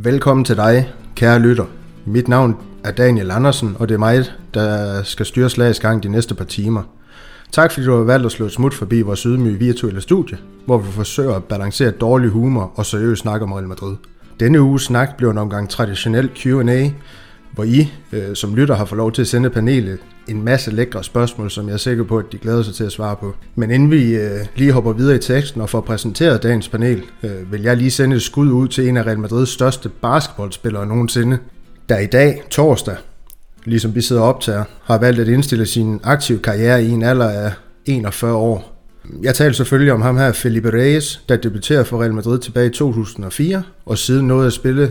Velkommen til dig, kære lytter. Mit navn er Daniel Andersen, og det er mig, der skal styre slagets gang de næste par timer. Tak fordi du har valgt at slå et smut forbi vores ydmyge virtuelle studie, hvor vi forsøger at balancere dårlig humor og seriøs snak om Real Madrid. Denne uges snak bliver en omgang traditionel Q&A, hvor I øh, som lytter har fået lov til at sende panelet en masse lækre spørgsmål, som jeg er sikker på, at de glæder sig til at svare på. Men inden vi øh, lige hopper videre i teksten og får præsenteret dagens panel, øh, vil jeg lige sende et skud ud til en af Real Madrids største basketballspillere nogensinde, der i dag, torsdag, ligesom vi sidder op til, har valgt at indstille sin aktive karriere i en alder af 41 år. Jeg taler selvfølgelig om ham her, Felipe Reyes, der debuterede for Real Madrid tilbage i 2004, og siden nåede at spille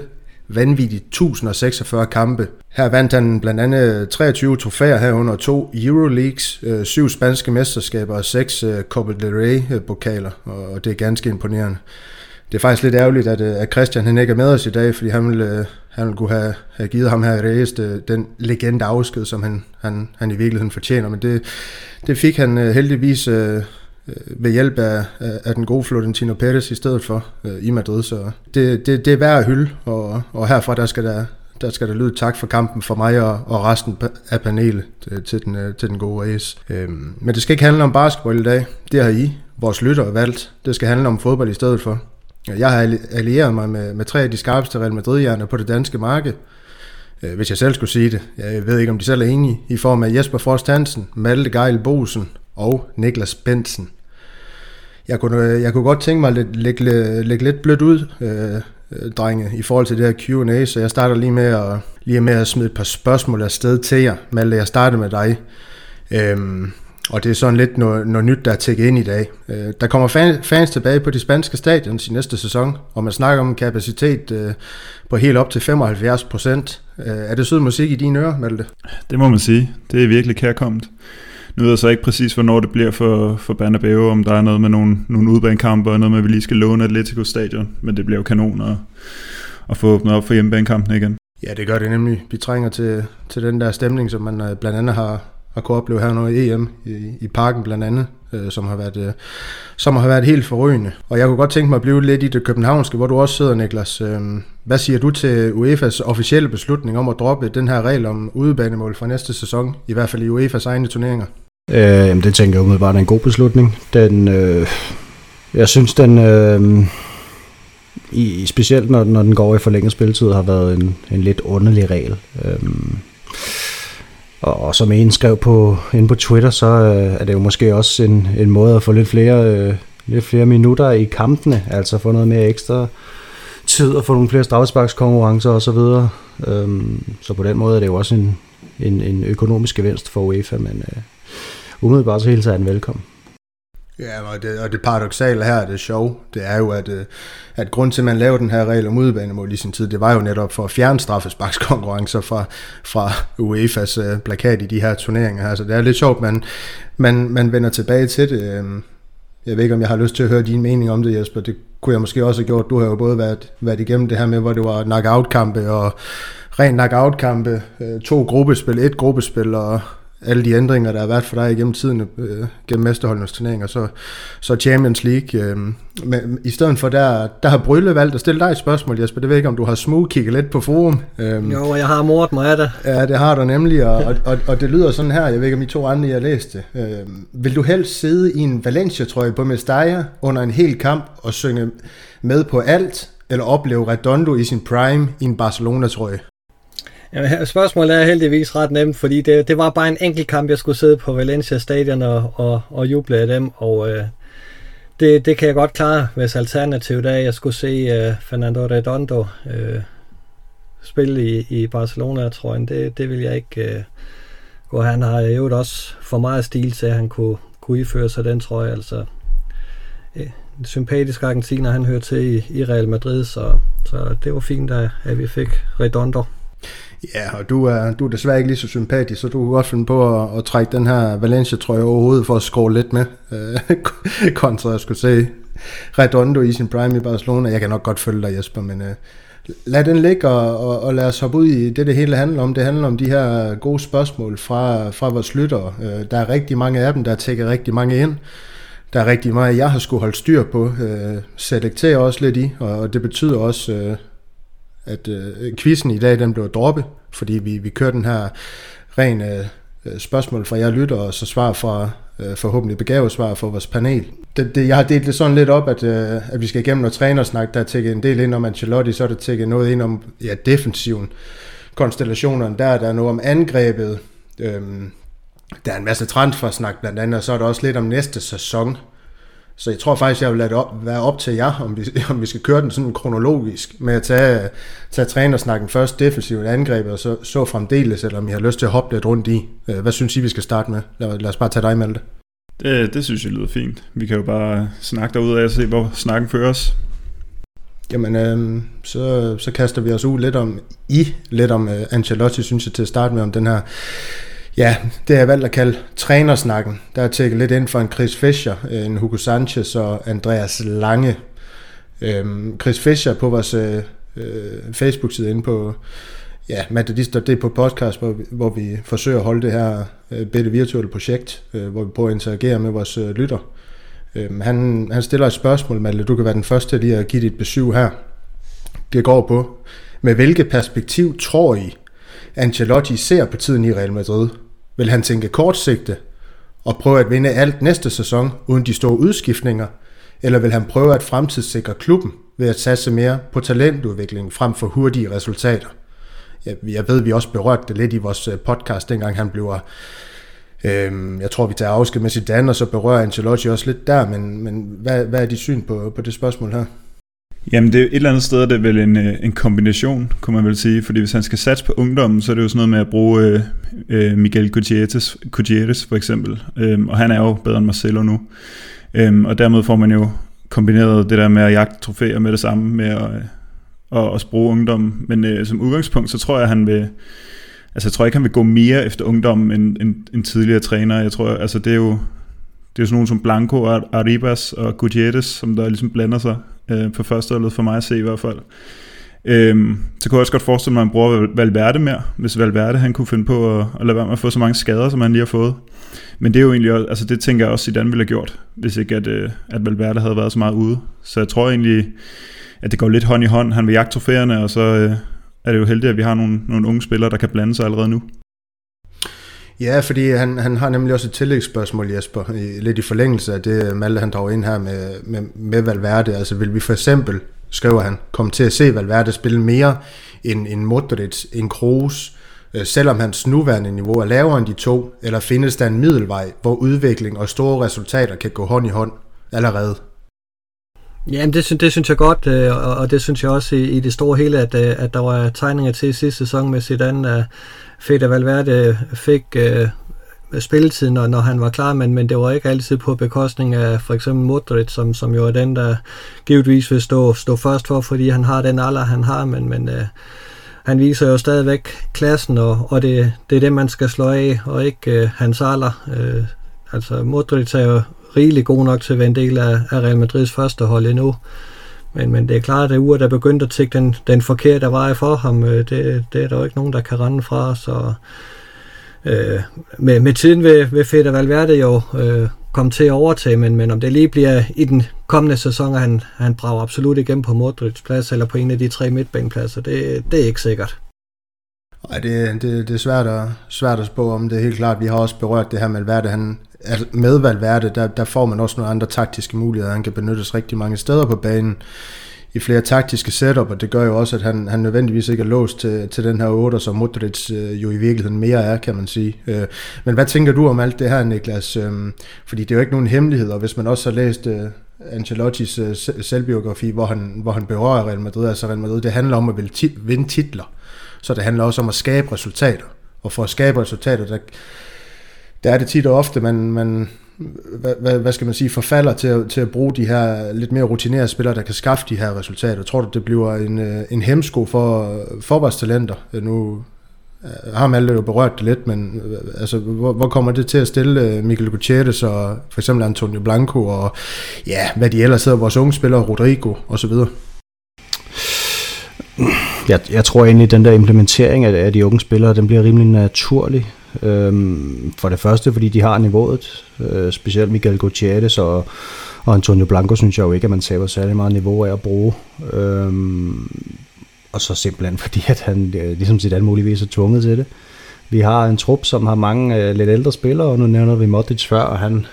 vanvittigt 1046 kampe. Her vandt han blandt andet øh, 23 trofæer herunder to Euroleagues, øh, syv spanske mesterskaber og seks øh, Copa del Rey-pokaler, øh, og det er ganske imponerende. Det er faktisk lidt ærgerligt, at, øh, at Christian han ikke er med os i dag, fordi han ville, han ville kunne have, have givet ham her Reyes den legende afsked, som han, han, han i virkeligheden fortjener, men det, det fik han heldigvis Øh, ved hjælp af, af den gode Florentino Perez i stedet for øh, i Madrid. Så det, det, det er værd at hylde, og, og herfra der skal der, der skal der lyde tak for kampen for mig og, og resten af panelet til, til, den, øh, til den gode race. Øhm, men det skal ikke handle om basketball i dag. Det har I, vores lytter, valgt. Det skal handle om fodbold i stedet for. Jeg har allieret mig med, med tre af de skarpeste Real Madrid-hjerner på det danske marked. Øh, hvis jeg selv skulle sige det. Jeg ved ikke, om de selv er enige. I form af Jesper Frost Hansen, Malte Geil Bosen og Niklas Bensen. Jeg kunne, øh, jeg kunne godt tænke mig at lægge, lægge, lægge lidt blødt ud, øh, øh, drenge, i forhold til det her Q&A, så jeg starter lige med at, lige med at smide et par spørgsmål afsted til jer. Malte, jeg starter med dig. Øhm, og det er sådan lidt noget, noget nyt, der er tækket ind i dag. Øh, der kommer fan, fans tilbage på de spanske stadion i næste sæson, og man snakker om en kapacitet øh, på helt op til 75 procent. Øh, er det sød musik i dine ører, Malte? Det må man sige. Det er virkelig kærkommet. Nu ved jeg så ikke præcis, hvornår det bliver for, for Bernabeu, om der er noget med nogle, nogle udbanekampe, og noget med, at vi lige skal låne Atletico Stadion, men det bliver jo kanon at, at få åbnet op for hjemmebanekampen igen. Ja, det gør det nemlig. Vi trænger til, til den der stemning, som man øh, blandt andet har, har kunne opleve her nu i EM, i, i parken blandt andet, øh, som, har været, øh, som har været helt forrygende. Og jeg kunne godt tænke mig at blive lidt i det københavnske, hvor du også sidder, Niklas. Øh, hvad siger du til UEFA's officielle beslutning om at droppe den her regel om udebanemål fra næste sæson, i hvert fald i UEFA's egne turneringer? Øh, jamen, det tænker jeg umiddelbart er en god beslutning. Den, øh, jeg synes, den, øh, i, specielt når, når den går i forlænget spilletid, har været en, en lidt underlig regel. Øh, og, og som en skrev på, inde på Twitter, så øh, er det jo måske også en, en måde at få lidt flere, øh, lidt flere minutter i kampene, altså få noget mere ekstra tid og få nogle flere straffesparkskonkurrencer osv. Øhm, så på den måde er det jo også en, en, en økonomisk gevinst for UEFA, men øh, umiddelbart så hilser jeg den velkommen. Ja, og det, og det paradoxale her, det sjov, det er jo, at, øh, at grund til, at man lavede den her regel om udebanemål i sin tid, det var jo netop for at fjerne straffesparkskonkurrencer fra, fra UEFA's uh, plakat i de her turneringer her. Så det er lidt sjovt, man, man, man vender tilbage til det. Øh. Jeg ved ikke, om jeg har lyst til at høre din mening om det, Jesper. Det kunne jeg måske også have gjort. Du har jo både været, været igennem det her med, hvor det var knockout-kampe og ren knockout-kampe, to gruppespil, et gruppespil og alle de ændringer, der har været for dig igennem tiden, øh, gennem mesterholdenes turneringer, så, så Champions League. Øh, men i stedet for, der, der har Brylle valgt at stille dig et spørgsmål, Jesper. Det ved ikke, om du har smug kigget lidt på forum. Øh, jo, jeg har mordet mig af det. Ja, det har du nemlig, og, og, og, og det lyder sådan her, jeg ved ikke, om I to andre, jeg læste. Øh, vil du helst sidde i en Valencia-trøje på Mestalla under en hel kamp og synge med på alt, eller opleve Redondo i sin prime i en Barcelona-trøje? Ja, spørgsmålet er heldigvis ret nemt, fordi det, det var bare en enkelt kamp, jeg skulle sidde på Valencia Stadion og, og, og juble af dem, og øh, det, det kan jeg godt klare, hvis alternativet er, at jeg skulle se øh, Fernando Redondo øh, spille i, i Barcelona, tror jeg. Det, det vil jeg ikke øh, gå. Han har jo også for meget stil til, at han kunne, kunne iføre sig den, tror jeg. Altså, øh, en sympatisk argentiner, han hører til i, i Real Madrid, så, så det var fint, at, at vi fik Redondo. Ja, og du er, du er desværre ikke lige så sympatisk, så du kan godt finde på at, at trække den her Valencia-trøje overhovedet for at skrue lidt med, øh, kontra jeg skulle sige Redondo i sin prime i Barcelona. Jeg kan nok godt følge dig, Jesper, men øh, lad den ligge og, og, og lad os hoppe ud i det, det hele handler om. Det handler om de her gode spørgsmål fra, fra vores lyttere. Øh, der er rigtig mange af dem, der tækker rigtig mange ind. Der er rigtig meget, jeg har skulle holde styr på. Øh, selektere også lidt i, og det betyder også, øh, at øh, quizzen i dag, den blev droppet, fordi vi, vi kører den her ren øh, øh, spørgsmål fra jer lytter, og så svar fra øh, forhåbentlig begavet svar fra vores panel. Det, det, jeg har delt det sådan lidt op, at, øh, at vi skal igennem noget trænersnak, der er tækket en del ind om Ancelotti, så er der tækket noget ind om ja, defensiven, konstellationerne der, der er noget om angrebet, øhm, der er en masse transfersnak blandt andet, og så er der også lidt om næste sæson. Så jeg tror faktisk, jeg vil lade det op, være op til jer, om vi, om vi skal køre den sådan kronologisk, med at tage, tage trænersnakken først, defensivt angrebet, og så, så fremdeles, eller om I har lyst til at hoppe lidt rundt i. Øh, hvad synes I, vi skal starte med? Lad, lad os bare tage dig, Malte. Det, det synes jeg lyder fint. Vi kan jo bare snakke derud af og se, hvor snakken fører os. Jamen, øh, så, så kaster vi os ud lidt om, i lidt om uh, Ancelotti, synes jeg, til at starte med, om den her Ja, det har jeg valgt at kalde trænersnakken. Der er tækket lidt ind for en Chris Fischer, øh, en Hugo Sanchez og Andreas Lange. Øhm, Chris Fischer på vores øh, øh Facebook-side inde på ja, Matadist.dk på podcast, hvor vi, hvor vi forsøger at holde det her øh, bitte virtuelle projekt, øh, hvor vi prøver at interagere med vores øh, lytter. Øhm, han, han stiller et spørgsmål, Malle, du kan være den første lige at give dit besøg her. Det går på, med hvilket perspektiv tror I, Ancelotti ser på tiden i Real Madrid? Vil han tænke kortsigte og prøve at vinde alt næste sæson uden de store udskiftninger, eller vil han prøve at fremtidssikre klubben ved at satse mere på talentudvikling frem for hurtige resultater? Jeg ved, vi også berørte det lidt i vores øh, podcast, dengang han blev Øhm, jeg tror, vi tager afsked med Zidane, og så berører Ancelotti også lidt der, men, men hvad, hvad er dit syn på, på det spørgsmål her? Jamen det er et eller andet sted, det er vel en, øh, en kombination, kunne man vel sige, fordi hvis han skal satse på ungdommen, så er det jo sådan noget med at bruge øh, øh, Miguel Gutierrez, Gutierrez for eksempel, øhm, og han er jo bedre end Marcelo nu, øhm, og dermed får man jo kombineret det der med at jagte trofæer med det samme, med at, øh, at, at bruge ungdommen, men øh, som udgangspunkt, så tror jeg, han vil, altså jeg tror ikke, han vil gå mere efter ungdommen end, end, end tidligere træner, jeg tror, altså det er jo, det er jo sådan nogen som Blanco, Arribas og Gutierrez, som der ligesom blander sig øh, på førsteholdet for mig at se i hvert fald. Øhm, så kunne jeg også godt forestille mig, at man bruger Valverde mere, hvis Valverde han kunne finde på at, at lade være med at få så mange skader, som han lige har fået. Men det er jo egentlig også, altså det tænker jeg også, Zidane ville have gjort, hvis ikke at, øh, at Valverde havde været så meget ude. Så jeg tror egentlig, at det går lidt hånd i hånd. Han vil jagte trofæerne, og så øh, er det jo heldigt, at vi har nogle, nogle unge spillere, der kan blande sig allerede nu. Ja, fordi han, han har nemlig også et tillægsspørgsmål, Jesper, i, lidt i forlængelse af det, Malte han drog ind her med, med, med Valverde. Altså vil vi for eksempel, skriver han, komme til at se Valverde spille mere end, end Modric, end Kroos, øh, selvom hans nuværende niveau er lavere end de to, eller findes der en middelvej, hvor udvikling og store resultater kan gå hånd i hånd allerede? Jamen, det, synes, det synes jeg godt, øh, og det synes jeg også i, i det store hele, at, øh, at der var tegninger til sidste sæson med Zidane, at Fede Valverde fik øh, spilletid, når, når han var klar, men, men det var ikke altid på bekostning af for eksempel Modric, som, som jo er den, der givetvis vil stå, stå først for, fordi han har den alder, han har, men, men øh, han viser jo stadigvæk klassen, og, og det, det er det, man skal slå af, og ikke øh, hans alder. Øh, altså Modric er jo rigeligt god nok til at være en del af, af Real Madrids første hold endnu. Men, men det er klart, at Ure, der begyndte at tække den, den forkerte vej for ham, øh, det, det er der jo ikke nogen, der kan rende fra. Så øh, med, med tiden vil, vil Fede Valverde jo øh, komme til at overtage, men, men om det lige bliver i den kommende sæson, at han, han brager absolut igennem på Modrics plads, eller på en af de tre midtbanepladser, det, det er ikke sikkert. Nej, det, det, det er svært at, svært at spå om det er helt klart. Vi har også berørt det her med Valverde. Han, med Valverde, der, der får man også nogle andre taktiske muligheder. Han kan benyttes rigtig mange steder på banen i flere taktiske setup, og det gør jo også, at han, han nødvendigvis ikke er låst til, til den her 8, som Modric øh, jo i virkeligheden mere er, kan man sige. Øh, men hvad tænker du om alt det her, Niklas? Øh, fordi det er jo ikke nogen hemmelighed, og hvis man også har læst øh, Ancelottis øh, selvbiografi, hvor han, hvor han berører Real Madrid, altså Real Madrid, det handler om at vinde titler. Så det handler også om at skabe resultater. Og for at skabe resultater, der, der er det tit og ofte, man, man hvad, hvad, skal man sige, forfalder til at, til at bruge de her lidt mere rutinerede spillere, der kan skaffe de her resultater. Tror du, det bliver en, øh, en hemsko for, øh, for? Øh, nu har man jo berørt det lidt, men altså, hvor, hvor kommer det til at stille Michael Gutierrez og for eksempel Antonio Blanco og ja, hvad de ellers hedder, vores unge spillere, Rodrigo osv.? jeg, jeg tror egentlig, at den der implementering af, af de unge spillere, den bliver rimelig naturlig. Øhm, for det første, fordi de har niveauet, øh, specielt Miguel Gutierrez og, og Antonio Blanco, synes jeg jo ikke, at man taber særlig meget niveau af at bruge. Øhm, og så simpelthen fordi, at han øh, ligesom sit muligvis er tvunget til det. Vi har en trup, som har mange øh, lidt ældre spillere, og nu nævner vi Modric før, og han,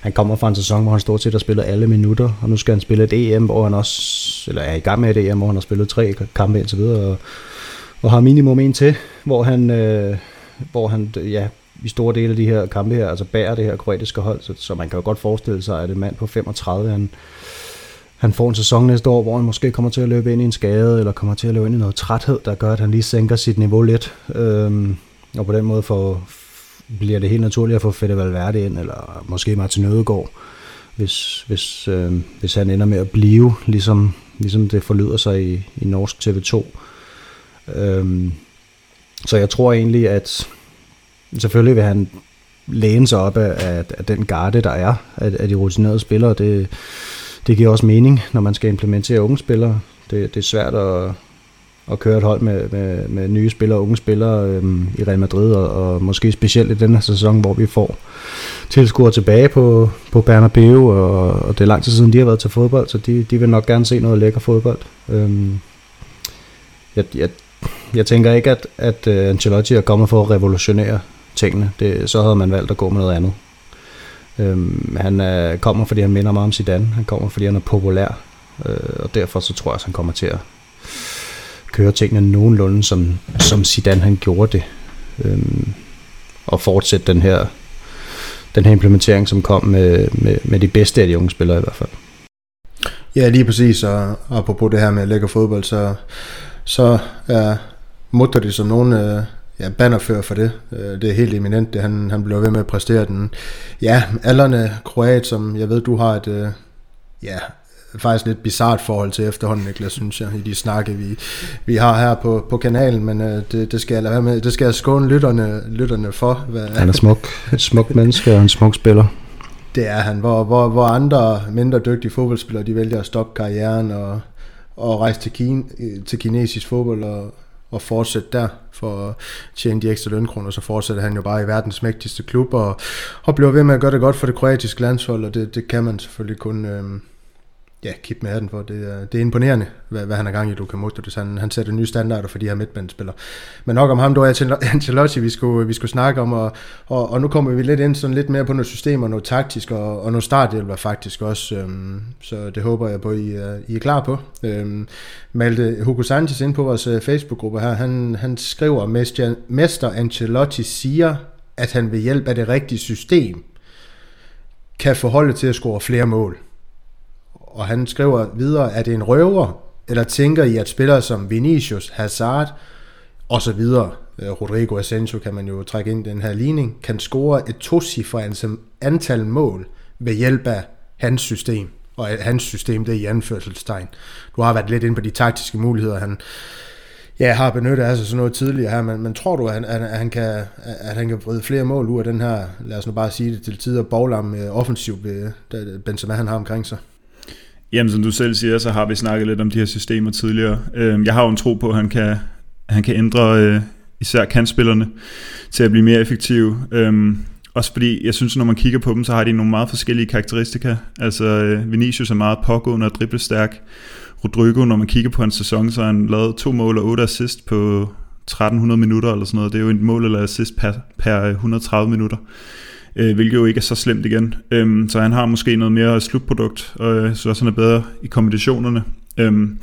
han kommer fra en sæson, hvor han stort set har spillet alle minutter, og nu skal han spille et EM, hvor han også, eller er i gang med et EM, hvor han har spillet tre kampe indtil videre, og, og har minimum en til, hvor han, øh, hvor han ja, i store dele af de her kampe her, altså bærer det her kroatiske hold, så, så man kan jo godt forestille sig, at en mand på 35, han, han får en sæson næste år, hvor han måske kommer til at løbe ind i en skade, eller kommer til at løbe ind i noget træthed, der gør, at han lige sænker sit niveau lidt. Øhm, og på den måde får, bliver det helt naturligt at få Fede Valverde ind, eller måske Martin Ødegaard, hvis, hvis, øh, hvis han ender med at blive, ligesom, ligesom det forlyder sig i, i norsk TV2. Øhm, så jeg tror egentlig, at selvfølgelig vil han læne sig op af, af, af den garde, der er af, af de rutinerede spillere. Det, det giver også mening, når man skal implementere unge spillere. Det, det er svært at, at køre et hold med, med, med nye spillere og unge spillere øhm, i Real Madrid, og, og måske specielt i denne sæson, hvor vi får tilskuere tilbage på, på Bernabeu, og, og det er lang tid siden, de har været til fodbold, så de, de vil nok gerne se noget lækker fodbold. Øhm, jeg, jeg, jeg tænker ikke, at, at uh, Ancelotti er kommet for at revolutionere tingene. Det, så havde man valgt at gå med noget andet. Øhm, han uh, kommer, fordi han minder meget om Zidane. Han kommer, fordi han er populær. Øh, og derfor så tror jeg, at han kommer til at køre tingene nogenlunde, som, som Zidane han gjorde det. Øhm, og fortsætte den her, den her implementering, som kom med, med, med de bedste af de unge spillere i hvert fald. Ja, lige præcis, og apropos det her med lækker fodbold, så, så er Modric som nogen øh, ja, bannerfører for det. Øh, det er helt eminent, det han, han bliver ved med at præstere den. Ja, alderne kroat, som jeg ved, du har et, øh, ja, faktisk lidt bizart forhold til efterhånden, Niklas, synes jeg, i de snakke, vi, vi har her på, på kanalen, men øh, det, det, skal jeg lade være med. Det skal jeg skåne lytterne, lytterne for. Hvad, han er smuk. Et smuk menneske og en smuk spiller. Det er han. Hvor, hvor, hvor andre mindre dygtige fodboldspillere, de vælger at stoppe karrieren og, og rejse til, Kine, til kinesisk fodbold og, og fortsætte der for at tjene de ekstra lønkroner, så fortsætter han jo bare i verdens mægtigste klub og, og bliver ved med at gøre det godt for det kroatiske landshold, og det, det kan man selvfølgelig kun, øh, ja, kip med den for. Det er, det er imponerende, hvad, hvad han har gang i, Luka Modric. Han, han sætter nye standarder for de her midtbandspillere. Men nok om ham, du er Ancelotti, vi skulle, vi skulle snakke om, og, og, og, nu kommer vi lidt ind sådan lidt mere på noget system og noget taktisk, og, og noget starthjælper faktisk også. Øhm, så det håber jeg på, I, øh, I er klar på. Øhm, Malte Hugo Sanchez ind på vores øh, Facebook-gruppe her, han, han skriver, Mester Ancelotti siger, at han ved hjælp af det rigtige system kan forholde til at score flere mål og han skriver videre, at det en røver, eller tænker I, at spillere som Vinicius, Hazard og så videre, øh, Rodrigo Asensio kan man jo trække ind i den her ligning, kan score et tocifret antal mål ved hjælp af hans system. Og øh, hans system, det er i anførselstegn. Du har været lidt inde på de taktiske muligheder, han ja, har benyttet altså sådan noget tidligere her, men, men tror du, at han, at, han kan, at han kan vride flere mål ud af den her, lad os nu bare sige det, til tider boglam øh, offensivt, Benzema han har omkring sig? Jamen, som du selv siger, så har vi snakket lidt om de her systemer tidligere. Øhm, jeg har jo en tro på, at han kan, han kan ændre øh, især kantspillerne til at blive mere effektive. Øhm, også fordi, jeg synes, når man kigger på dem, så har de nogle meget forskellige karakteristika. Altså, øh, Vinicius er meget pågående og driblestærk. Rodrigo, når man kigger på hans sæson, så har han lavet to mål og otte assist på 1300 minutter eller sådan noget. Det er jo et mål eller assist per, per 130 minutter øh, hvilket jo ikke er så slemt igen. Øhm, så han har måske noget mere slutprodukt, og jeg synes også, han er bedre i kombinationerne. Øhm,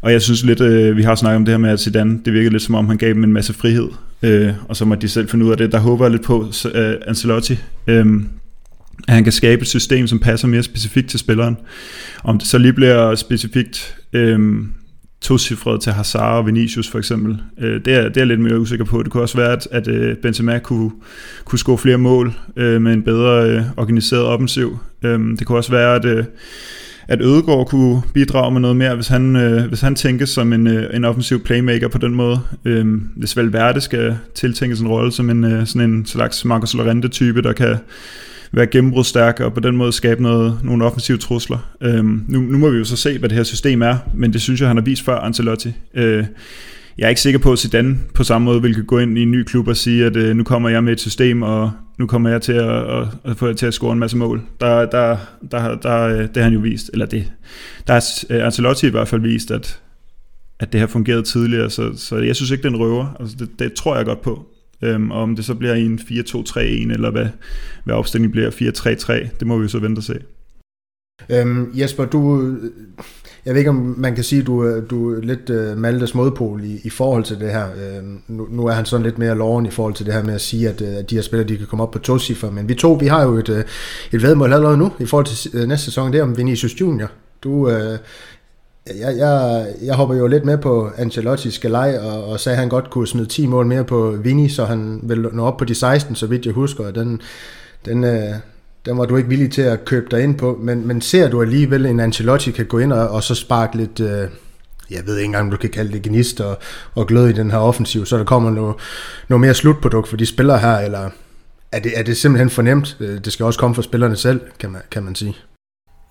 og jeg synes lidt, øh, vi har snakket om det her med, at Zidane, det virkede lidt som om, han gav dem en masse frihed, øh, og så må de selv finde ud af det. Der håber jeg lidt på øh, Ancelotti, øh, at han kan skabe et system, som passer mere specifikt til spilleren. Om det så lige bliver specifikt øh, tocifret til Hazard og Vinicius for eksempel. Øh, det, er, det er lidt mere usikker på. Det kunne også være, at, at øh, Benzema kunne, kunne score flere mål øh, med en bedre øh, organiseret offensiv. Øh, det kunne også være, at, øh, at Ødegaard kunne bidrage med noget mere, hvis han, øh, hvis han tænkes som en, øh, en offensiv playmaker på den måde. Øh, hvis Valverde skal tiltænke en rolle som en, øh, sådan en slags Marcos Llorente-type, der kan være gennembrudstærk og på den måde skabe noget, nogle offensive trusler. Øhm, nu, nu må vi jo så se, hvad det her system er, men det synes jeg, han har vist før, Ancelotti. Øh, jeg er ikke sikker på, at Zidane på samme måde vil gå ind i en ny klub og sige, at øh, nu kommer jeg med et system, og nu kommer jeg til at, at, at få til at score en masse mål. Der, der, der, der, øh, det har han jo vist, eller det, der har øh, Ancelotti i hvert fald vist, at, at det har fungeret tidligere, så, så jeg synes ikke, den røver. Altså, det, det tror jeg godt på. Øhm, og om det så bliver i en 4-2-3-1, eller hvad, hvad opstillingen bliver, 4-3-3, det må vi jo så vente og se. Øhm, Jesper, du, jeg ved ikke, om man kan sige, at du, du er lidt uh, Maltes modpol i, i forhold til det her. Uh, nu, nu er han sådan lidt mere loven i forhold til det her med at sige, at, øh, at de her spillere de kan komme op på to cifre. Men vi to, vi har jo et, øh, et vedmål allerede nu i forhold til næste sæson. Det er om Vinicius Junior. Du, uh, jeg, jeg, jeg hopper jo lidt med på Ancelotti's galej, og, og sagde, at han godt kunne smide 10 mål mere på Vini, så han ville nå op på de 16, så vidt jeg husker. Den, den, øh, den var du ikke villig til at købe dig ind på, men, men ser du alligevel, en Ancelotti kan gå ind og, og så sparke lidt, øh, jeg ved ikke engang, om du kan kalde det gnist og, og glød i den her offensiv, så der kommer noget, noget mere slutprodukt for de spillere her, eller er det, er det simpelthen fornemt? Øh, det skal også komme fra spillerne selv, kan man, kan man sige.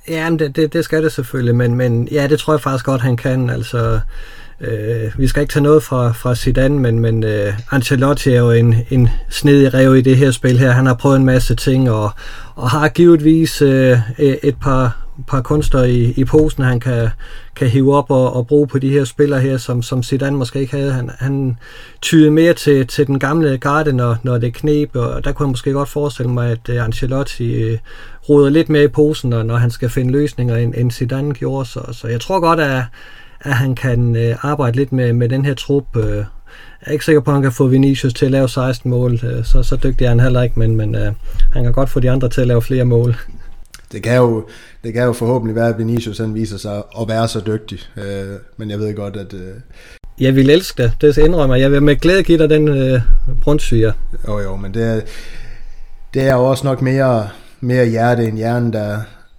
Ja, men det, det, det skal det selvfølgelig, men, men ja, det tror jeg faktisk godt, han kan. Altså, Øh, vi skal ikke tage noget fra, fra Zidane, men, men øh, Ancelotti er jo en, en snedig rev i det her spil her. Han har prøvet en masse ting, og, og har givetvis øh, et par, par kunster i, i posen, han kan, kan hive op og, og bruge på de her spillere her, som, som Zidane måske ikke havde. Han, han tyede mere til, til den gamle garde, når, når det knep, og der kunne jeg måske godt forestille mig, at øh, Ancelotti øh, roder lidt mere i posen, når, når han skal finde løsninger, end, end Zidane gjorde. Så, så jeg tror godt, at at han kan øh, arbejde lidt med, med den her trup. Øh. Jeg er ikke sikker på, at han kan få Vinicius til at lave 16 mål, øh, så, så dygtig er han heller ikke, men, men øh, han kan godt få de andre til at lave flere mål. Det kan jo, det kan jo forhåbentlig være, at Vinicius han viser sig at være så dygtig, øh, men jeg ved godt, at... Øh... Jeg vil elske det, det indrømmer jeg. vil med glæde give dig den øh, brunssyre. Jo jo, men det er, det er jo også nok mere, mere hjerte end hjernen, der,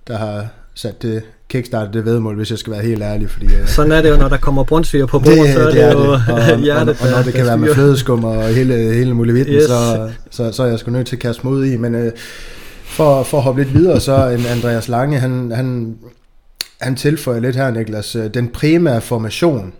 der har sat det kickstarte det vedmål, hvis jeg skal være helt ærlig. Fordi, uh, Sådan er det jo, når der kommer brunsviger på bordet, det, så er det, det er jo det. Og, hjertet, og, og, når det kan være med flødeskum og hele, hele muligheden, yes. så, så, så er jeg sgu nødt til at kaste mod i. Men uh, for, for at hoppe lidt videre, så en Andreas Lange, han, han, han tilføjer lidt her, Niklas, øh, den primære formation,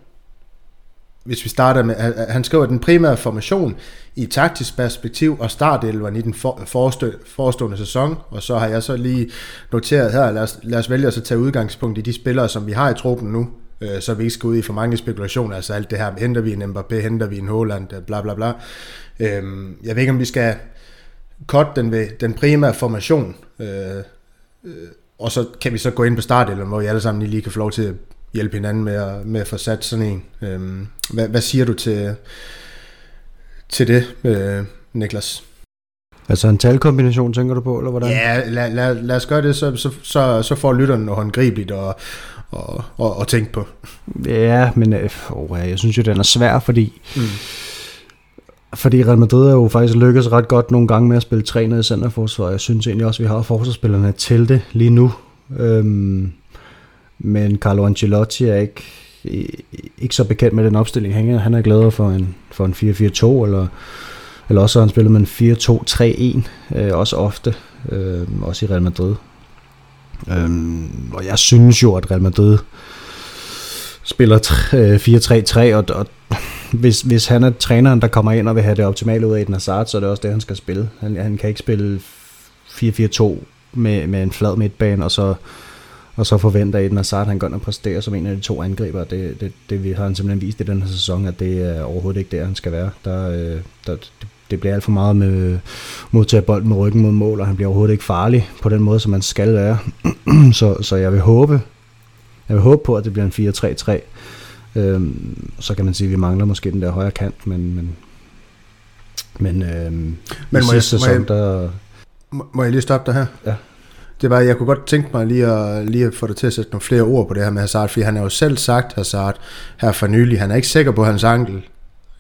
hvis vi starter med, han skriver, at den primære formation i taktisk perspektiv og startelveren i den for, forestå, forestående sæson, og så har jeg så lige noteret her, lad os, lad os vælge at så tage udgangspunkt i de spillere, som vi har i truppen nu, øh, så vi ikke skal ud i for mange spekulationer, altså alt det her, henter vi en Mbappé, henter vi en Haaland, øh, bla bla bla. Øh, jeg ved ikke, om vi skal cut den ved den primære formation, øh, øh, og så kan vi så gå ind på startelveren, hvor vi alle sammen lige kan få lov til at hjælpe hinanden med at, med at få sat sådan en. Øhm, hvad, hvad siger du til, til det, øh, Niklas? Altså en talkombination, tænker du på, eller hvordan? Ja, lad, lad, lad os gøre det, så, så, så, så får lytteren noget håndgribeligt og, og, og, og tænke på. Ja, men øh, jeg synes jo, den er svær, fordi... Mm. Fordi Real Madrid er jo faktisk lykkedes ret godt nogle gange med at spille træner i centerforsvar. Jeg synes egentlig også, at vi har forsvarsspillerne til det lige nu. Øhm, men Carlo Ancelotti er ikke, ikke så bekendt med den opstilling. Han er, han er gladere for en, for en 4-4-2, eller, eller også har han spillet med en 4-2-3-1, øh, også ofte, øh, også i Real Madrid. Øhm, og jeg synes jo, at Real Madrid spiller 4-3-3, øh, og, og hvis, hvis han er træneren, der kommer ind og vil have det optimale ud af Eden Hazard, så er det også det, han skal spille. Han, han kan ikke spille 4-4-2 med, med en flad midtbane, og så og så forventer Eden Hazard, at han går ind og præsterer som en af de to angriber. Det, det, det har han simpelthen vist i den her sæson, at det er overhovedet ikke der, han skal være. Der, øh, der, det bliver alt for meget med modtage bolden med ryggen mod mål, og han bliver overhovedet ikke farlig på den måde, som han skal være. så, så jeg vil håbe, jeg vil håbe på, at det bliver en 4-3-3. Øhm, så kan man sige, at vi mangler måske den der højre kant, men, men, men, øhm, men må, jeg, sæson, må, jeg, der, må jeg lige stoppe dig her? Ja det var, jeg kunne godt tænke mig lige at, lige at få dig til at sætte nogle flere ord på det her med Hazard, fordi han har jo selv sagt, Hazard, her for nylig, han er ikke sikker på hans ankel.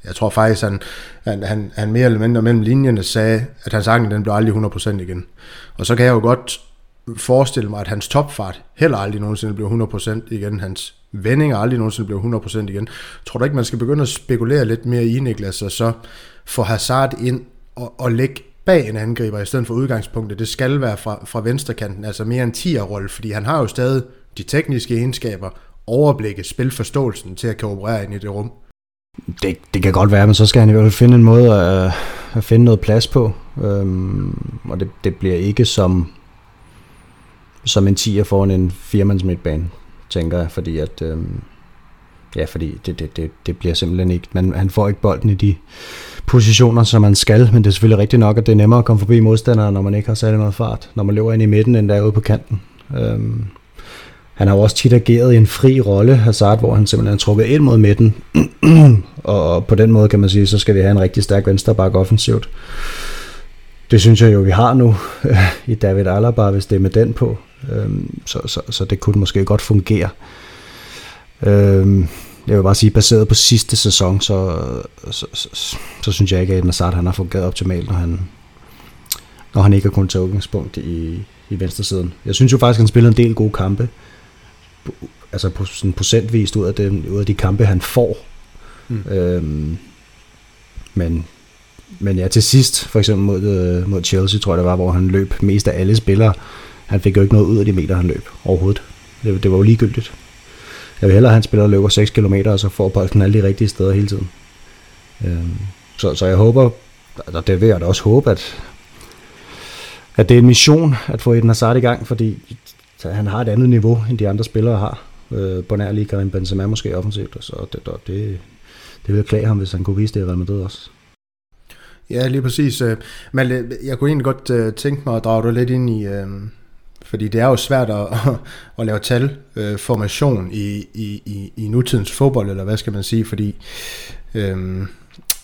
Jeg tror faktisk, han, han, han, han mere eller mindre mellem linjerne sagde, at hans ankel den blev aldrig 100% igen. Og så kan jeg jo godt forestille mig, at hans topfart heller aldrig nogensinde blev 100% igen. Hans vendinger aldrig nogensinde blev 100% igen. Tror du ikke, man skal begynde at spekulere lidt mere i Niklas, og så få Hazard ind og, og lægge bag en angriber, i stedet for udgangspunktet. Det skal være fra, fra venstrekanten, altså mere en 10'er-rolle, fordi han har jo stadig de tekniske egenskaber, overblikket, spilforståelsen til at kan operere ind i det rum. Det, det kan godt være, men så skal han i hvert fald finde en måde at, at finde noget plads på. Øhm, og det, det bliver ikke som, som en 10'er foran en firmands midtbane, tænker jeg, fordi at... Øhm, ja, fordi det, det, det, det bliver simpelthen ikke... Man, han får ikke bolden i de positioner, som man skal, men det er selvfølgelig rigtigt nok, at det er nemmere at komme forbi modstandere, når man ikke har særlig meget fart, når man løber ind i midten, end der er ude på kanten. Øhm, han har jo også tit ageret i en fri rolle, Hazard, hvor han simpelthen er trukket ind mod midten, og på den måde kan man sige, så skal vi have en rigtig stærk venstreback offensivt. Det synes jeg jo, vi har nu i David Alaba, hvis det er med den på. Øhm, så, så, så det kunne måske godt fungere. Øhm, jeg vil bare sige, baseret på sidste sæson, så, så, så, så, så synes jeg ikke, at Nazard han har fungeret optimalt, når han, når han ikke har kunnet tage udgangspunkt i, i venstre siden. Jeg synes jo faktisk, at han spiller en del gode kampe. Altså på, sådan procentvist ud af, dem, ud af de kampe, han får. Mm. Øhm, men, men ja, til sidst, for eksempel mod, øh, mod Chelsea, tror jeg det var, hvor han løb mest af alle spillere. Han fik jo ikke noget ud af de meter, han løb overhovedet. Det, det var jo ligegyldigt. Jeg vil hellere have, at han spiller og løber 6 km, og så får bolden alle de rigtige steder hele tiden. Øhm, så, så jeg håber, og det vil jeg da også håbe, at, at det er en mission at få Eden Hazard i gang, fordi han har et andet niveau, end de andre spillere har. Øh, på nær lige Karim Benzema måske offensivt, så det, det, det vil klage ham, hvis han kunne vise det i Real Madrid også. Ja, lige præcis. Øh, men øh, jeg kunne egentlig godt øh, tænke mig at drage dig lidt ind i, fordi det er jo svært at, at lave talformation øh, i, i, i, i nutidens fodbold, eller hvad skal man sige, fordi øhm,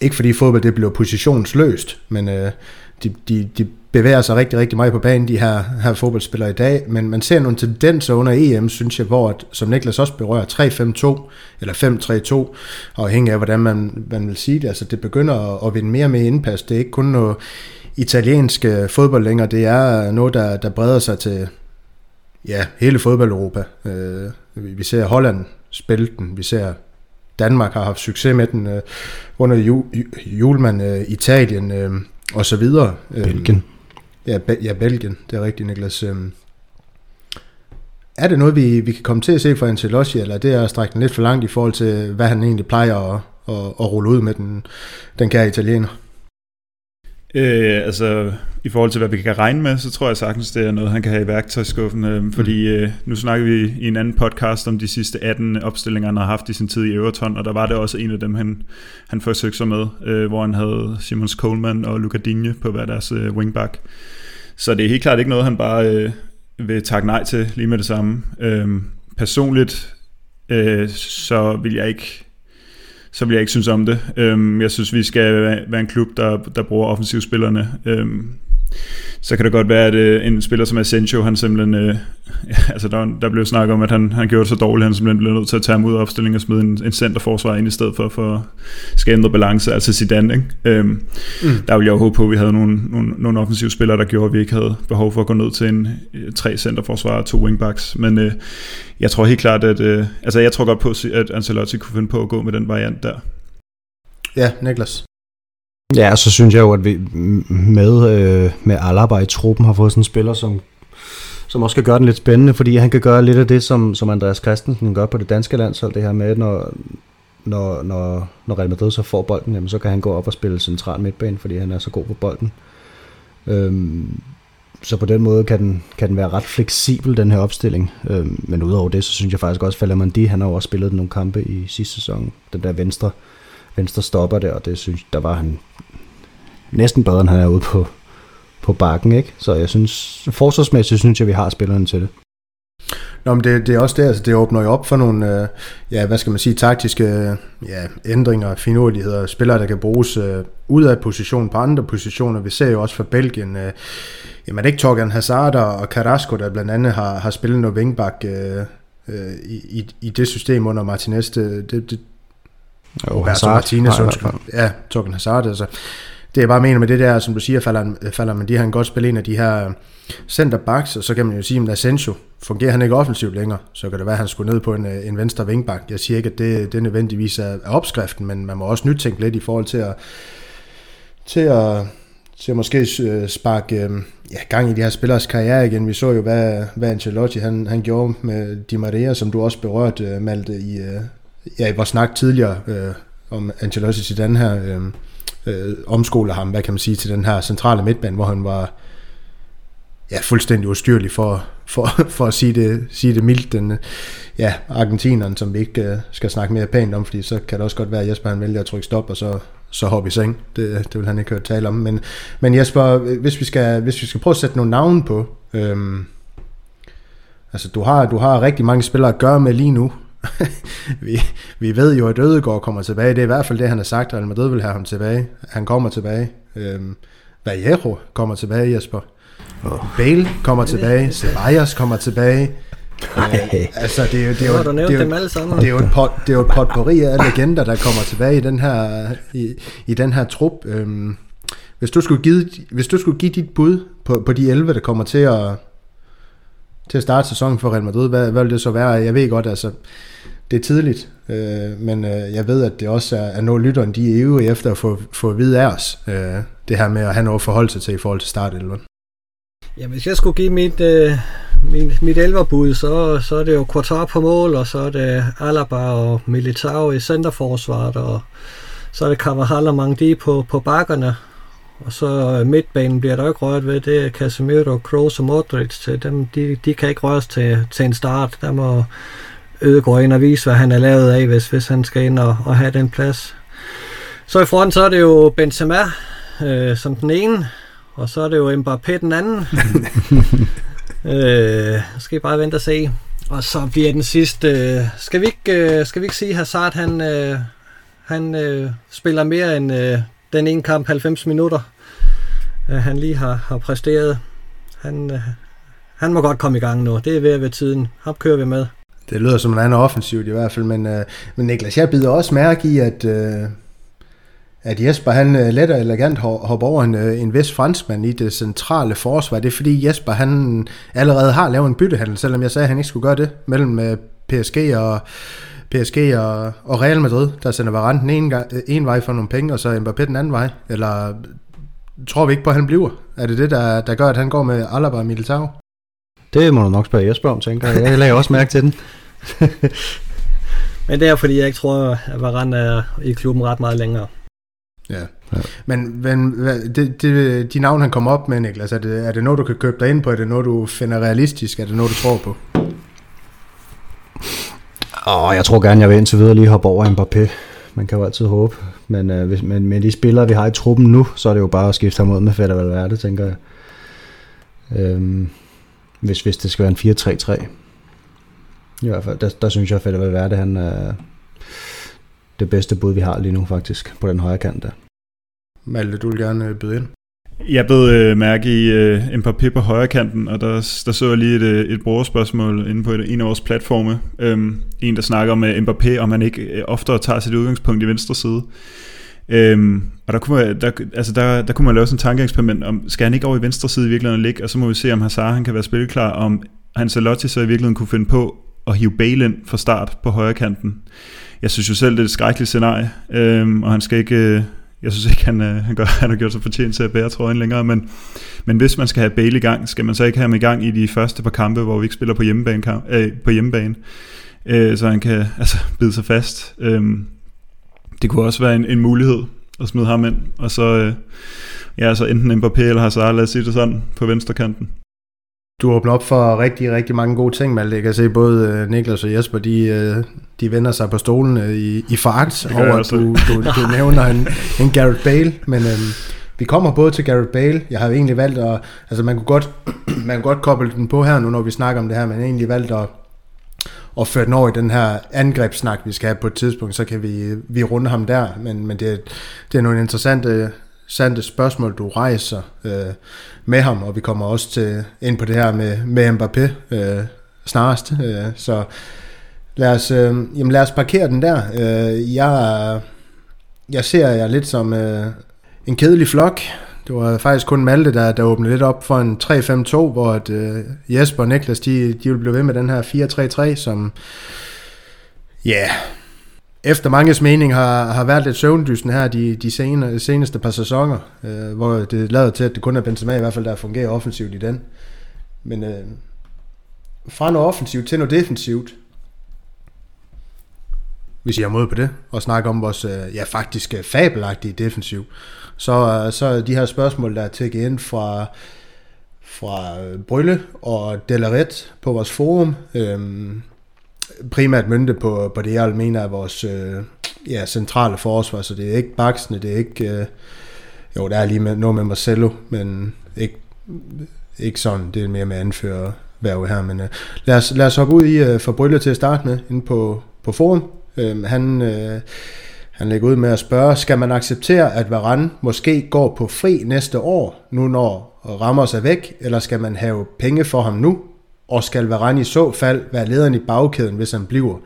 ikke fordi fodbold det bliver positionsløst, men øh, de, de, de bevæger sig rigtig, rigtig meget på banen, de her, her fodboldspillere i dag, men man ser nogle tendenser under EM, synes jeg, hvor, at, som Niklas også berører, 3-5-2 eller 5-3-2, afhængig af, hvordan man, man vil sige det. Altså, det begynder at, at vinde mere med indpas. Det er ikke kun noget italiensk fodbold længere, det er noget, der, der breder sig til, ja, hele fodbold-Europa. Øh, vi ser Holland spille den, vi ser Danmark har haft succes med den øh, under Julemand, øh, Italien øh, og så videre. Belgien. Ja, Be- ja, Belgien, det er rigtigt, Niklas. Øh, er det noget, vi, vi kan komme til at se fra Ancelotti, eller det er at strække den lidt for langt i forhold til, hvad han egentlig plejer at, at, at rulle ud med den, den kære italiener? Øh, altså, i forhold til, hvad vi kan regne med, så tror jeg sagtens, det er noget, han kan have i værktøjskuffen. Øh, fordi øh, nu snakker vi i en anden podcast om de sidste 18 opstillinger, han har haft i sin tid i Everton, og der var det også en af dem, han, han forsøgte sig med, øh, hvor han havde Simons Coleman og Luca Digne på hver deres øh, wingback. Så det er helt klart ikke noget, han bare øh, vil takke nej til lige med det samme. Øh, personligt, øh, så vil jeg ikke så vil jeg ikke synes om det. Øhm, jeg synes, vi skal være en klub, der, der bruger offensivspillerne. Øhm, så kan det godt være, at øh, en spiller som Asensio, han simpelthen, øh, ja, altså der, der blev snakket om, at han, han gjorde det så dårligt, han simpelthen blev nødt til at tage ham ud af opstillingen og smide en, en centerforsvar ind i stedet for, for at skabe noget balance, altså Zidane, ikke? Øhm, mm. Der ville jeg jo håbe på, at vi havde nogle, nogle, nogle offensive spillere, der gjorde, at vi ikke havde behov for at gå ned til en øh, tre centerforsvar og to wingbacks, men øh, jeg tror helt klart, at øh, altså jeg tror godt på, at Ancelotti kunne finde på at gå med den variant der. Ja, Niklas. Ja, så synes jeg jo, at vi med, øh, med Alaba i truppen har fået sådan en spiller, som, som også kan gøre den lidt spændende, fordi han kan gøre lidt af det, som, som Andreas Christensen gør på det danske landshold, det her med, når, når, når, når Real Madrid så får bolden, jamen, så kan han gå op og spille central midtbane, fordi han er så god på bolden. Øhm, så på den måde kan den, kan den være ret fleksibel, den her opstilling. Øhm, men udover det, så synes jeg faktisk også, at Falamandi, han har jo også spillet nogle kampe i sidste sæson. Den der venstre, venstre stopper der, og det synes der var han næsten bedre, end han er ude på, på bakken. Ikke? Så jeg synes, forsvarsmæssigt synes jeg, vi har spillerne til det. Nå, men det, det er også det, altså det åbner jo op for nogle, øh, ja, hvad skal man sige, taktiske ja, ændringer, finurligheder, spillere, der kan bruges øh, ud af position på andre positioner. Vi ser jo også for Belgien, øh, jamen ikke Torgan Hazard og Carrasco, der blandt andet har, har spillet noget vingbak øh, øh, i, i det system under Martinez. Det, det, det jo, Hazard, Martinez, undskyld. Ja, Torgan Hazard, altså det jeg bare mener med det der, som du siger, falder, falder man de her en godt spil ind af de her øh, centerbacks, og så kan man jo sige, at Asensio, fungerer han ikke offensivt længere, så kan det være, at han skulle ned på en, øh, en venstre vingbak. Jeg siger ikke, at det, det nødvendigvis er, er opskriften, men man må også nytænke lidt i forhold til at, til at, til at måske øh, sparke ja, gang i de her spillers karriere igen. Vi så jo, hvad, hvad Ancelotti han, han gjorde med Di Maria, som du også berørte, Malte, i, ja, i vores snak tidligere øh, om Ancelotti til den her øh, øh, omskoler ham, hvad kan man sige, til den her centrale midtbane, hvor han var ja, fuldstændig ustyrlig for, for, for at sige det, sige det mildt. Den, ja, argentineren, som vi ikke øh, skal snakke mere pænt om, fordi så kan det også godt være, at Jesper han vælger at trykke stop, og så, så hoppe i seng. Det, det vil han ikke høre tale om. Men, men Jesper, hvis vi, skal, hvis vi skal prøve at sætte nogle navne på, øhm, altså du har, du har rigtig mange spillere at gøre med lige nu. vi, vi ved jo, at Ødegaard kommer tilbage. Det er i hvert fald det, han har sagt, at Madrid vil have ham tilbage. Han kommer tilbage. Øhm, Vallejo kommer tilbage, Jesper. Oh. Bale kommer tilbage, Ceballos kommer tilbage. Nej. altså, det er jo, det er jo, det er dem jo, det er jo et, pot, det er jo et potpourri af legender, der kommer tilbage i den her, i, i den her trup. Øhm, hvis, du skulle give, hvis du skulle give dit bud på, på de 11, der kommer til at, til at starte sæsonen for Real Madrid, hvad, hvad vil det så være? Jeg ved godt, altså, det er tidligt, øh, men øh, jeg ved, at det også er, er noget, lytteren de er ivrige efter at få, få at vide af os. Øh, det her med at have noget at forholde sig til i forhold til startelven. Ja, hvis jeg skulle give mit, øh, mit, mit elverbud, så, så er det jo Quartar på mål, og så er det Alaba og Militao i centerforsvaret, og så er det Carvajal og Mangdi på, på bakkerne. Og så øh, midtbanen bliver der ikke rørt ved, det er Casemiro, Kroos og Modric. Til dem, de, de kan ikke røres til, til en start. Der må Ødegaard ind og vise, hvad han er lavet af, hvis, hvis han skal ind og, og have den plads. Så i front, så er det jo Benzema øh, som den ene, og så er det jo Mbappé den anden. øh, skal I bare vente og se. Og så bliver den sidste... Øh, skal, vi ikke, øh, skal vi ikke sige, at Hazard han, øh, han øh, spiller mere end øh, den ene kamp 90 minutter, øh, han lige har, har præsteret. Han, øh, han må godt komme i gang nu. Det er ved at være tiden. Ham kører vi med. Det lyder som en anden offensivt i hvert fald, men, øh, men Niklas, jeg bider også mærke i, at, øh, at Jesper han øh, let og elegant hopper over en, øh, en vest franskmand i det centrale forsvar. Det er fordi Jesper han allerede har lavet en byttehandel, selvom jeg sagde, at han ikke skulle gøre det, mellem øh, PSG og PSG og, og Real Madrid, der sender Varane den ene, gang, en vej for nogle penge, og så Mbappé den anden vej. Eller tror vi ikke på, at han bliver? Er det det, der, der gør, at han går med Alaba og Militao? Det må du nok spørge Jesper om, tænker jeg. Jeg lagde også mærke til den. Men det er fordi, jeg ikke tror, at Varane er i klubben ret meget længere. Ja. ja. Men, men hvad- det, det, de navn, han kommer op med, Niklas, er det, er det noget, du kan købe dig ind på? Er det noget, du finder realistisk? Er det noget, du tror på? Og jeg tror gerne, jeg vil indtil videre lige hoppe over Mbappé. Man kan jo altid håbe. Men, øh, hvis, men med de spillere, vi har i truppen nu, så er det jo bare at skifte ham ud med Fedder Valverde, tænker jeg. Øhm, hvis, hvis det skal være en 4-3-3. I hvert fald, der, der synes jeg, at Fedder Valverde, han er det bedste bud, vi har lige nu faktisk, på den højre kant der. Malte, du vil gerne byde ind. Jeg blev øh, mærke i øh, Mbappé på højre kanten, og der, der så jeg lige et, øh, et brugerspørgsmål inde på et, en af vores platforme. Øhm, en, der snakker om øh, Mbappé, om man ikke øh, oftere tager sit udgangspunkt i venstre side. Øhm, og der kunne, man, der, altså der, der kunne man lave sådan en tankeeksperiment om, skal han ikke over i venstre side i virkeligheden ligge, og så må vi se, om Hazard han kan være spilleklar, om Ancelotti så i virkeligheden kunne finde på at hive Bale ind fra start på højre kanten. Jeg synes jo selv, det er et skrækkeligt scenarie, øhm, og han skal ikke... Øh, jeg synes ikke, han, øh, han, gør, han har gjort sig fortjent til at bære trøjen længere, men, men hvis man skal have Bale i gang, skal man så ikke have ham i gang i de første par kampe, hvor vi ikke spiller på hjemmebane, kamp, øh, på hjemmebane øh, så han kan altså, bide sig fast. Øh, det kunne også være en, en mulighed at smide ham ind, og så, øh, ja, så enten Mbappé eller Hazard, lad os sige det sådan, på venstre kanten. Du åbner op for rigtig, rigtig mange gode ting, Malte. Jeg kan se både øh, Niklas og Jesper, de, øh, de vender sig på stolen i, i gør jeg over, at du, du, du nævner en, en Gareth Bale. Men øh, vi kommer både til Gareth Bale. Jeg har jo egentlig valgt at... Altså man kunne godt, man kunne godt koble den på her nu, når vi snakker om det her, men jeg har egentlig valgt at, at føre den over i den her angrebssnak, vi skal have på et tidspunkt, så kan vi, vi runde ham der. Men, men det, det er nogle interessante, interessante spørgsmål, du rejser øh, med ham, og vi kommer også til ind på det her med, med Mbappé øh, snarest. Øh, så lad os, øh, jamen lad os parkere den der. Øh, jeg, jeg ser jer lidt som øh, en kedelig flok. Det var faktisk kun Malte, der, der åbnede lidt op for en 3-5-2, hvor at, øh, Jesper og Niklas, de, de vil blive ved med den her 4-3-3, som ja, yeah, efter manges mening har, har været lidt søvndysen her de, de senere, seneste par sæsoner, øh, hvor det lader til, at det kun er Benzema i hvert fald, der fungerer offensivt i den. Men øh, fra noget offensivt til noget defensivt, hvis I har mod på det, og snakke om vores øh, ja, faktisk øh, fabelagtige defensiv, så, øh, så de her spørgsmål, der er tækket ind fra, fra Brylle og Delaret på vores forum, øh, primært mynte på, på det, jeg mener er vores øh, ja, centrale forsvar, så det er ikke baksene, det er ikke, øh, jo, der er lige med, noget med Marcelo, men ikke, ikke sådan, det er mere med anfører værve her, men øh, lad, os, lad os hoppe ud i øh, for Brylle til at starte med, inde på, på forum. Øh, han, øh, han lægger ud med at spørge, skal man acceptere, at Varane måske går på fri næste år, nu når rammer sig væk, eller skal man have penge for ham nu, og skal Varane i så fald være lederen i bagkæden, hvis han bliver.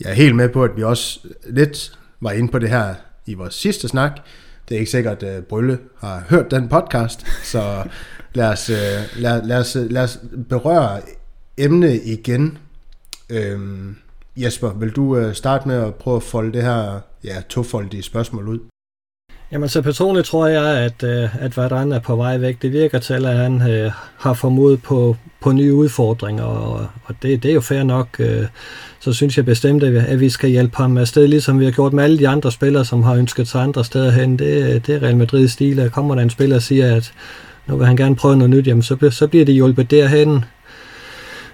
Jeg er helt med på, at vi også lidt var inde på det her i vores sidste snak. Det er ikke sikkert, at øh, Brylle har hørt den podcast, så lad os, øh, lad, lad os, øh, lad os berøre emne igen. Øhm, Jesper, vil du starte med at prøve at folde det her ja, tofoldige spørgsmål ud? Jamen så personligt tror jeg, at, øh, at Varane er på vej væk. Det virker til, at han øh, har formået på, på nye udfordringer, og, og det, det er jo fair nok. Øh, så synes jeg bestemt, at vi skal hjælpe ham afsted, ligesom vi har gjort med alle de andre spillere, som har ønsket sig andre steder hen. Det, det er Real Madrid stil. Kommer der en spiller og siger, at nu vil han gerne prøve noget nyt, jamen så, så bliver det hjulpet derhen.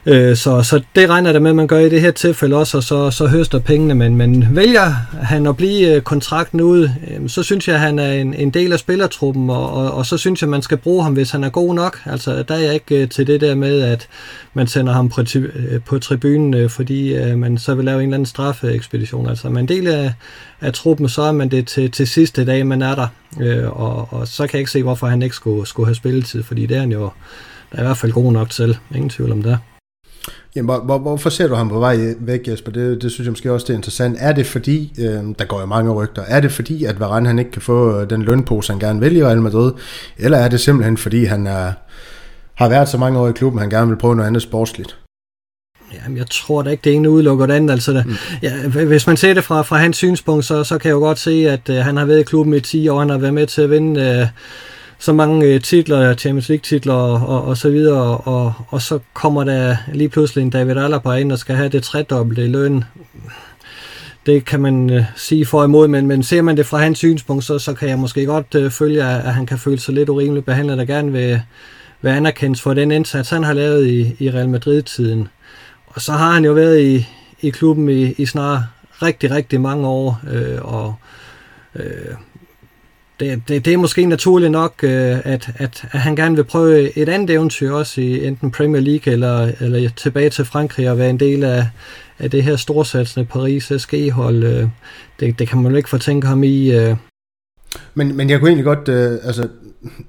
Øh, så, så det regner der med, at man gør i det her tilfælde også, og så, så høster pengene. Men, men vælger han at blive øh, kontrakten ud, øh, så synes jeg, at han er en, en del af spillertruppen, og, og, og så synes jeg, at man skal bruge ham, hvis han er god nok. Altså, der er jeg ikke øh, til det der med, at man sender ham på, øh, på tribunen, øh, fordi øh, man så vil lave en eller anden straffeekspedition. Altså, man en del af, af truppen, så er man det til, til sidste dag, man er der. Øh, og, og så kan jeg ikke se, hvorfor han ikke skulle, skulle have spilletid, fordi det er han jo der er i hvert fald god nok til. Ingen tvivl om det. Jamen, hvor, hvor, hvorfor ser du ham på vej væk, Jesper? Det, det synes jeg måske også det er interessant. Er det fordi, øh, der går jo mange rygter, er det fordi, at Varane han ikke kan få øh, den lønpose, han gerne vil i Real Madrid? Eller er det simpelthen fordi, han er, har været så mange år i klubben, han gerne vil prøve noget andet sportsligt? Jamen, jeg tror da ikke, det ene udelukker det andet. Altså, mm. ja, hvis man ser det fra, fra hans synspunkt, så, så kan jeg jo godt se, at øh, han har været i klubben i 10 år, han har været med til at vinde øh, så mange øh, titler, Champions League titler og, og, og så videre, og, og så kommer der lige pludselig en David Alaba ind og skal have det tredobbelte i løn. Det kan man øh, sige for imod, men, men ser man det fra hans synspunkt, så, så kan jeg måske godt øh, følge, at, at han kan føle sig lidt urimeligt behandlet, der gerne vil, vil anerkendes for den indsats, han har lavet i, i Real Madrid-tiden. Og så har han jo været i, i klubben i, i snart rigtig, rigtig mange år, øh, og øh, det, det, det er måske naturligt nok, øh, at, at, at han gerne vil prøve et andet eventyr også i enten Premier League eller, eller tilbage til Frankrig og være en del af, af det her storsatsende Paris SG-hold. Øh, det, det kan man jo ikke fortænke ham i. Øh. Men, men jeg kunne egentlig godt, øh, altså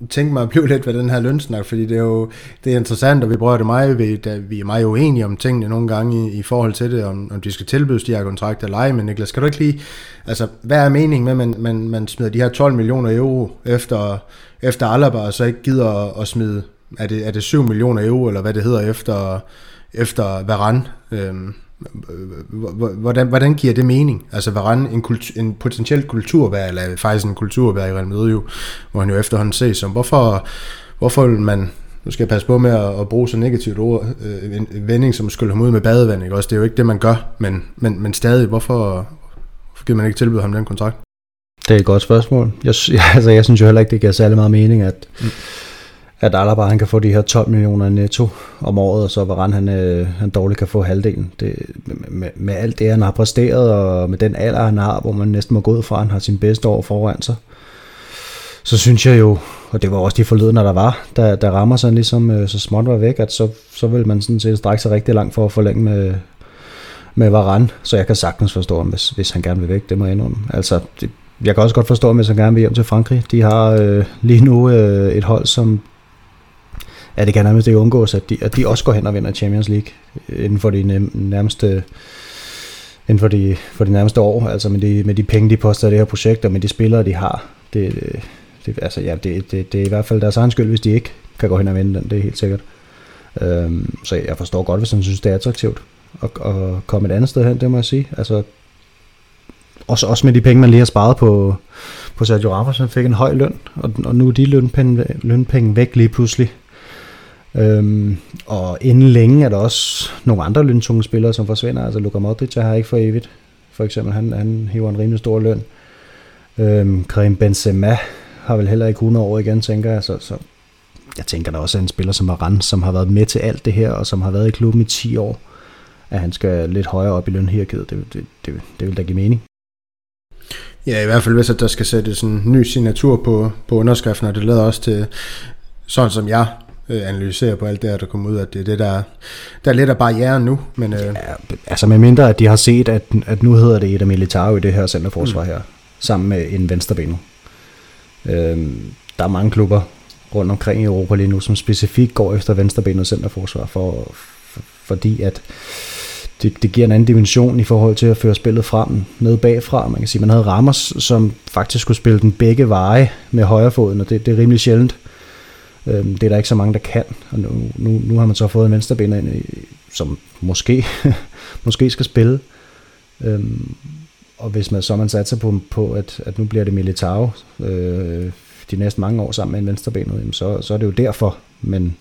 tænke mig at blive lidt ved den her lønsnak, fordi det er jo det er interessant, og vi prøver det meget ved, da vi er meget uenige om tingene nogle gange i, i forhold til det, om, om de skal tilbydes de her kontrakter eller ej, men Niklas, kan du ikke lige, altså hvad er meningen med, at man, man, man smider de her 12 millioner euro efter, efter Alaba, og så ikke gider at, at smide, er det, er det 7 millioner euro, eller hvad det hedder, efter, efter Varane? Øhm, hvordan, hvordan giver det mening? Altså Varane, en, kultur, en potentiel kulturvær, eller faktisk en kulturvær i Real Madrid, jo, hvor han jo efterhånden ses som. Hvorfor, hvorfor vil man, nu skal jeg passe på med at, at bruge så negativt ord, øh, en vending som skulle ham ud med badevand, ikke? Også, det er jo ikke det, man gør, men, men, men stadig, hvorfor, hvorfor giver man ikke tilbyde ham den kontrakt? Det er et godt spørgsmål. Jeg, altså, jeg synes jo heller ikke, det giver særlig meget mening, at, mm at Alaba han kan få de her 12 millioner netto om året, og så Varane han, øh, han dårligt kan få halvdelen. Det, med, med alt det, han har præsteret, og med den alder, han har, hvor man næsten må gå ud fra, at han har sin bedste år foran sig, så synes jeg jo, og det var også de forlydende, der var, der, der rammer sig ligesom øh, så småt var væk, at så, så vil man sådan set strække sig rigtig langt for at forlænge med, med Varane, så jeg kan sagtens forstå ham, hvis, hvis han gerne vil væk, det må jeg indrømme. Altså, det, jeg kan også godt forstå, hvis han gerne vil hjem til Frankrig. De har øh, lige nu øh, et hold, som ja, det kan nærmest ikke undgås, at de, at de også går hen og vinder Champions League øh, inden for de nærmeste inden for de, for de nærmeste år, altså med de, med de penge, de poster i det her projekt, og med de spillere, de har. Det, det, altså, ja, det, det, det er i hvert fald deres egen skyld, hvis de ikke kan gå hen og vinde den, det er helt sikkert. Øhm, så jeg forstår godt, hvis han synes, det er attraktivt at, at komme et andet sted hen, det må jeg sige. Altså, også, også med de penge, man lige har sparet på, på Sergio Ramos, han fik en høj løn, og, og nu er de lønpenge, lønpenge væk lige pludselig. Øhm, og inden længe er der også nogle andre løntunge spillere, som forsvinder. Altså Luka Modric er her ikke for evigt. For eksempel, han, han hiver en rimelig stor løn. Øhm, Karim Benzema har vel heller ikke 100 år igen, tænker jeg. Så, så jeg tænker der også er en spiller som Varane, som har været med til alt det her, og som har været i klubben i 10 år, at han skal lidt højere op i lønhierarkiet. Det, det, det, det vil da give mening. Ja, i hvert fald hvis at der skal sættes en ny signatur på, på underskriften, og det lader også til, sådan som jeg øh, analyserer på alt det her, der kommer ud, at det er det, der, der er lidt af barrieren nu. Men, øh... ja, altså med mindre, at de har set, at, at nu hedder det et af i det her centerforsvar mm. her, sammen med en venstrebenet. Øh, der er mange klubber rundt omkring i Europa lige nu, som specifikt går efter venstrebenet centerforsvar, for, for, fordi at det, det giver en anden dimension i forhold til at føre spillet frem, ned bagfra. Man kan sige, man havde Ramos, som faktisk skulle spille den begge veje med højrefoden, og det, det er rimelig sjældent. Øh, det er der ikke så mange, der kan. Og nu, nu, nu har man så fået en venstreben ind, som måske, måske skal spille. Øhm, og hvis man så man satser på, på at, at nu bliver det Militao øh, de næste mange år sammen med en venstrebenet, så, så er det jo derfor. Men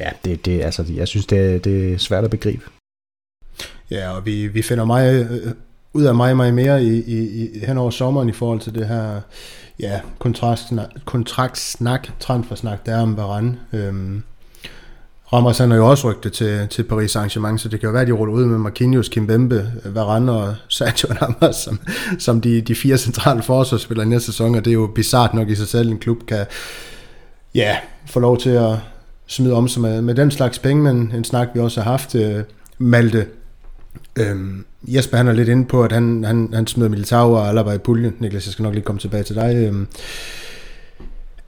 ja, det, det, altså, jeg synes, det, det er svært at begribe. Ja, og vi, vi finder meget ud af mig meget mere i, i, i, hen over sommeren i forhold til det her ja, kontraktsnak, kontraktsnak transfersnak, der er om Varane. Øhm, Ramos han har jo også rygtet til, til Paris Saint-Germain, så det kan jo være, at de ruller ud med Marquinhos, Kimpembe, Varane og Sergio Ramos som, som de, de fire centrale forsvarsspillere i næste sæson, og det er jo bizart nok i sig selv, en klub kan ja, få lov til at smide om sig med, med den slags penge, men en snak vi også har haft, øh, Malte, Øhm, Jesper han er lidt inde på, at han, han, han smider Militao og Alaba i puljen. Niklas, jeg skal nok lige komme tilbage til dig. Øhm,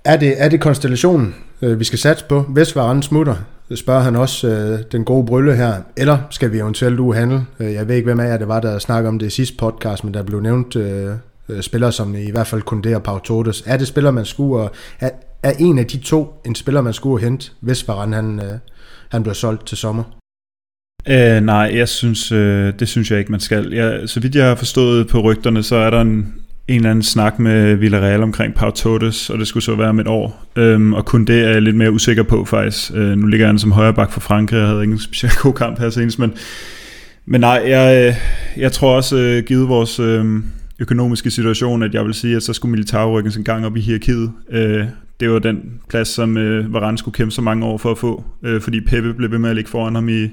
er, det, er det konstellationen, øh, vi skal satse på? Hvis Varane smutter, spørger han også øh, den gode brølle her. Eller skal vi eventuelt uhandle? Øh, jeg ved ikke, hvem af jer det var, der snakkede om det i sidste podcast, men der blev nævnt øh, øh spillere, som i hvert fald kunne det og Pau Torres. Er det spiller, man skulle... Er, er en af de to en spiller, man skulle hente, hvis Varane han, øh, han bliver solgt til sommer? Øh, nej, jeg synes, øh, det synes jeg ikke, man skal. Jeg, så vidt jeg har forstået på rygterne, så er der en, en eller anden snak med Villarreal omkring Pau Torres, og det skulle så være om et år. Øhm, og kun det er jeg lidt mere usikker på faktisk. Øh, nu ligger han som højreback for Frankrig, og havde ikke en specielt god kamp her senest, men, men nej, jeg, øh, jeg tror også, øh, givet vores øh, økonomiske situation, at jeg vil sige, at så skulle Militao rykkes en gang op i hierarkiet. Øh, det var den plads, som øh, Varane skulle kæmpe så mange år for at få, øh, fordi Pepe blev ved med at ligge foran ham i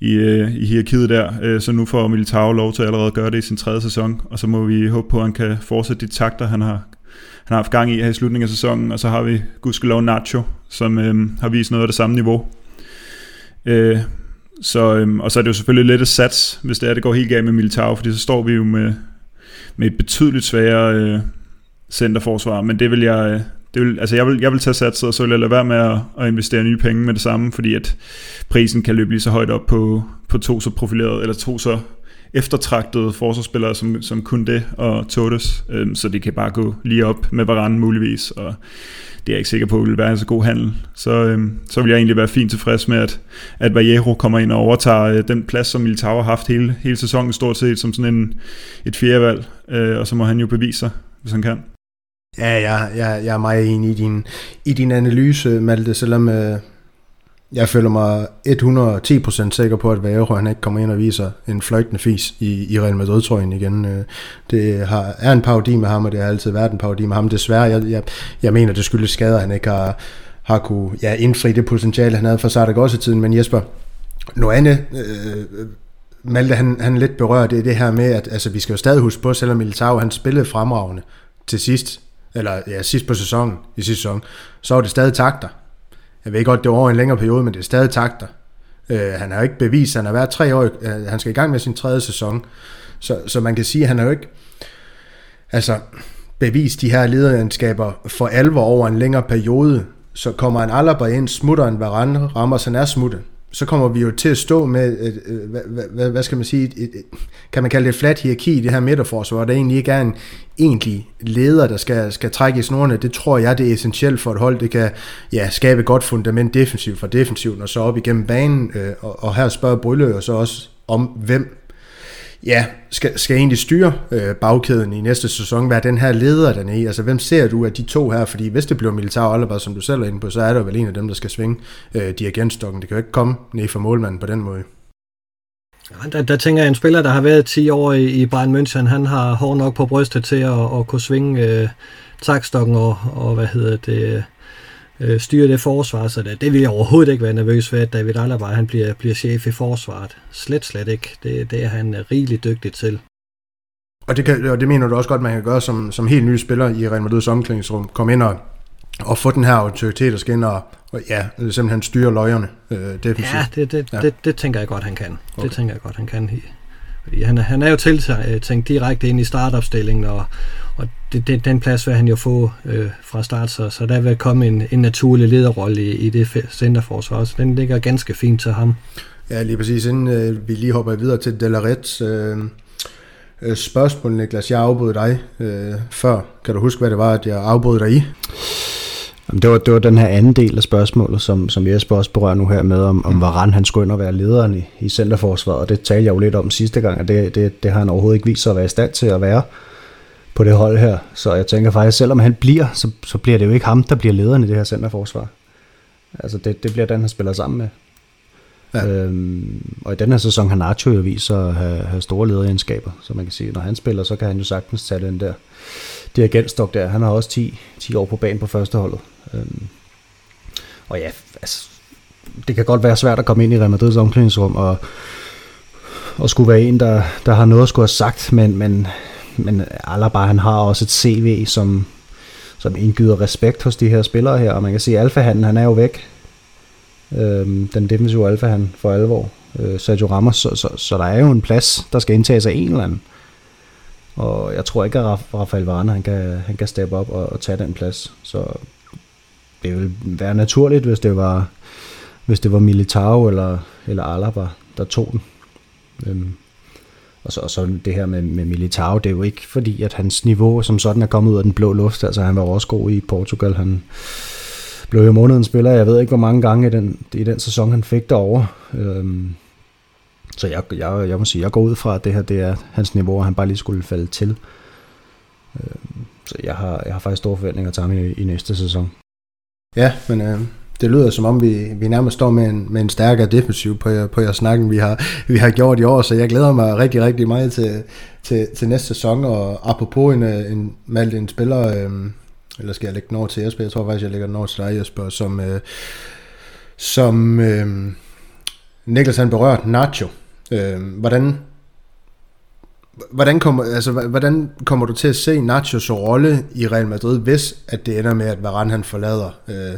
i, øh, i hierarkiet der, øh, så nu får Militao lov til at allerede gøre det i sin tredje sæson, og så må vi håbe på, at han kan fortsætte de takter, han har, han har haft gang i her i slutningen af sæsonen, og så har vi gudskelov Nacho, som øh, har vist noget af det samme niveau. Øh, så, øh, og så er det jo selvfølgelig lidt et sats, hvis det er, det går helt galt med Militao, fordi så står vi jo med, med et betydeligt sværere øh, centerforsvar, men det vil jeg, øh, det vil, altså jeg vil, jeg vil tage satset, og så vil jeg lade være med at, at investere nye penge med det samme, fordi at prisen kan løbe lige så højt op på, på to så profilerede, eller to så eftertragtede forsvarsspillere som, som kun det og Totes, øhm, så det kan bare gå lige op med Varane muligvis, og det er jeg ikke sikker på, at vil være en så god handel. Så, øhm, så vil jeg egentlig være fint tilfreds med, at, at Vallejo kommer ind og overtager øh, den plads, som Militao har haft hele, hele sæsonen stort set, som sådan en, et fjerdevalg, øh, og så må han jo bevise sig, hvis han kan. Ja, jeg, jeg, jeg er meget enig i din, i din analyse, Malte, selvom øh, jeg føler mig 110% sikker på, at Vajero han ikke kommer ind og viser en fløjtende fis i, i Real Madrid-trøjen igen. Øh. Det har, er en parodi med ham, og det har altid været en parodi med ham. Desværre, jeg, jeg, jeg mener, det skyldes skader, han ikke har, har kunne ja, indfri det potentiale, han havde for sig også i tiden. Men Jesper, noget andet, øh, Malte han, han lidt berører det er det her med, at altså, vi skal jo stadig huske på, selvom Militao han spillede fremragende til sidst, eller ja, sidst på sæsonen, i sidste sæson, så var det stadig takter. Jeg ved godt, det var over en længere periode, men det er stadig takter. Øh, han har jo ikke bevist, han har været tre år, øh, han skal i gang med sin tredje sæson, så, så man kan sige, at han har jo ikke altså, bevist de her lederskaber for alvor over en længere periode, så kommer en Alaba ind, smutter en Varane, rammer, så han er smuttet så kommer vi jo til at stå med, et, hvad, hvad, hvad skal man sige, et, et, kan man kalde det et flat hierarki i det her midterforsvar, hvor der egentlig ikke er en egentlig leder, der skal, skal trække i snorene. Det tror jeg, det er essentielt for et hold. Det kan ja, skabe et godt fundament defensivt for defensivt, og så op igennem banen. Øh, og, og her spørger Brylø og så også om, hvem ja, skal, skal egentlig styre øh, bagkæden i næste sæson, hvad er den her leder dernede? i? Altså, hvem ser du af de to her? Fordi hvis det bliver Militar Oliver, som du selv er inde på, så er der vel en af dem, der skal svinge øh, dirigentstokken. Det kan jo ikke komme ned fra målmanden på den måde. Ja, der, der tænker jeg, en spiller, der har været 10 år i, i Bayern München, han har hår nok på brystet til at, at kunne svinge øh, takstokken og, og, hvad hedder det, øh, styre det forsvar, så det, det vil jeg overhovedet ikke være nervøs ved, at David Alaba han bliver, bliver chef i forsvaret. Slet, slet ikke. Det, det er han rigeligt dygtig til. Og det, kan, og det mener du også godt, man kan gøre som, som helt ny spiller i Real Madrid's omklædningsrum. Kom ind og, og få den her autoritet og skinne og, og ja, simpelthen styre løjerne øh, defensivt. Ja, det, det, ja. Det, det, tænker jeg godt, han kan. Okay. Det tænker jeg godt, han kan. Han, han er jo tiltænkt øh, direkte ind i startopstillingen, og, og det, det, den plads vil han jo få øh, fra start, så, så der vil komme en, en naturlig lederrolle i, i det centerforsvar så Den ligger ganske fint til ham. Ja, lige præcis. Inden øh, vi lige hopper videre til Delaret, øh, øh, spørgsmål, Niklas. Jeg afbød dig øh, før. Kan du huske, hvad det var, at jeg afbød dig i? Det, var, det var den her anden del af spørgsmålet, som, som Jesper også berører nu her med, om, om Varane han skulle ind og være lederen i, i centerforsvaret, og det talte jeg jo lidt om sidste gang, og det, det, det har han overhovedet ikke vist sig at være i stand til at være på det hold her. Så jeg tænker faktisk, selvom han bliver, så, så bliver det jo ikke ham, der bliver lederen i det her centerforsvar. Altså det, det bliver den, han spiller sammen med. Ja. Øhm, og i den her sæson har Nacho jo vist sig at have, have store lederegenskaber, så man kan sige, når han spiller, så kan han jo sagtens tage den der dirigentstok der. Han har også 10, 10 år på banen på første holdet. Øhm, og ja, altså, det kan godt være svært at komme ind i Real Madrid's omklædningsrum og, og skulle være en, der, der har noget at skulle have sagt, men, men, men Alaba, han har også et CV, som, som indgyder respekt hos de her spillere her, og man kan sige, at Alfa han, han er jo væk. Øhm, den defensive Alfa han for alvor. Øh, Sergio Ramos, så, så, så der er jo en plads, der skal indtages af en eller anden. Og jeg tror ikke, at Rafael Varane han kan, han kan steppe op og, og tage den plads. Så det ville være naturligt, hvis det var, hvis det var Militao eller, eller Alaba, der tog den. Øhm, og, så, og så det her med, med Militao, det er jo ikke fordi, at hans niveau som sådan er kommet ud af den blå luft. Altså han var også god i Portugal. Han blev jo månedens spiller, jeg ved ikke hvor mange gange i den, i den sæson, han fik derovre. Øhm, så jeg, jeg, jeg må sige, jeg går ud fra, at det her det er hans niveau, og han bare lige skulle falde til. Øhm, så jeg har, jeg har faktisk store forventninger til ham i, i næste sæson. Ja, men øh, det lyder som om, vi, vi nærmest står med en, med en stærkere defensiv på, på jeres snakken, vi har, vi har gjort i år, så jeg glæder mig rigtig, rigtig meget til, til, til næste sæson, og apropos en, øh, en, Malte, en spiller, øh, eller skal jeg lægge den over til Jesper? Jeg tror faktisk, jeg lægger den over til dig, Jesper, som, øh, som øh, Niklas han berørt Nacho. Øh, hvordan, hvordan, kommer, altså, hvordan kommer du til at se Nachos rolle i Real Madrid, hvis at det ender med, at Varane han forlader øh,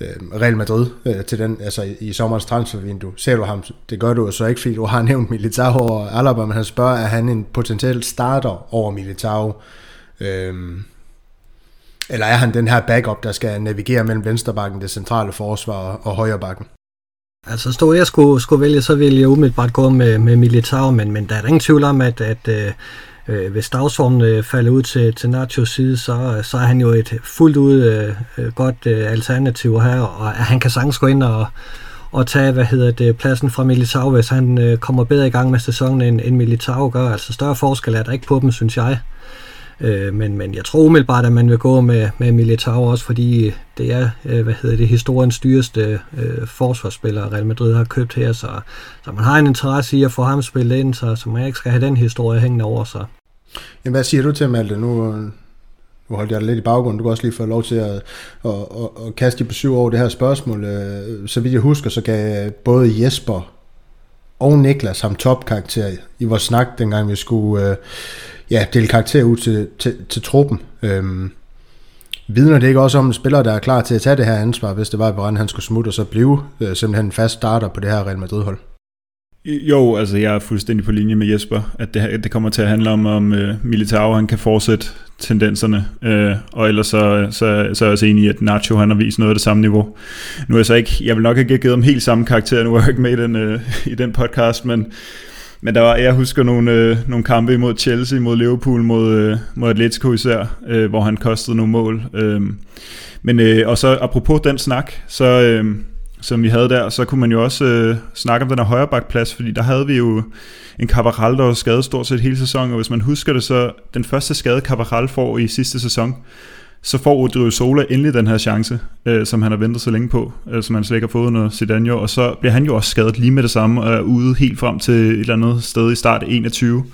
øh, Real Madrid øh, til den, altså i, i sommerens transfervindue? Ser du ham? Det gør du så ikke, fordi du har nævnt Militao og Alaba, men han spørger, er han en potentiel starter over Militao? Øh, eller er han den her backup, der skal navigere mellem venstrebakken, det centrale forsvar og højrebakken? Altså stod jeg skulle, skulle vælge, så ville jeg umiddelbart gå med, med Militao, men, men der er ingen tvivl om, at, at øh, øh hvis dagsformen øh, falder ud til, til Nachos side, så, så er han jo et fuldt ud øh, øh, godt øh, alternativ her, og han kan sagtens gå ind og, og tage, hvad hedder det, pladsen fra Militao, hvis han øh, kommer bedre i gang med sæsonen, end, end Militao gør. Altså større forskel er der ikke på dem, synes jeg. Øh, men, men jeg tror umiddelbart, at man vil gå med, med Militao også, fordi det er, øh, hvad hedder det, historiens dyreste øh, forsvarsspiller, Real Madrid har købt her, så, så man har en interesse i at få ham spillet ind, så, så man ikke skal have den historie hængende over sig. Jamen, hvad siger du til Malte? Nu, nu holdt jeg dig lidt i baggrunden. Du kan også lige få lov til at, at, at, at kaste på syv over det her spørgsmål. Øh, så vidt jeg husker, så gav øh, både Jesper og Niklas ham topkarakter i vores snak, dengang vi skulle øh, ja, dele karakter ud til, til, til truppen. Øhm, vidner det ikke også om en spiller, der er klar til at tage det her ansvar, hvis det var, at han skulle smutte og så blive øh, simpelthen en fast starter på det her Real Madrid-hold? Jo, altså jeg er fuldstændig på linje med Jesper, at det, det kommer til at handle om, om øh, Militao han kan fortsætte tendenserne, øh, og ellers så, så, så er jeg også enig i, at Nacho han har vist noget af det samme niveau. Nu er jeg så ikke, jeg vil nok ikke have givet ham helt samme karakter, nu er jeg ikke med i den, øh, i den podcast, men men der var, jeg husker nogle, øh, nogle kampe imod Chelsea, mod Liverpool, mod, øh, mod Atletico især, øh, hvor han kostede nogle mål. Øh, men, øh, og så apropos den snak, så, øh, som vi havde der, så kunne man jo også øh, snakke om den her højrebakplads, fordi der havde vi jo en Cavaral, der var skadet stort set hele sæsonen, og hvis man husker det, så den første skade Cavaral får i sidste sæson, så får Odrio Sola endelig den her chance, øh, som han har ventet så længe på, øh, som han slet ikke har fået under Zidane, og så bliver han jo også skadet lige med det samme, og er ude helt frem til et eller andet sted i start 21.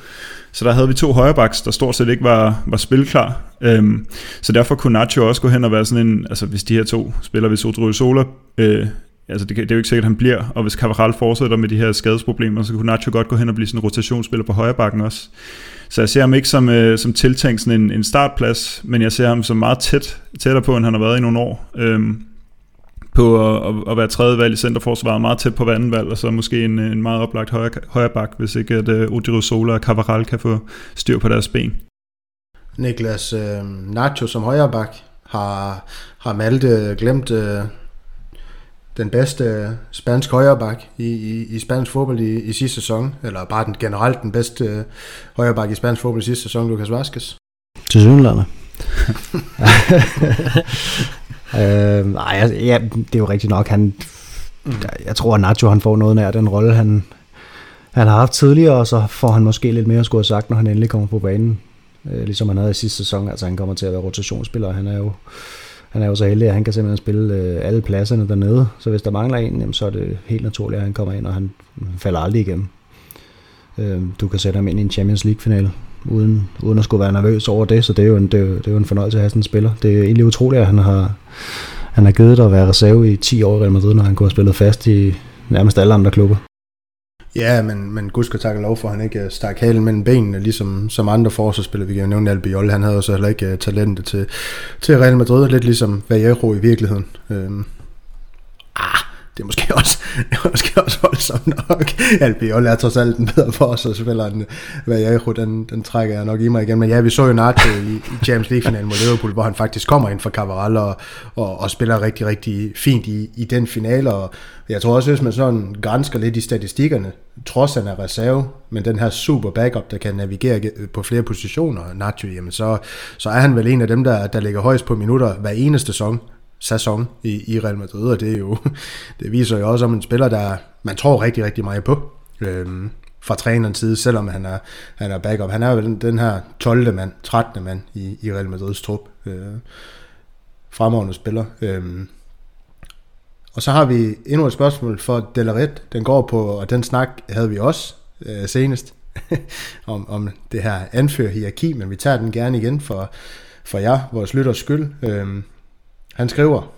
Så der havde vi to højrebacks, der stort set ikke var, var spilklar. Øhm, så derfor kunne Nacho også gå hen og være sådan en, altså hvis de her to spiller, hvis Odrio Sola, øh, altså det, det er jo ikke sikkert, at han bliver, og hvis Cavaral fortsætter med de her skadesproblemer, så kunne Nacho godt gå hen og blive sådan en rotationsspiller på højrebakken også. Så jeg ser ham ikke som, øh, som tiltænkt sådan en, en startplads, men jeg ser ham som meget tæt, tættere på, end han har været i nogle år. Øhm, på at, at være tredje valg i centerforsvaret, meget tæt på vandenvalg, og så måske en, øh, en meget oplagt højre, højre bak, hvis ikke at uh, Odiro Sola og Cavaral kan få styr på deres ben. Niklas øh, Nacho som højre bak har, har Malte glemt øh, den bedste spansk højreback i, i, i spansk fodbold i, i sidste sæson, eller bare den, generelt den bedste øh, højreback i spansk fodbold i sidste sæson, Lucas Vaskes. Til synlande. øh, nej, altså, ja, det er jo rigtigt nok. Han, mm. Jeg tror, at Nacho han får noget af den rolle, han, han har haft tidligere, og så får han måske lidt mere at skulle have sagt, når han endelig kommer på banen. Øh, ligesom han havde i sidste sæson. Altså han kommer til at være rotationsspiller. Han er jo han er jo så heldig, at han kan simpelthen spille øh, alle pladserne dernede. Så hvis der mangler en, jamen, så er det helt naturligt, at han kommer ind, og han falder aldrig igennem. Øh, du kan sætte ham ind i en Champions League-finale, uden, uden at skulle være nervøs over det, så det er jo en, det er jo, det er jo en fornøjelse at have sådan en spiller. Det er egentlig utroligt, at han har, han har givet dig at være reserve i 10 år i Real Madrid, når han kunne have spillet fast i nærmest alle andre klubber. Ja, men, men gud skal takke lov for, at han ikke øh, stak halen mellem benene, ligesom som andre forsvarsspillere. Vi kan jo nævne Albiol, han havde også så heller ikke øh, talentet til, til Real Madrid, lidt ligesom Vallejo i virkeligheden. Øhm. Det er måske også, det er måske også voldsomt nok. Albiol er trods alt en bedre forsvarsspiller end Vallejo, den, den trækker jeg nok i mig igen. Men ja, vi så jo Nacho i, i Champions League-finalen mod Liverpool, hvor han faktisk kommer ind for Cavaral og, og, og spiller rigtig, rigtig fint i, i den finale, og jeg tror også, hvis man sådan grænsker lidt i statistikkerne, trods han er reserve, men den her super backup, der kan navigere på flere positioner, Nacho, jamen så, så er han vel en af dem, der, der ligger højst på minutter hver eneste sæson, sæson i, i Real Madrid, og det, er jo, det viser jo også om en spiller, der man tror rigtig, rigtig meget på. Øhm, fra trænerens side, selvom han er, han er backup. Han er jo den, den her 12. mand, 13. mand i, i Real Madrids trup. Øh, fremragende spiller. Øhm, og så har vi endnu et spørgsmål for Delaret. Den går på, og den snak havde vi også øh, senest, om, om det her anførhierarki, men vi tager den gerne igen for, for jer, vores lytters skyld. Øhm, han skriver,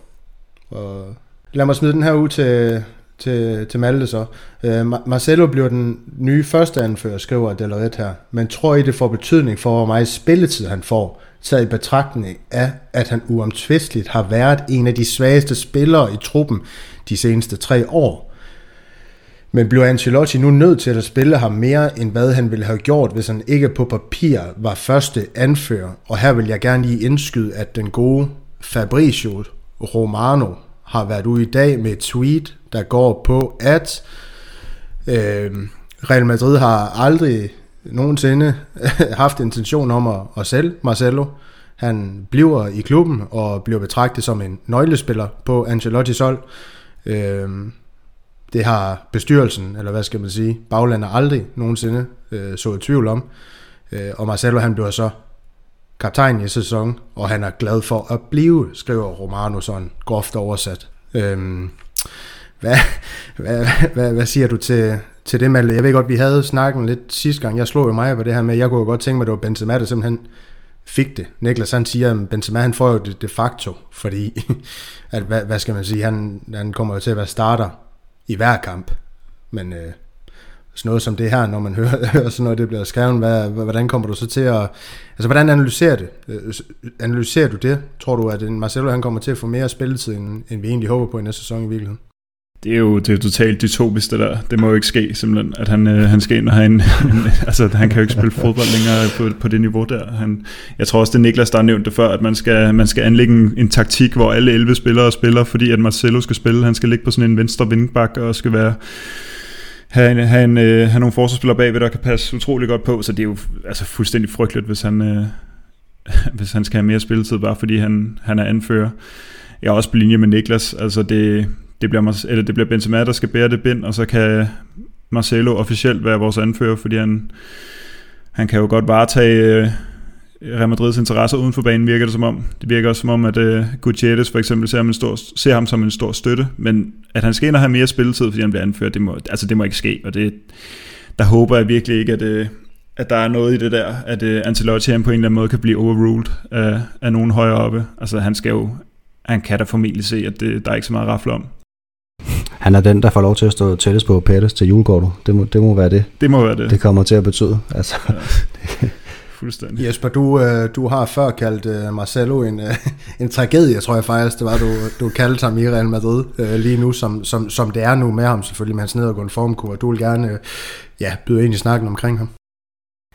og lad mig smide den her ud til, til, til Malte så. Øh, Marcelo bliver den nye første anfører, skriver Delaret her, men tror I det får betydning for, hvor meget spilletid han får? taget i betragtning af, at han uomtvisteligt har været en af de svageste spillere i truppen de seneste tre år. Men bliver Ancelotti nu nødt til at spille ham mere, end hvad han ville have gjort, hvis han ikke på papir var første anfører? Og her vil jeg gerne lige indskyde, at den gode Fabricio Romano har været ude i dag med et tweet, der går på, at øh, Real Madrid har aldrig nogensinde haft intention om at, at sælge Marcelo. Han bliver i klubben og bliver betragtet som en nøglespiller på Ancelotti's hold. Øh, det har bestyrelsen, eller hvad skal man sige, baglandet aldrig nogensinde øh, så i tvivl om. Øh, og Marcelo han bliver så kaptajn i sæson, og han er glad for at blive, skriver Romano sådan groft oversat. Øhm, hvad, hvad, hvad, hvad siger du til, til det, Malte? Jeg ved godt, vi havde snakket lidt sidste gang. Jeg slog jo mig på det her med, jeg kunne jo godt tænke mig, at det var Benzema, der simpelthen fik det. Niklas han siger, at Benzema han får jo det de facto, fordi, at, hvad, hvad skal man sige, han, han kommer jo til at være starter i hver kamp. Men øh, sådan noget som det her, når man hører, hører sådan noget, det bliver skrevet, hvad, hvordan kommer du så til at, altså hvordan analyserer det? Øh, analyserer du det? Tror du, at Marcelo han kommer til at få mere spilletid, end, end vi egentlig håber på i næste sæson i virkeligheden? det er jo det er totalt dystopisk, det der. Det må jo ikke ske simpelthen, at han, øh, han skal ind og have en, en, altså han kan jo ikke spille fodbold længere på, på det niveau der. Han, jeg tror også, det er Niklas, der har nævnt det før, at man skal, man skal anlægge en, en taktik, hvor alle 11 spillere spiller, fordi at Marcelo skal spille. Han skal ligge på sådan en venstre vingbak og skal være have, en, have, en, øh, have nogle forsvarsspillere bagved, der kan passe utrolig godt på, så det er jo altså fuldstændig frygteligt, hvis han, øh, hvis han skal have mere spilletid, bare fordi han, han er anfører. Jeg er også på linje med Niklas, altså det, det bliver, eller det bliver Benzema, der skal bære det bind, og så kan Marcelo officielt være vores anfører, fordi han, han kan jo godt varetage øh, Real Madrids interesser uden for banen, virker det som om. Det virker også som om, at uh, Gutierrez for eksempel ser ham, en stor, ser ham som en stor støtte, men at han skal ind og have mere spilletid, fordi han bliver anført, det må, altså det må ikke ske, og det, der håber jeg virkelig ikke, at, uh, at der er noget i det der, at uh, Ancelotti på en eller anden måde kan blive overruled af, af nogen højere oppe. Altså han skal jo, han kan da formentlig se, at det, der er ikke så meget at om. Han er den, der får lov til at stå tættest på Pettis til julekortet. Det må, det må være det. Det må være det. Det kommer til at betyde. Altså, ja. Fuldstændig. Jesper, du, øh, du har før kaldt øh, Marcelo en, øh, en tragedie, tror jeg faktisk, det var, du, du kaldte ham i Real Madrid lige nu, som, som, som det er nu med ham selvfølgelig, med hans nedadgående formkur. Du vil gerne ja, byde ind i snakken omkring ham.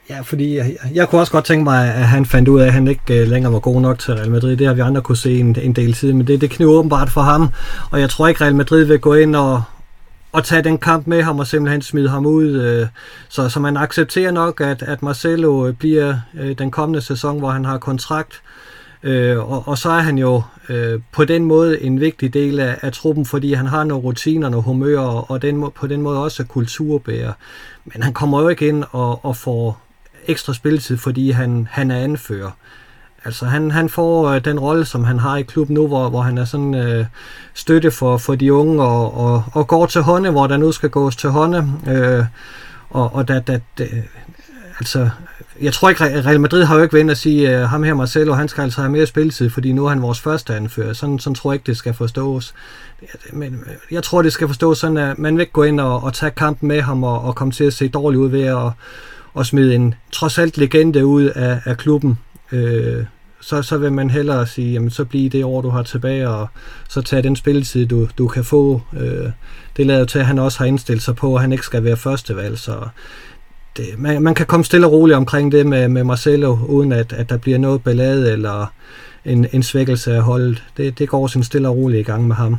Ja, fordi jeg, jeg kunne også godt tænke mig, at han fandt ud af, at han ikke længere var god nok til Real Madrid. Det har vi andre kunne se en, en del tid, men det, det kniver åbenbart for ham. Og jeg tror ikke, Real Madrid vil gå ind og, at tage den kamp med ham og simpelthen smide ham ud. Øh, så, så man accepterer nok, at, at Marcelo øh, bliver øh, den kommende sæson, hvor han har kontrakt. Øh, og, og så er han jo øh, på den måde en vigtig del af, af truppen, fordi han har nogle rutiner, nogle humør, og den, på den måde også kulturbærer. Men han kommer jo ikke ind og, og får ekstra spilletid, fordi han, han er anfører. Altså han, han får øh, den rolle, som han har i klubben nu, hvor, hvor han er sådan øh, støtte for, for de unge og, og, og går til hånde, hvor der nu skal gås til hånde. Øh, og og da, da, da, altså, jeg tror ikke, Real Madrid har jo ikke vendt at sige, øh, ham her Marcelo, han skal altså have mere spilletid, fordi nu er han vores første anfører. Sådan, sådan tror jeg ikke, det skal forstås. Men øh, jeg tror, det skal forstås sådan, at man vil ikke gå ind og, og tage kampen med ham og, og komme til at se dårligt ud ved at og smide en trods alt legende ud af, af klubben øh, så, så vil man hellere sige, jamen så bliver det år, du har tilbage, og så tage den spilletid, du, du kan få. Øh, det lader jo til, at han også har indstillet sig på, at han ikke skal være førstevalg, så det, man, man kan komme stille og roligt omkring det med, med Marcelo, uden at, at der bliver noget ballade eller en, en svækkelse af holdet. Det, det går sin stille og roligt i gang med ham.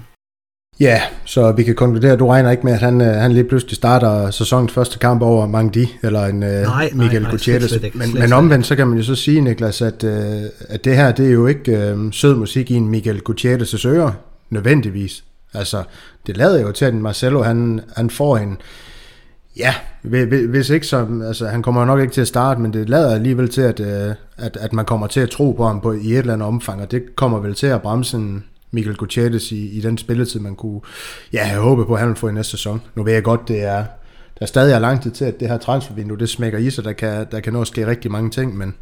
Ja, så vi kan konkludere, at du regner ikke med, at han, øh, han lige pludselig starter sæsonens første kamp over Mangdi, eller en øh, nej, Michael nej, Gutierrez. Slet men, men omvendt, så kan man jo så sige, Niklas, at, uh, at det her, det er jo ikke uh, sød musik i en Michael Gutierrez' ører, nødvendigvis. Altså, det lader jo til, at Marcelo, han, han får en, ja, hvis ikke så, altså han kommer nok ikke til at starte, men det lader alligevel til, at, at, at man kommer til at tro på ham på, i et eller andet omfang, og det kommer vel til at bremse en, Michael Gutierrez i, i den spilletid, man kunne ja, have håbet på, at han ville få i næste sæson. Nu ved jeg godt, det er, der er stadig er lang tid til, at det her transfervindue, det smækker i sig, der kan, der kan nå at ske rigtig mange ting, men...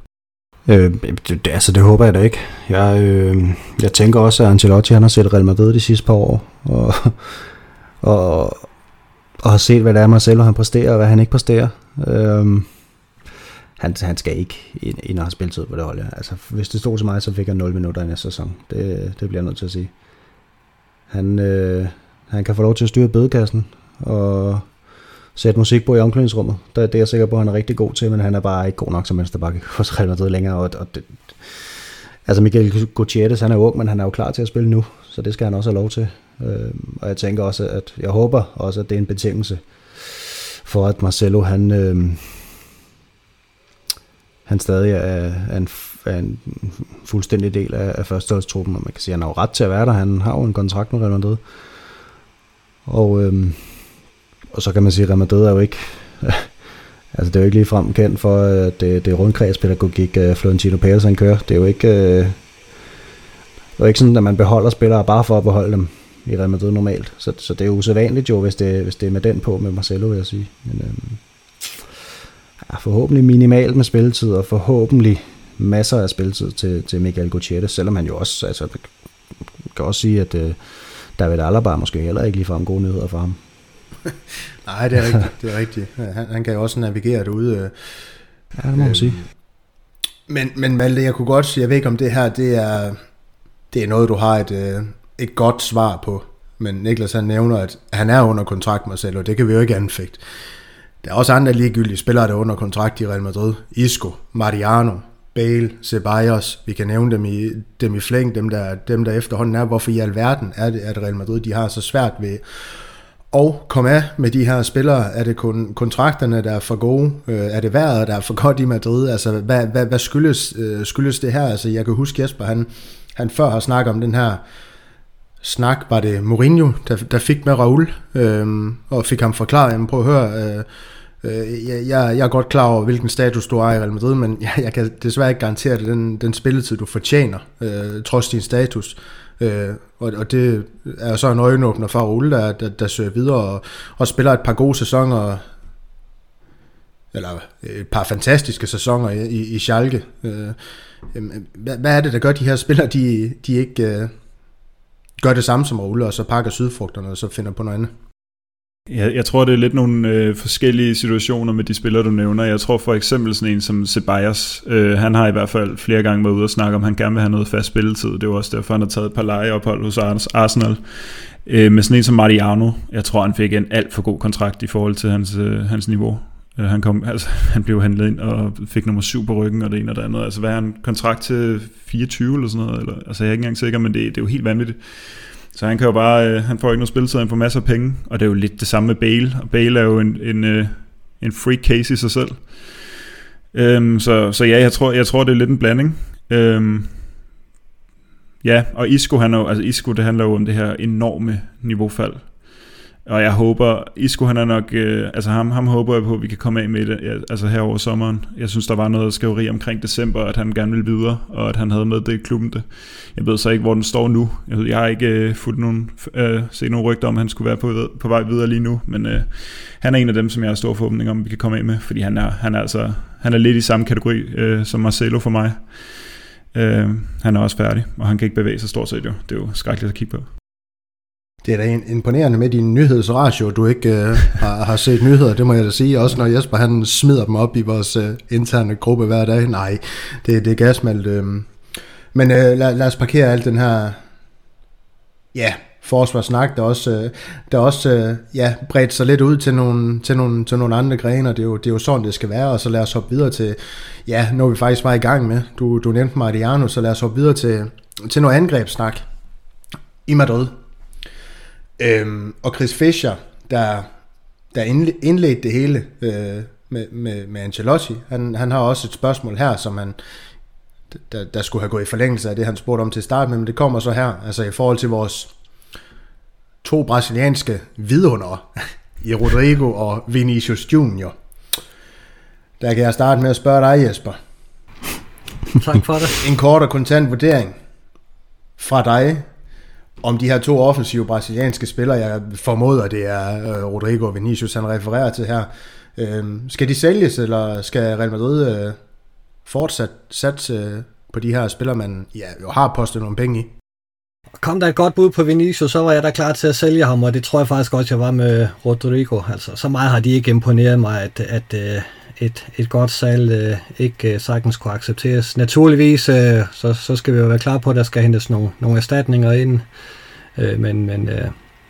Øh, det, altså, det håber jeg da ikke. Jeg, øh, jeg tænker også, at Ancelotti han har set Real Madrid de sidste par år, og, og, og har set, hvad det er, Marcelo han præsterer, og hvad han ikke præsterer. Øh, han, han skal ikke ind, ind og have spilletid på det hold. Ja. Altså, hvis det stod til mig, så fik han 0 minutter i næste sæson. Det, det bliver jeg nødt til at sige. Han, øh, han kan få lov til at styre bødekassen og sætte musik på i omklædningsrummet. Det, det er jeg sikker på, at han er rigtig god til, men han er bare ikke god nok som venstrebakke for Real Madrid længere. Og, og det, altså Miguel Gutierrez, han er ung, men han er jo klar til at spille nu, så det skal han også have lov til. Øh, og jeg tænker også, at jeg håber også, at det er en betingelse for, at Marcelo, han, øh, han stadig er, er, en, er en fuldstændig del af, af førsteholdstruppen, og man kan sige, at han har jo ret til at være der. Han har jo en kontrakt med Real Madrid. Og, øhm, og så kan man sige, at Real Madrid er jo ikke... altså det er jo ikke ligefrem kendt for, at det, det er rundkredspædagogik, uh, øh, Florentino Pérez han kører. Det er jo ikke... Uh, det er ikke sådan, at man beholder spillere bare for at beholde dem i Real Madrid normalt. Så, så det er jo usædvanligt jo, hvis det, hvis det er med den på med Marcelo, vil jeg sige. Men, øhm, forhåbentlig minimalt med spilletid, og forhåbentlig masser af spilletid til, til Miguel Gutierrez, selvom han jo også, altså, kan også sige, at uh, David Alaba måske heller ikke lige en gode nyheder for ham. Nej, det er rigtigt. Det er rigtigt. Han, han kan jo også navigere derude. Øh, ja, det må man øh, sige. Men, men Malte, jeg kunne godt sige, jeg ved ikke om det her, det er, det er noget, du har et, øh, et godt svar på. Men Niklas han nævner, at han er under kontrakt med selv, og det kan vi jo ikke anfægte. Der er også andre ligegyldige spillere, der er under kontrakt i Real Madrid. Isco, Mariano, Bale, Ceballos, vi kan nævne dem i, dem i flæng, dem der, dem der efterhånden er. Hvorfor i alverden er det, at Real Madrid de har så svært ved og komme af med de her spillere? Er det kun kontrakterne, der er for gode? Øh, er det vejret, der er for godt i Madrid? Altså, hvad, hvad, hvad skyldes, øh, skyldes det her? Altså, jeg kan huske Jesper, han, han før har snakket om den her snak, var det Mourinho, der, der fik med Raul, øh, og fik ham forklaret, jamen prøv at høre, øh, øh, jeg, jeg er godt klar over, hvilken status du har i Real Madrid, men jeg, jeg kan desværre ikke garantere dig den, den spilletid, du fortjener, øh, trods din status. Øh, og, og det er så en øjenåbner for Ole, der, der, der søger videre og, og spiller et par gode sæsoner, eller et par fantastiske sæsoner i, i, i Schalke. Øh, hvad, hvad er det, der gør de her spillere, de, de ikke øh, gør det samme som Ole, og så pakker sydfrugterne, og så finder på noget andet? Jeg, jeg tror, det er lidt nogle øh, forskellige situationer med de spillere, du nævner. Jeg tror for eksempel sådan en som Ceballos, øh, han har i hvert fald flere gange været ude og snakke om, at han gerne vil have noget fast spilletid. Det var også derfor, han har taget et par lejeophold hos Arsenal. Øh, med sådan en som Mariano, jeg tror, han fik en alt for god kontrakt i forhold til hans, øh, hans niveau. Øh, han, kom, altså, han blev handlet ind og fik nummer 7 på ryggen og det ene og det andet. Altså hvad er en kontrakt til 24 eller sådan noget? Eller, altså jeg er ikke engang sikker, men det, det er jo helt vanvittigt. Så han kan jo bare, øh, han får ikke noget spilletid, han får masser af penge, og det er jo lidt det samme med Bale, og Bale er jo en, en, øh, en freak case i sig selv. Øhm, så, så ja, jeg tror, jeg tror, det er lidt en blanding. Øhm, ja, og Isco, han er jo, altså Isco, det handler jo om det her enorme niveaufald, og jeg håber, Isco han er nok, øh, altså ham, ham håber jeg på, at vi kan komme af med det, ja, altså her over sommeren. Jeg synes, der var noget skriveri omkring december, at han gerne ville videre, og at han havde med det i klubben det. Jeg ved så ikke, hvor den står nu. Jeg, ved, jeg har ikke øh, fulgt nogen, øh, set nogen rygter om, at han skulle være på, på vej videre lige nu, men øh, han er en af dem, som jeg har stor forhåbning om, vi kan komme af med, fordi han er, han er, altså, han er lidt i samme kategori øh, som Marcelo for mig. Øh, han er også færdig, og han kan ikke bevæge sig stort set jo. Det er jo skrækkeligt at kigge på. Det er da imponerende med din nyhedsratio, du ikke øh, har, har set nyheder, det må jeg da sige. Også når Jesper han smider dem op i vores øh, interne gruppe hver dag. Nej, det, det er gasmalt. Øh. Men øh, lad, lad os parkere alt den her ja, forsvarssnak, der også, øh, der også øh, ja, bredt sig lidt ud til nogle, til nogle, til nogle andre grene, det er, jo, det er jo sådan, det skal være, og så lad os hoppe videre til, ja, når vi faktisk var i gang med, du, du nævnte Mariano, så lad os hoppe videre til, til noget angrebssnak i Madrid. Øhm, og Chris Fischer, der, der indledte det hele øh, med, med, med Ancelotti, han, han har også et spørgsmål her, som han, der, der skulle have gået i forlængelse af det, han spurgte om til start med, men det kommer så her, altså i forhold til vores to brasilianske vidunder i Rodrigo og Vinicius Junior. Der kan jeg starte med at spørge dig, Jesper. tak for det. En kort og kontant vurdering fra dig om de her to offensive brasilianske spillere, jeg formoder, det er øh, Rodrigo og Vinicius, han refererer til her. Øh, skal de sælges, eller skal Real Madrid øh, fortsat satse øh, på de her spillere, man ja, jo har postet nogle penge i? Kom der et godt bud på Vinicius, så var jeg da klar til at sælge ham, og det tror jeg faktisk også, jeg var med Rodrigo. Altså, så meget har de ikke imponeret mig, at, at øh, et, et godt salg øh, ikke øh, sagtens kunne accepteres. Naturligvis, øh, så, så skal vi jo være klar på, at der skal hentes nogle, nogle erstatninger ind, øh, men, men øh,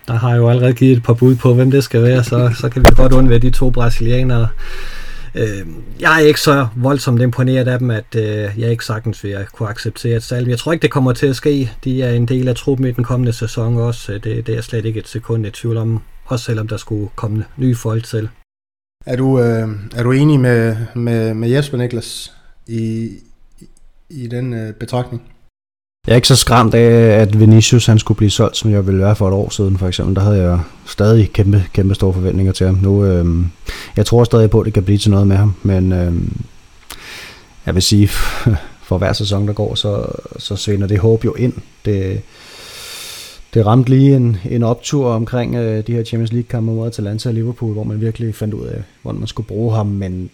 der har jo allerede givet et par bud på, hvem det skal være, så, så kan vi godt undvære de to brasilianere. Øh, jeg er ikke så voldsomt imponeret af dem, at øh, jeg ikke sagtens vil kunne acceptere et salg. Jeg tror ikke, det kommer til at ske. De er en del af truppen i den kommende sæson også. Øh, det, det er jeg slet ikke et sekund i tvivl om, også selvom der skulle komme nye folk til. Er du, øh, er du enig med, med, med Jesper Niklas i, i, i den øh, betragtning? Jeg er ikke så skræmt af, at Vinicius han skulle blive solgt, som jeg ville være for et år siden for eksempel. Der havde jeg stadig kæmpe, kæmpe store forventninger til ham. Nu, øh, jeg tror stadig på, at det kan blive til noget med ham, men øh, jeg vil sige, for hver sæson der går, så, så svinder det håb jo ind. Det, det ramte lige en, en optur omkring øh, de her Champions League-kampe mod Atalanta og Liverpool, hvor man virkelig fandt ud af, hvordan man skulle bruge ham, men,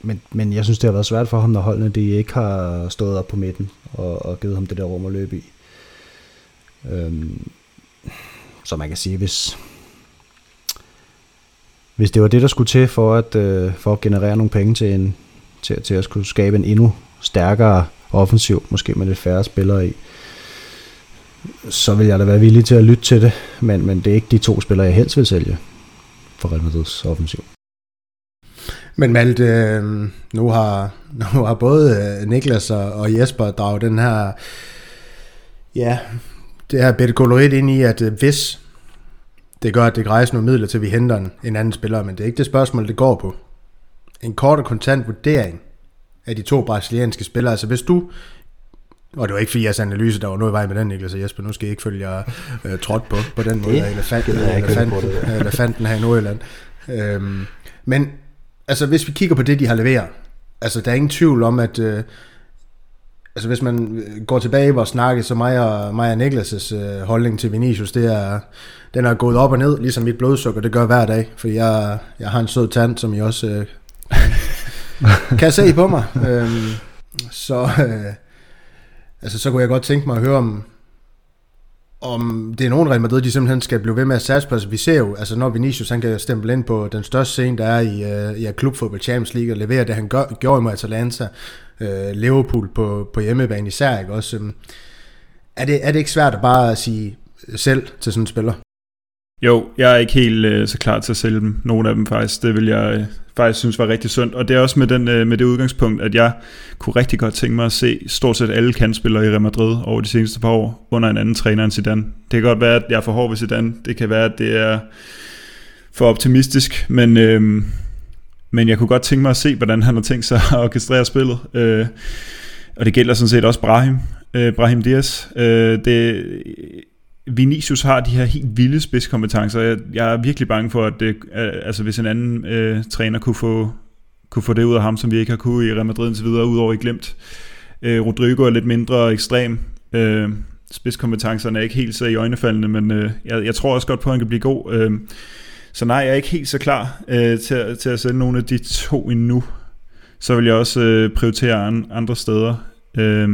men, men jeg synes, det har været svært for ham, når holdene de ikke har stået op på midten og, og givet ham det der rum at løbe i. Øhm, så man kan sige, hvis, hvis det var det, der skulle til for at, øh, for at generere nogle penge til, en, til, til at skulle skabe en endnu stærkere offensiv, måske med lidt færre spillere i, så vil jeg da være villig til at lytte til det, men, men det er ikke de to spillere, jeg helst vil sælge for Real Madrids offensiv. Men Malte, øh, nu har, nu har både øh, Niklas og Jesper draget den her, ja, det her bedte kolorit ind i, at øh, hvis det gør, at det grejes nogle midler til, at vi henter en, en anden spiller, men det er ikke det spørgsmål, det går på. En kort og kontant vurdering af de to brasilianske spillere. Altså hvis du og det var ikke fordi jeres analyse, der var noget vej med den, Niklas og Jesper. Nu skal I ikke følge jer øh, trådt på, på den måde. Det Elefanten, elefanten, elefanten her i Nordjylland. Øhm, men altså, hvis vi kigger på det, de har leveret, altså, der er ingen tvivl om, at øh, altså, hvis man går tilbage og snakker, så mig og, mig og Niklas' øh, holdning til Vinicius, det er, den er gået op og ned, ligesom mit blodsukker, det gør hver dag, fordi jeg, jeg har en sød tand, som I også øh, kan se på mig. Øhm, så, øh, altså, så kunne jeg godt tænke mig at høre om, om det er nogen Real Madrid, de simpelthen skal blive ved med at satse på. Altså, vi ser jo, altså når Vinicius han kan stemple ind på den største scene, der er i, uh, i klubfodbold Champions League, og levere det, han gør, gjorde mod Atalanta, uh, Liverpool på, på hjemmebane især, ikke også? Um, er, det, er det ikke svært at bare sige selv til sådan en spiller? Jo, jeg er ikke helt øh, så klar til at sælge dem. Nogle af dem faktisk. Det vil jeg øh, faktisk synes var rigtig sundt. Og det er også med, den, øh, med det udgangspunkt, at jeg kunne rigtig godt tænke mig at se stort set alle kandspillere i Real Madrid over de seneste par år under en anden træner end Zidane. Det kan godt være, at jeg er for hård ved Zidane. Det kan være, at det er for optimistisk. Men, øh, men jeg kunne godt tænke mig at se, hvordan han har tænkt sig at orkestrere spillet. Øh, og det gælder sådan set også Brahim. Øh, Brahim Diaz. Øh, det, Vinicius har de her helt vilde spidskompetencer. Jeg, jeg er virkelig bange for, at det, øh, altså hvis en anden øh, træner kunne få, kunne få det ud af ham, som vi ikke har kunne i Real Madrid indtil videre, udover i glemt. Øh, Rodrigo er lidt mindre ekstrem. Øh, spidskompetencerne er ikke helt så i øjnefaldene, men øh, jeg, jeg tror også godt på, at han kan blive god. Øh, så nej, jeg er ikke helt så klar øh, til, til at sælge nogle af de to endnu. Så vil jeg også øh, prioritere andre steder. Øh,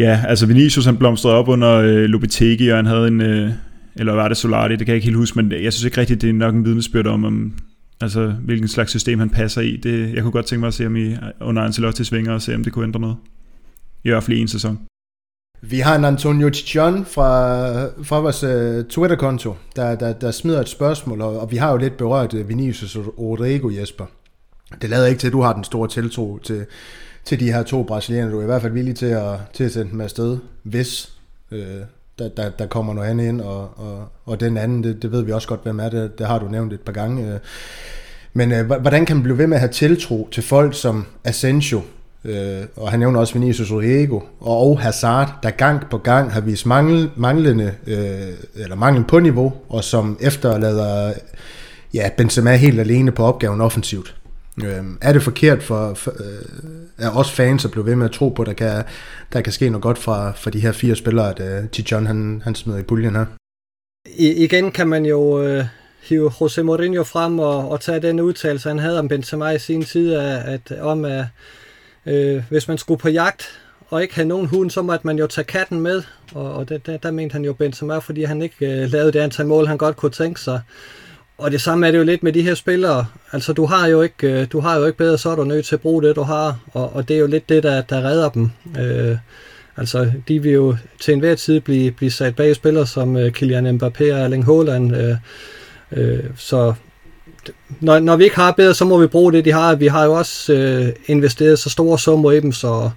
Ja, altså Vinicius han blomstrede op under øh, Lopetegi, og han havde en, øh, eller var det Solari, det kan jeg ikke helt huske, men jeg synes ikke rigtigt, det er nok en vidnesbyrd om, om altså, hvilken slags system han passer i. Det, jeg kunne godt tænke mig at se, om I under Ancelotti svinger, og se, om det kunne ændre noget. I hvert fald i en sæson. Vi har en Antonio Chichon fra, fra vores uh, Twitter-konto, der, der, der smider et spørgsmål, og, og vi har jo lidt berørt uh, Vinicius og Rodrigo, Jesper. Det lader ikke til, at du har den store tiltro til, til de her to brasilianere. Du er i hvert fald villig til at, til at sende dem afsted, hvis øh, der, der, der kommer noget andet ind, og, og, og den anden, det, det ved vi også godt, hvem er det, det har du nævnt et par gange. Øh. Men øh, hvordan kan man blive ved med at have tiltro til folk som Asensio, øh, og han nævner også Vinicius Rodrigo, og Hazard, der gang på gang har vist mangel, manglende, øh, eller mangel på niveau, og som efterlader ja, Benzema helt alene på opgaven offensivt. Øh, er det forkert for, for øh, er os fans at blive ved med at tro på, at der kan, der kan ske noget godt fra, for de her fire spillere, at øh, uh, Tijon han, han smider i puljen her? I, igen kan man jo øh, hive Jose Mourinho frem og, og tage den udtalelse, han havde om Benzema i sin tid, at, at om at øh, hvis man skulle på jagt og ikke havde nogen hund, så måtte man jo tage katten med, og, og det, der, der mente han jo Benzema, fordi han ikke øh, lavede det antal mål, han godt kunne tænke sig. Og det samme er det jo lidt med de her spillere. Altså, du har jo ikke, øh, du har jo ikke bedre, så er du nødt til at bruge det, du har. Og, og det er jo lidt det, der, der redder dem. Øh, altså, de vil jo til enhver tid blive, blive sat bag spillere som øh, Kylian Mbappé og Erling Haaland. Øh, øh, så når, når vi ikke har bedre, så må vi bruge det, de har. Vi har jo også øh, investeret så store summer i dem, så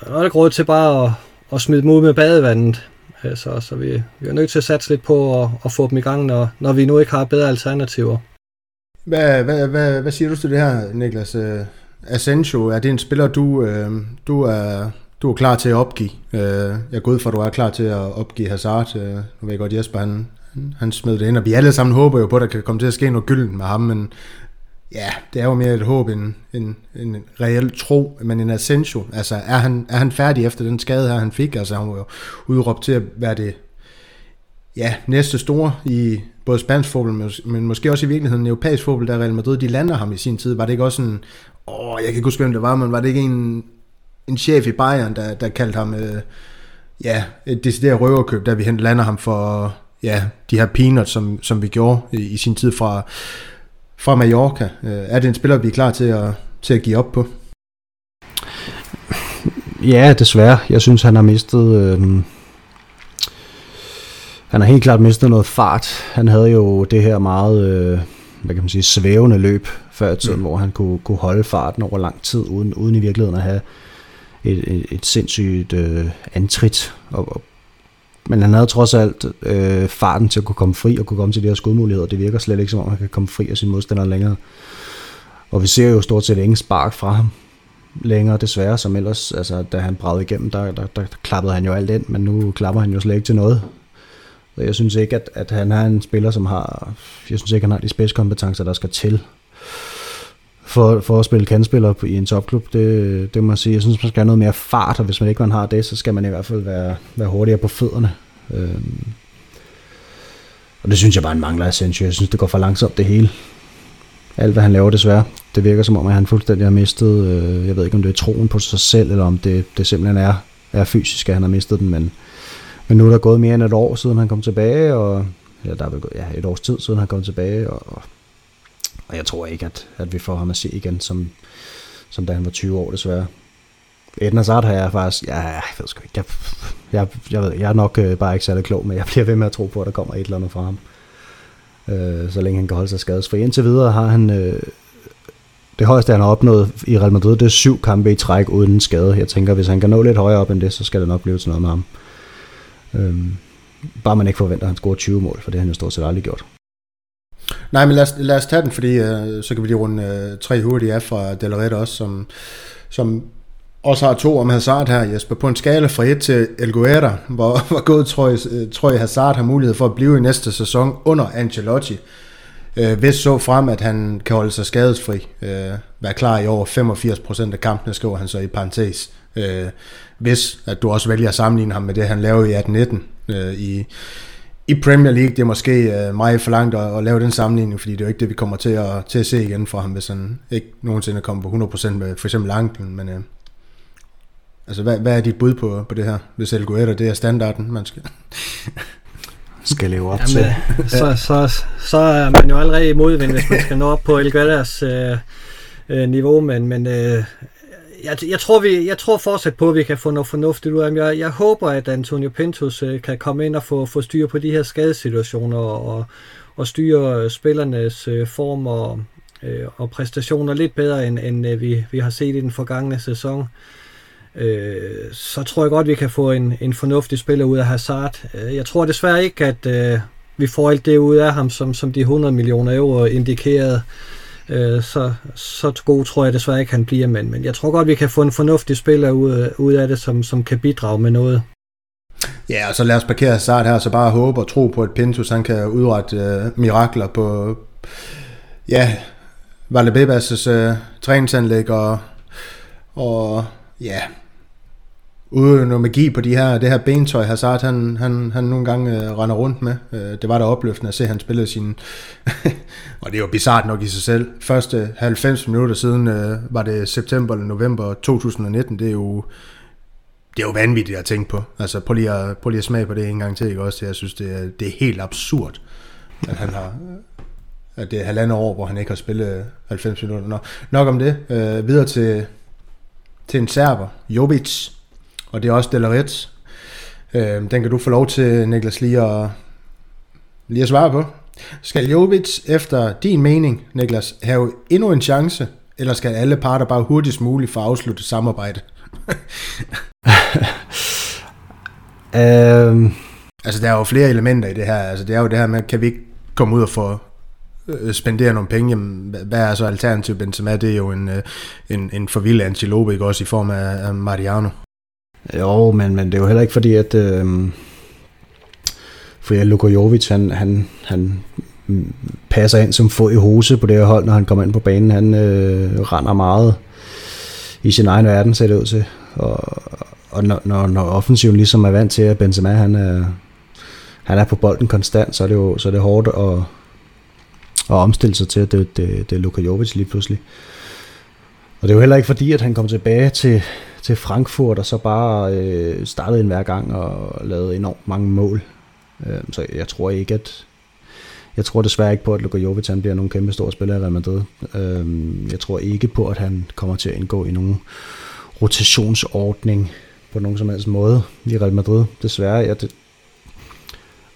er det råd til bare at, at smide dem ud med badevandet. Øh, så, så vi, vi er nødt til at satse lidt på at, at få dem i gang, når, når vi nu ikke har bedre alternativer. Hvad, hvad, hvad, hvad siger du til det her, Niklas? Øh, Asensio, er det en spiller, du, øh, du, er, du er klar til at opgive? Øh, jeg går ud fra, at du er klar til at opgive Hazard. Nu ved jeg godt, Jesper han, han smed det ind, og vi alle sammen håber jo på, at der kan komme til at ske noget gylden med ham, men ja, det er jo mere et håb end en, en reel tro, men en Asensio, altså er han, er han færdig efter den skade her, han fik? Altså han var jo udråbt til at være det ja, næste store i både spansk fodbold, men måske også i virkeligheden europæisk fodbold, der Real Madrid, de lander ham i sin tid. Var det ikke også en, åh, jeg kan ikke huske, hvem det var, men var det ikke en, en chef i Bayern, der, der kaldte ham, øh, ja, et decideret røverkøb, der vi lander ham for, ja, de her peanuts, som, som vi gjorde i, i sin tid fra, fra Mallorca. Øh, er det en spiller, vi er klar til at, til at give op på? Ja, desværre. Jeg synes, han har mistet... Øh, han har helt klart mistet noget fart. Han havde jo det her meget, øh, hvad kan man sige, svævende løb før i tiden, mm. hvor han kunne, kunne holde farten over lang tid, uden, uden i virkeligheden at have et, et, et sindssygt øh, antrit. Og, og, men han havde trods alt øh, farten til at kunne komme fri og kunne komme til de her skudmuligheder. Det virker slet ikke som om, han kan komme fri af sin modstander længere. Og vi ser jo stort set ingen spark fra ham. længere desværre, som ellers, altså da han bragede igennem, der, der, der, der klappede han jo alt ind, men nu klapper han jo slet ikke til noget. Så jeg synes ikke, at, at han er en spiller, som har, jeg synes ikke, han har de spidskompetencer, der skal til for, for at spille kandspiller i en topklub, det, det må jeg sige. Jeg synes, man skal have noget mere fart, og hvis man ikke man har det, så skal man i hvert fald være, være hurtigere på fødderne. Øhm, og det synes jeg bare, en mangler Asensio. Jeg synes, det går for langsomt det hele. Alt, hvad han laver desværre. Det virker som om, at han fuldstændig har mistet, øh, jeg ved ikke, om det er troen på sig selv, eller om det, det simpelthen er, er fysisk, at han har mistet den, men, men nu er der gået mere end et år, siden han kom tilbage, og ja, der er vel gået ja, et års tid, siden han kom tilbage, og, og jeg tror ikke, at, at vi får ham at se igen, som, som da han var 20 år, desværre. Eden Hazard har jeg faktisk, ja, jeg ved sgu ikke, jeg, jeg, jeg, ved, jeg er nok øh, bare ikke særlig klog, men jeg bliver ved med at tro på, at der kommer et eller andet fra ham. Øh, så længe han kan holde sig skadesfri. Indtil videre har han, øh, det højeste han har opnået i Real Madrid, det er syv kampe i træk uden skade. Jeg tænker, hvis han kan nå lidt højere op end det, så skal det nok blive til noget med ham. Øh, bare man ikke forventer, at han scorer 20 mål, for det har han jo stort set aldrig gjort. Nej, men lad os, lad os tage den, fordi øh, så kan vi lige runde øh, tre hurtige af fra Delaret også, som, som også har to om Hazard her, Jesper. På en skala fra 1 til El Guerra, hvor, hvor god tror I, øh, tror jeg Hazard har mulighed for at blive i næste sæson under Ancelotti. Øh, hvis så frem, at han kan holde sig skadesfri. Øh, være klar i over 85% af kampene, skriver han så i parentes. Øh, hvis at du også vælger at sammenligne ham med det, han lavede i 18-19 øh, i, i Premier League, det er måske øh, meget for langt at, at lave den sammenligning, fordi det er jo ikke det, vi kommer til at, til at se igen fra ham, hvis han ikke nogensinde kommer på 100% med for eksempel anklen, men øh, altså, hvad, hvad er dit bud på, på det her, hvis El det er standarden, man skal... skal leve op Jamen, til. så, så, så er man jo allerede i modvind, hvis man skal nå op på El Guerras øh, øh, niveau, men, men øh, jeg, jeg, tror, vi, jeg tror fortsat på, at vi kan få noget fornuftigt ud af ham. Jeg, jeg håber, at Antonio Pintus øh, kan komme ind og få, få styr på de her skadesituationer og, og styre øh, spillernes øh, form og, øh, og præstationer lidt bedre, end, end øh, vi, vi har set i den forgangne sæson. Øh, så tror jeg godt, vi kan få en, en fornuftig spiller ud af Hazard. Øh, jeg tror desværre ikke, at øh, vi får alt det ud af ham, som, som de 100 millioner euro indikerede. Øh, Øh, så, så god tror jeg desværre ikke, han bliver, men, men jeg tror godt, vi kan få en fornuftig spiller ud, ud af det, som, som kan bidrage med noget. Ja, og så lad os parkere start her, så bare håbe og tro på, at Pintus han kan udrette øh, mirakler på, ja, Valdebebas' øh, træningsanlæg og, og ja, uden noget magi på de her, det her bentøj, Hazard han, han, han nogle gange øh, render rundt med. Øh, det var da opløftende at se, at han spillede sin... og det er jo bizart nok i sig selv. Første 90 minutter siden øh, var det september eller november 2019. Det er jo det er jo vanvittigt at tænke på. Altså prøv lige at, prøv lige at smage på det en gang til, ikke også? Jeg synes, det er, det er helt absurd, at han har at det er halvandet år, hvor han ikke har spillet 90 minutter. Nå, nok om det. Øh, videre til, til en serber, Jovic og det er også Delaret. Øh, den kan du få lov til, Niklas, lige at, lige at svare på. Skal Jovic efter din mening, Niklas, have endnu en chance, eller skal alle parter bare hurtigst muligt få afsluttet samarbejde? um... Altså, der er jo flere elementer i det her. Altså, det er jo det her med, kan vi ikke komme ud og få øh, spendere nogle penge, jamen, hvad er så alternativ Benzema? Det er jo en, øh, en, en forvildet antilope, ikke også i form af, af Mariano. Jo, men, men det er jo heller ikke fordi, at... Øh, for Luka Jovic, han, han, han passer ind som få i hose på det her hold, når han kommer ind på banen. Han øh, render meget i sin egen verden, ser det ud til. Og, og når, når, når offensiven ligesom er vant til, at Benzema han er, han er på bolden konstant, så er det jo så er det hårdt at, at omstille sig til, at det, det, det er Luka Jovic lige pludselig. Og det er jo heller ikke fordi, at han kom tilbage til, til Frankfurt, og så bare øh, startede en hver gang og lavede enormt mange mål. Øh, så jeg tror ikke, at jeg tror desværre ikke på, at Luka Jovic han bliver nogen kæmpe stor spiller i Real Madrid. Øh, jeg tror ikke på, at han kommer til at indgå i nogen rotationsordning på nogen som helst måde i Real Madrid. Desværre, jeg, det,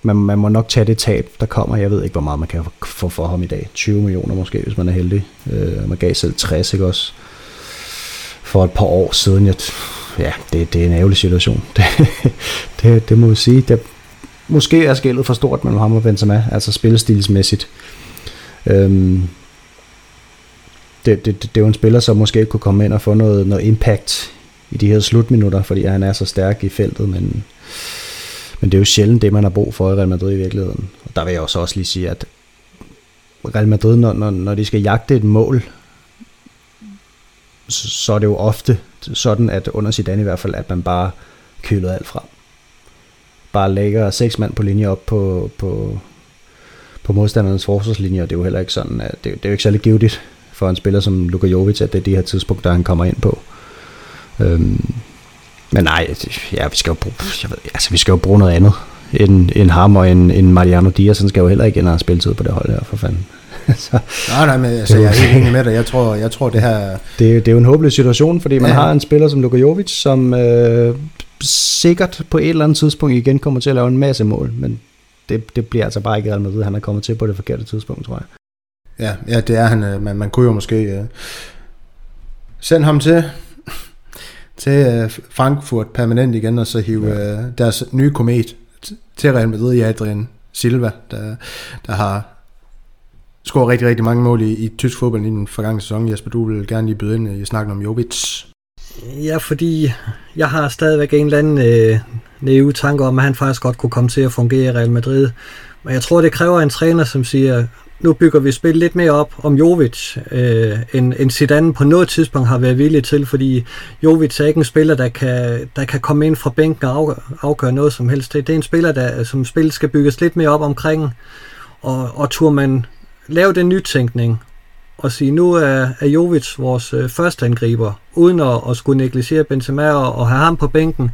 man, man må nok tage det tab, der kommer. Jeg ved ikke, hvor meget man kan få for ham i dag. 20 millioner måske, hvis man er heldig. Øh, man gav selv 60, ikke også? For et par år siden. Jeg, ja, det, det er en ærgerlig situation. Det, det, det må vi sige. Det, måske er skældet for stort mellem ham og Benzema, altså spillestilsmæssigt. Øhm, det, det, det, det er jo en spiller, som måske kunne komme ind og få noget, noget impact i de her slutminutter, fordi han er så stærk i feltet, men, men det er jo sjældent det, man har brug for i Real Madrid i virkeligheden. Og der vil jeg også også lige sige, at Real Madrid, når, når, når de skal jagte et mål, så, så er det jo ofte sådan, at under Zidane i hvert fald, at man bare køler alt frem. Bare lægger seks mand på linje op på, på, på modstandernes forsvarslinje, og det er jo heller ikke sådan, at det, det er jo ikke særlig givetigt for en spiller som Luka Jovic, at det er de her tidspunkter, han kommer ind på. Øhm, men nej, ja, vi skal jo bruge, jeg ved, altså, vi skal jo bruge noget andet end, end ham og en, en Mariano Diaz. Han skal jo heller ikke ind og spille tid på det hold her, for fanden så, nej, nej, men altså, jeg er helt enig med dig. Jeg tror, jeg tror det her... Det, det er jo en håbløs situation, fordi man ja. har en spiller som Luka Jovic, som øh, sikkert på et eller andet tidspunkt igen kommer til at lave en masse mål, men det, det bliver altså bare ikke Real Madrid. Han er kommet til på det forkerte tidspunkt, tror jeg. Ja, ja det er han. Øh, man, man kunne jo måske uh, sende ham til til uh, Frankfurt permanent igen, og så hive ja. uh, deres nye komet til Real Madrid i Adrian Silva, der, der har scorer rigtig, rigtig mange mål i, i tysk fodbold i den forgangne sæson. Jesper, du vil gerne lige byde ind i snakken om Jovic. Ja, fordi jeg har stadigvæk en eller anden øh, naive tanke om, at han faktisk godt kunne komme til at fungere i Real Madrid. Men jeg tror, det kræver en træner, som siger, nu bygger vi spil lidt mere op om Jovic, øh, end, end Zidane på noget tidspunkt har været villig til, fordi Jovic er ikke en spiller, der kan, der kan komme ind fra bænken og afgøre noget som helst. Det, det er en spiller, der som spil skal bygges lidt mere op omkring, og, og tur man lave den nytænkning og sige, nu er, er Jovic vores øh, første angriber, uden at, at skulle negligere Benzema og, og have ham på bænken,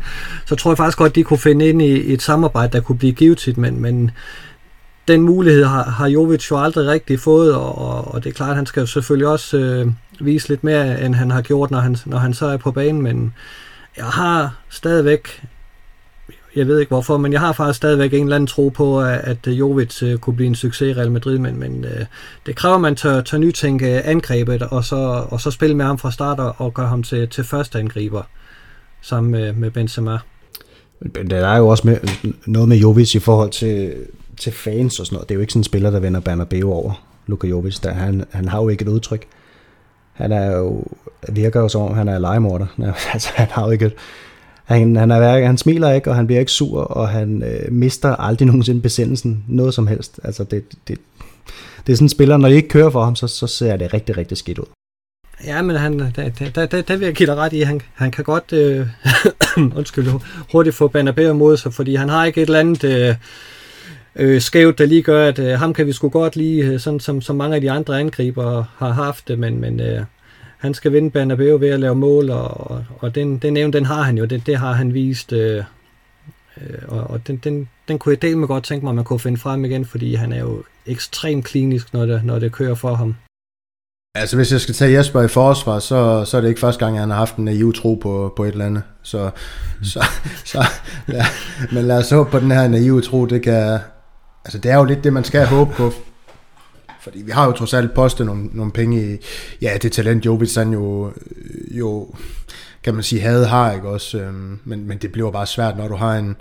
så tror jeg faktisk godt, de kunne finde ind i, i et samarbejde, der kunne blive givet, men, men den mulighed har, har Jovic jo aldrig rigtig fået, og, og det er klart, at han skal jo selvfølgelig også øh, vise lidt mere, end han har gjort, når han, når han så er på banen, men jeg har stadigvæk, jeg ved ikke hvorfor, men jeg har faktisk stadigvæk en eller anden tro på, øh, at øh, Jovic øh, kunne blive en succes i Real Madrid, men, men det kræver, at man tør, tør nytænke angrebet, og så, og så spille med ham fra start og gøre ham til, til første angriber, sammen med, med Benzema. Men der er jo også med, noget med Jovic i forhold til, til fans og sådan noget. Det er jo ikke sådan en spiller, der vender Bernabeu over, Luka Jovic. Der, han, han har jo ikke et udtryk. Han er jo, virker jo som om, han er legemorder. altså, han har jo ikke et, han, han, er, han smiler ikke, og han bliver ikke sur, og han øh, mister aldrig nogensinde besendelsen. Noget som helst. Altså, det, det, det er sådan en spiller, når de ikke kører for ham, så, så ser det rigtig, rigtig skidt ud. Ja, men han, der, der, der, der vil jeg give dig ret i, han, han kan godt øh, undskyld, hurtigt få Banabeo mod sig, fordi han har ikke et eller andet øh, øh, skævt, der lige gør, at øh, ham kan vi sgu godt lige, øh, sådan som, som mange af de andre angriber har haft det, men, men øh, han skal vinde Bernabeu ved at lave mål, og, og den, den evne, den har han jo, det, det har han vist, øh, øh, og, og den, den, den kunne jeg delt med godt tænke mig, at man kunne finde frem igen, fordi han er jo ekstremt klinisk, når det, når det kører for ham. Altså hvis jeg skal tage Jesper i forsvar, så, så er det ikke første gang, han har haft en naiv tro på, på et eller andet. Så, så, så ja. men lad os håbe på den her naive tro, det kan, altså det er jo lidt det, man skal håbe på, fordi vi har jo trods alt postet nogle, nogle penge i, ja, det talent Jovic han jo, øh, jo, kan man sige, havde har, ikke også? Øhm, men, men det bliver bare svært, når du har en,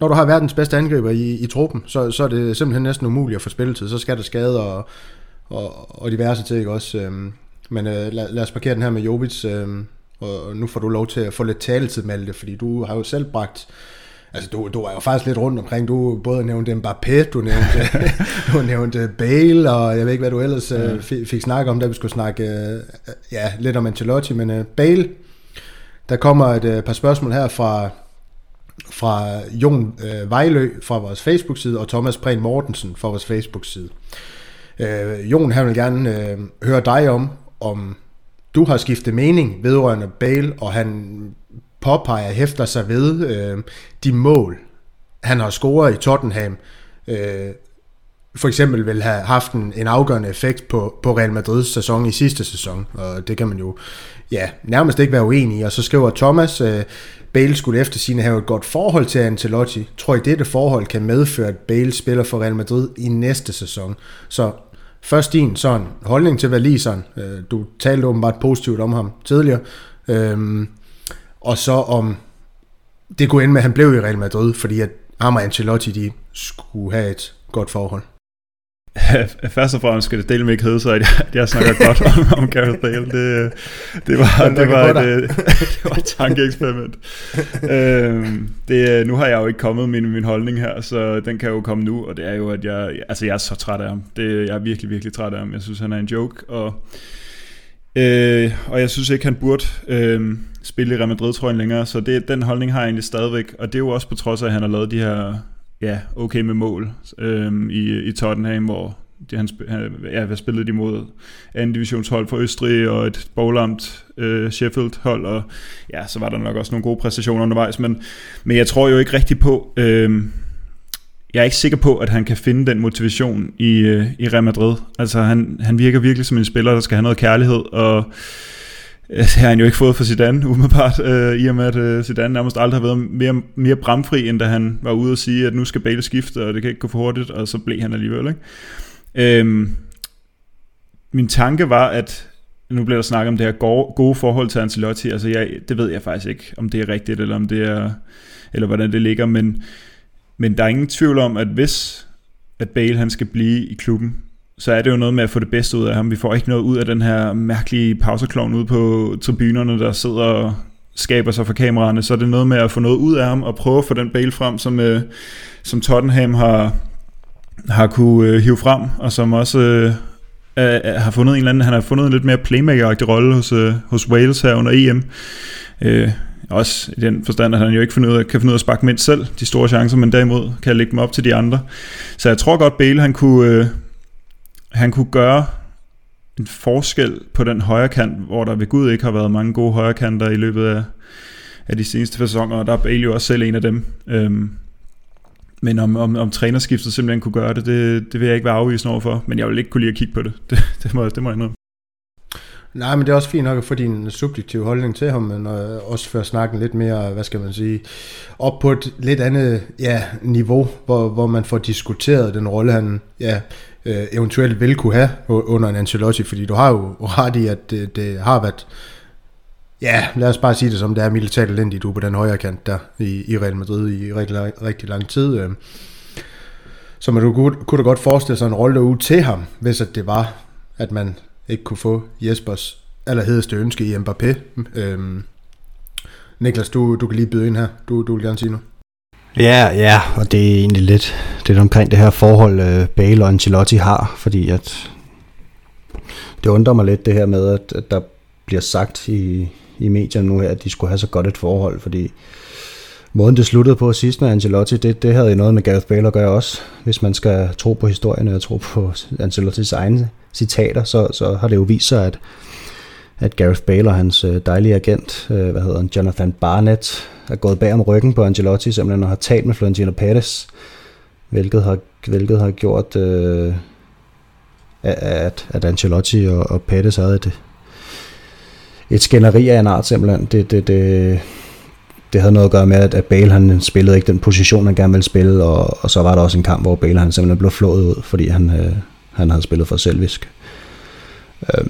når du har verdens bedste angriber i, i truppen, så, så er det simpelthen næsten umuligt at få spilletid. Så skal der skade og, og, og diverse ting, ikke også? Øhm, men øh, lad, lad os parkere den her med Jovic, øhm, og nu får du lov til at få lidt taletid med det, fordi du har jo selv bragt Altså, du, du er jo faktisk lidt rundt omkring. Du både nævnte Mbappé, du nævnte, du nævnte Bale, og jeg ved ikke, hvad du ellers ja. uh, fik snakket om, da vi skulle snakke uh, ja, lidt om Ancelotti, men uh, Bale, der kommer et uh, par spørgsmål her fra, fra Jon uh, Vejlø fra vores Facebook-side, og Thomas Prehn Mortensen fra vores Facebook-side. Uh, Jon, han vil gerne uh, høre dig om, om du har skiftet mening vedrørende Bale, og han påpeger, hæfter sig ved øh, de mål, han har scoret i Tottenham, øh, for eksempel vil have haft en, en afgørende effekt på, på Real Madrids sæson i sidste sæson, og det kan man jo ja, nærmest ikke være uenig i. Og så skriver Thomas, øh, Bale skulle efter sine have et godt forhold til Ancelotti. Tror I, dette forhold kan medføre, at Bale spiller for Real Madrid i næste sæson? Så først din sådan holdning til Valiseren. Øh, du talte åbenbart positivt om ham tidligere. Øh, og så om det kunne ende med, at han blev i Real Madrid, fordi at ham og Ancelotti, de skulle have et godt forhold. Først og fremmest skal det dele med ikke hedde sig, at jeg, jeg snakker godt om, om Gareth Bale. Det, det, var, det, var et, det var et tankeeksperiment. øhm, det, nu har jeg jo ikke kommet min, min holdning her, så den kan jo komme nu, og det er jo, at jeg, altså jeg er så træt af ham. Det, jeg er virkelig, virkelig træt af ham. Jeg synes, han er en joke, og, øh, og jeg synes ikke, han burde øh, spille i Real Madrid-trøjen længere, så det, den holdning har jeg egentlig stadigvæk, og det er jo også på trods af, at han har lavet de her ja, okay med mål øhm, i, i Tottenham, hvor de, han, han ja, hvad spillede de mod? Anden divisionshold fra Østrig og et boglamt øh, Sheffield hold og ja, så var der nok også nogle gode præstationer undervejs, men, men jeg tror jo ikke rigtig på øh, jeg er ikke sikker på, at han kan finde den motivation i, øh, i Real Madrid. Altså han, han virker virkelig som en spiller, der skal have noget kærlighed, og Øh, det har han jo ikke fået for Zidane, umiddelbart, øh, i og med at øh, Zidane nærmest aldrig har været mere, mere bramfri, end da han var ude og sige, at nu skal Bale skifte, og det kan ikke gå for hurtigt, og så blev han alligevel. Ikke? Øhm, min tanke var, at nu bliver der snakket om det her gode, gode forhold til Ancelotti, altså jeg, det ved jeg faktisk ikke, om det er rigtigt, eller om det er, eller hvordan det ligger, men, men der er ingen tvivl om, at hvis at Bale han skal blive i klubben, så er det jo noget med at få det bedste ud af ham. Vi får ikke noget ud af den her mærkelige pauseklovn ude på tribunerne, der sidder og skaber sig for kameraerne. Så er det noget med at få noget ud af ham og prøve at få den Bale frem, som, øh, som Tottenham har, har kunne øh, hive frem, og som også øh, har fundet en eller anden, han har fundet en lidt mere playmaker rolle hos, øh, hos Wales her under EM. Øh, også i den forstand, at han jo ikke finde ud af, kan finde ud af at sparke mindst selv de store chancer, men derimod kan lægge dem op til de andre. Så jeg tror godt, Bale han kunne, øh, han kunne gøre en forskel på den højre kant, hvor der ved Gud ikke har været mange gode højre kanter i løbet af, af de seneste sæsoner, og der er Bale jo også selv en af dem. Øhm, men om, om, om trænerskiftet simpelthen kunne gøre det, det, det vil jeg ikke være afvisende overfor, men jeg vil ikke kunne lide at kigge på det. Det, det, må, det må jeg indrømme. Nej, men det er også fint nok at få din subjektive holdning til ham, men øh, også for at snakke lidt mere, hvad skal man sige, op på et lidt andet ja, niveau, hvor, hvor man får diskuteret den rolle, han ja, øh, eventuelt vil kunne have under en Ancelotti, fordi du har jo ret i, at det, det har været, ja, lad os bare sige det som det er militært elendigt du på den højre kant der i, i Real Madrid i rigtig, rigtig lang tid. Øh. Så man kunne, kunne da godt forestille sig en rolle derude til ham, hvis at det var, at man ikke kunne få Jespers allerhedeste ønske i Mbappé. Øhm, Niklas, du, du kan lige byde ind her. Du, du vil gerne sige noget. Ja, ja, og det er egentlig lidt det er omkring det her forhold, øh, Bale og Ancelotti har, fordi at det undrer mig lidt det her med, at, at der bliver sagt i, i medierne nu her, at de skulle have så godt et forhold, fordi måden det sluttede på sidst med Ancelotti, det, det havde jo noget med Gareth Bale at gøre også. Hvis man skal tro på historien og tro på Ancelottis egne citater, så, så har det jo vist sig, at, at Gareth Bale og hans øh, dejlige agent, øh, hvad hedder han, Jonathan Barnett, er gået bag om ryggen på Angelotti simpelthen og har talt med Florentino Perez, hvilket har, hvilket har gjort, øh, at, at Angelotti og, og Perez havde et, et skænderi af en art simpelthen. Det, det, det, det havde noget at gøre med, at Bale han spillede ikke den position, han gerne ville spille, og, og så var der også en kamp, hvor Bale han simpelthen blev flået ud, fordi han, øh, han havde spillet for selvisk. Øh,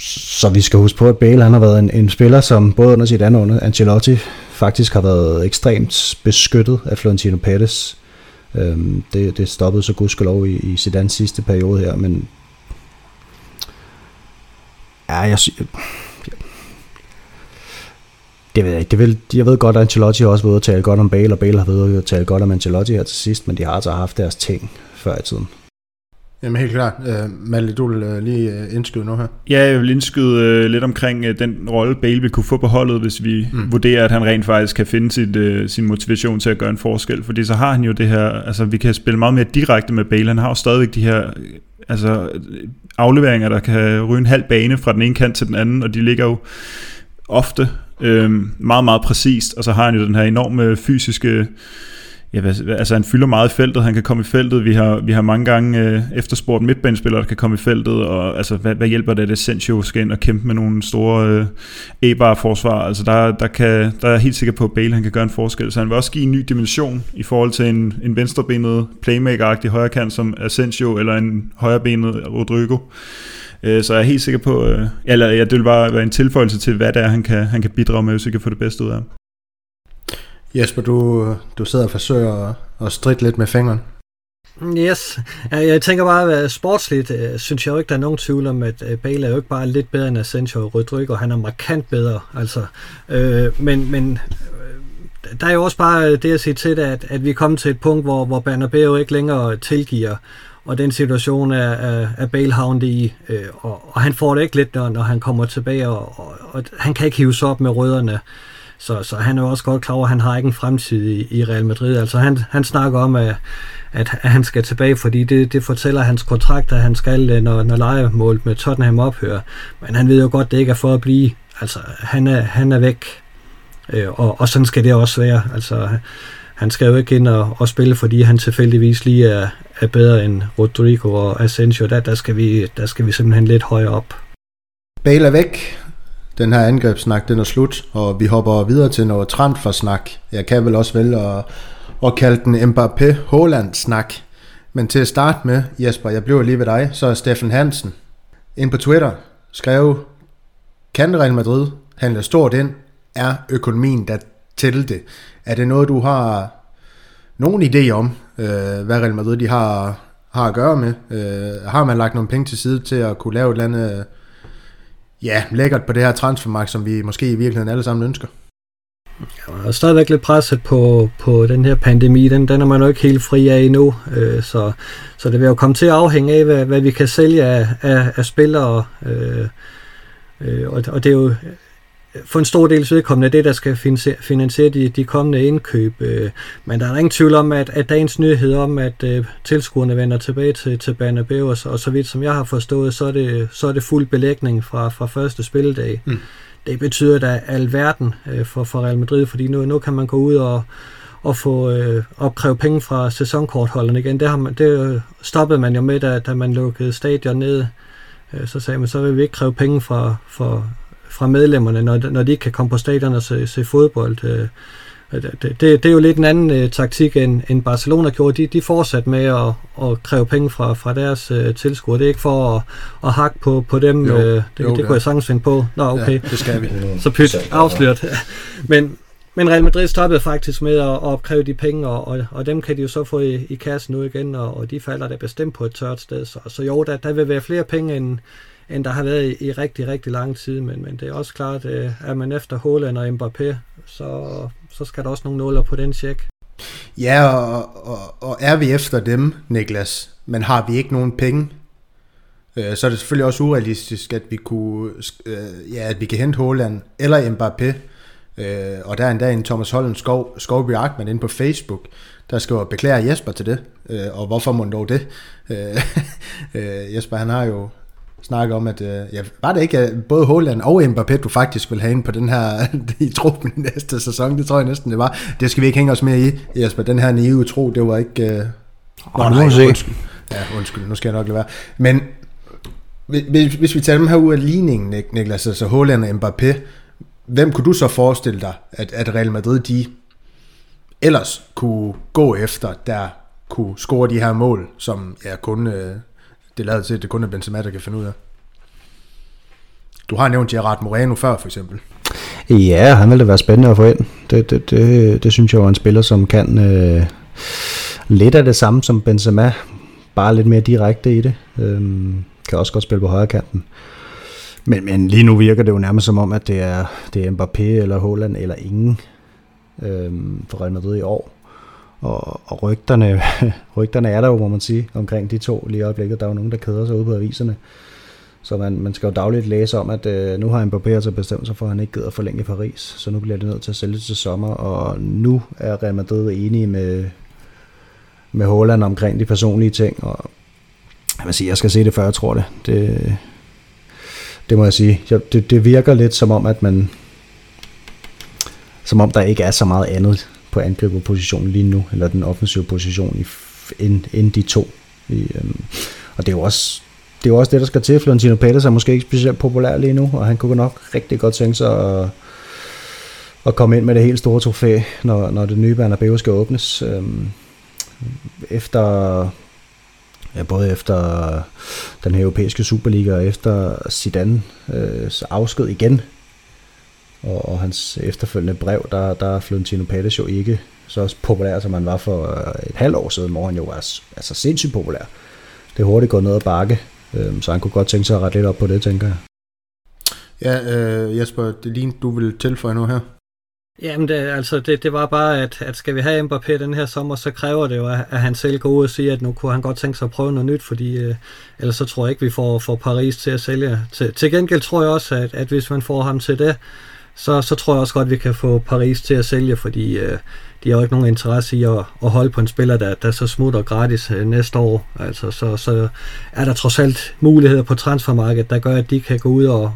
så vi skal huske på, at Bale han har været en, en spiller, som både under sit andet under Ancelotti faktisk har været ekstremt beskyttet af Florentino Perez. Øhm, det, det stoppede så gudskelov i, i Zidane sidste periode her, men ja, jeg, jeg, det ved jeg ikke. Det vil, jeg ved godt, at Ancelotti har også været ude at tale godt om Bale, og Bale har været ude at tale godt om Ancelotti her til sidst, men de har altså haft deres ting før i tiden. Jamen helt klart. Uh, Malte, du vil uh, lige uh, indskyde nu her. Ja, jeg vil indskyde uh, lidt omkring uh, den rolle, Bale vil kunne få på holdet, hvis vi mm. vurderer, at han rent faktisk kan finde sit, uh, sin motivation til at gøre en forskel. Fordi så har han jo det her, altså vi kan spille meget mere direkte med Bale. Han har jo stadigvæk de her altså, afleveringer, der kan ryge en halv bane fra den ene kant til den anden, og de ligger jo ofte øh, meget, meget præcist, og så har han jo den her enorme fysiske ja, altså han fylder meget i feltet, han kan komme i feltet, vi har, vi har mange gange øh, efterspurgt midtbanespillere, der kan komme i feltet, og altså, hvad, hvad hjælper det, at Asensio skal ind og kæmpe med nogle store øh, e forsvar altså der, der, kan, der er helt sikker på, at Bale han kan gøre en forskel, så han vil også give en ny dimension i forhold til en, en venstrebenet playmaker-agtig højrekant som Asensio, eller en højrebenet Rodrigo. Øh, så jeg er helt sikker på, øh, eller ja, det vil bare være en tilføjelse til, hvad det er, han kan, han kan bidrage med, hvis vi kan få det bedste ud af ham. Jesper, du, du sidder og forsøger at, at stridt lidt med fingeren. Yes. Jeg tænker bare, at sportsligt øh, synes jeg jo ikke, der er nogen tvivl om, at øh, Bale er jo ikke bare lidt bedre end Asensio og Rodrigo, han er markant bedre. Altså. Øh, men, men øh, der er jo også bare det at sige til det, at, at vi er kommet til et punkt, hvor, hvor Bernabeu ikke længere tilgiver, og den situation er, er, er Bale havnet i, øh, og, og han får det ikke lidt, når, når han kommer tilbage, og, og, og han kan ikke hives op med rødderne. Så, så han er jo også godt klar over, at han har ikke en fremtid i, i Real Madrid. Altså han, han snakker om, at, at, han skal tilbage, fordi det, det fortæller hans kontrakt, at han skal, øh, når, når legemålet med Tottenham ophører. Men han ved jo godt, at det ikke er for at blive. Altså han er, han er væk, øh, og, og sådan skal det også være. Altså han skal jo ikke ind og, og spille, fordi han tilfældigvis lige er, er bedre end Rodrigo og Asensio. Der, der, skal vi, der skal vi simpelthen lidt højere op. Bale er væk. Den her angrebssnak, den er slut, og vi hopper videre til noget transfersnak. Jeg kan vel også vælge at, at kalde den Mbappé Holland snak. Men til at starte med, Jesper, jeg bliver lige ved dig, så er Steffen Hansen ind på Twitter skrev, kan Real Madrid handle stort ind? Er økonomien der til det? Er det noget, du har nogen idé om, øh, hvad Real Madrid de har, har at gøre med? Øh, har man lagt nogle penge til side til at kunne lave et eller andet ja, lækkert på det her transfermarkt, som vi måske i virkeligheden alle sammen ønsker? Jeg er stadigvæk lidt presset på, på den her pandemi. Den, den er man jo ikke helt fri af endnu. Øh, så, så det vil jo komme til at afhænge af, hvad, hvad vi kan sælge af, af, af spillere. Øh, øh, og, og det er jo for en stor del vedkommende det, der skal finansiere de, de kommende indkøb. Øh, men der er ingen tvivl om, at, at dagens nyhed om, at uh, tilskuerne vender tilbage til, til Bernabeu, og så, og så vidt som jeg har forstået, så er det, så er det fuld belægning fra, fra første spilledag. Mm. Det betyder da alverden uh, for, for Real Madrid, fordi nu, nu kan man gå ud og, og få øh, opkræve penge fra sæsonkortholderne igen. Det, har man, det stoppede man jo med, da, da man lukkede stadion ned. så sagde man, så vil vi ikke kræve penge fra, for fra medlemmerne, når, når de ikke kan komme på stadion og se, se fodbold. Øh, det, det, det er jo lidt en anden øh, taktik, end, end Barcelona gjorde. De, de fortsatte med at, at kræve penge fra, fra deres øh, tilskuere. Det er ikke for at, at hakke på, på dem. Jo, øh, det, jo, det, det kunne jeg sagtens finde på. Nå, okay. Ja, det skal vi. Så pyt, afsløret. Men, men Real Madrid stoppede faktisk med at, at opkræve de penge, og, og, og dem kan de jo så få i, i kassen nu igen, og, og de falder da bestemt på et tørt sted. Så, så jo, der, der vil være flere penge, end, end der har været i, i rigtig, rigtig lang tid. Men, men det er også klart, at er man efter Haaland og Mbappé, så, så skal der også nogle nuller på den check. Ja, og, og, og er vi efter dem, Niklas, men har vi ikke nogen penge, øh, så er det selvfølgelig også urealistisk, at vi kunne, øh, ja, at vi kan hente Haaland eller Mbappé. Øh, og der er endda en Thomas Holland Skov, Skovby Arkman inde på Facebook, der skriver, beklager Jesper til det, øh, og hvorfor må dog det? Øh, øh, Jesper, han har jo snakke om, at øh, ja, var det ikke at både Holland og Mbappé, du faktisk vil have ind på den her i truppen i næste sæson? Det tror jeg næsten, det var. Det skal vi ikke hænge os mere i, Jesper. Den her naive tro, det var ikke... Øh... Nå, nej, undskyld. Ja, undskyld, nu skal jeg nok lade være. Men hvis, hvis vi tager dem her ud af ligningen, Niklas, altså Holland og Mbappé, hvem kunne du så forestille dig, at, at Real Madrid, de ellers kunne gå efter, der kunne score de her mål, som ja, kun øh, det lader til, at det kun er Benzema, der kan finde ud af. Du har nævnt Gerard Moreno før, for eksempel. Ja, han vil da være spændende at få ind. Det, det, det, det synes jeg var en spiller, som kan øh, lidt af det samme som Benzema, bare lidt mere direkte i det. Øhm, kan også godt spille på højre kanten. Men, men lige nu virker det jo nærmest som om, at det er, det er Mbappé eller Haaland eller ingen øhm, for Real Madrid i år. Og, og rygterne, rygterne er der jo, må man sige, omkring de to lige i øjeblikket. Der er jo nogen, der keder sig ude på aviserne. Så man, man skal jo dagligt læse om, at øh, nu har Mbappé altså bestemt sig for, at han ikke gider forlænge Paris. Så nu bliver det nødt til at sælge til sommer. Og nu er Real Madrid enige med, med Holland omkring de personlige ting. Og jeg vil sige, jeg skal se det før, jeg tror det. Det, det må jeg sige. Det, det virker lidt som om, at man som om der ikke er så meget andet på angriberpositionen lige nu, eller den offensive position, i, end, end de to. I, øhm, og det er jo også det er jo også det, der skal til. Florentino Pérez er måske ikke specielt populær lige nu, og han kunne nok rigtig godt tænke sig at, at komme ind med det helt store trofæ, når, når det nye Bernabeu skal åbnes. Øhm, efter ja, både efter den her europæiske Superliga og efter Zidane øh, afsked igen og, og hans efterfølgende brev, der, der er Florentino Pérez jo ikke så populær, som han var for øh, et halvt år siden, hvor han jo var altså sindssygt populær. Det er hurtigt gået ned ad bakke, øh, så han kunne godt tænke sig at rette lidt op på det, tænker jeg. Ja, øh, Jesper, det lige, du vil tilføje nu her. Jamen, det, altså, det, det var bare, at, at skal vi have Mbappé den her sommer, så kræver det jo, at, at han selv går ud og siger, at nu kunne han godt tænke sig at prøve noget nyt, fordi øh, ellers så tror jeg ikke, vi får, får Paris til at sælge. Til, til gengæld tror jeg også, at, at hvis man får ham til det, så, så tror jeg også godt, at vi kan få Paris til at sælge, fordi øh, de har jo ikke nogen interesse i at, at holde på en spiller, der, der så smutter gratis øh, næste år. Altså, så, så er der trods alt muligheder på transfermarkedet, der gør, at de kan gå ud og,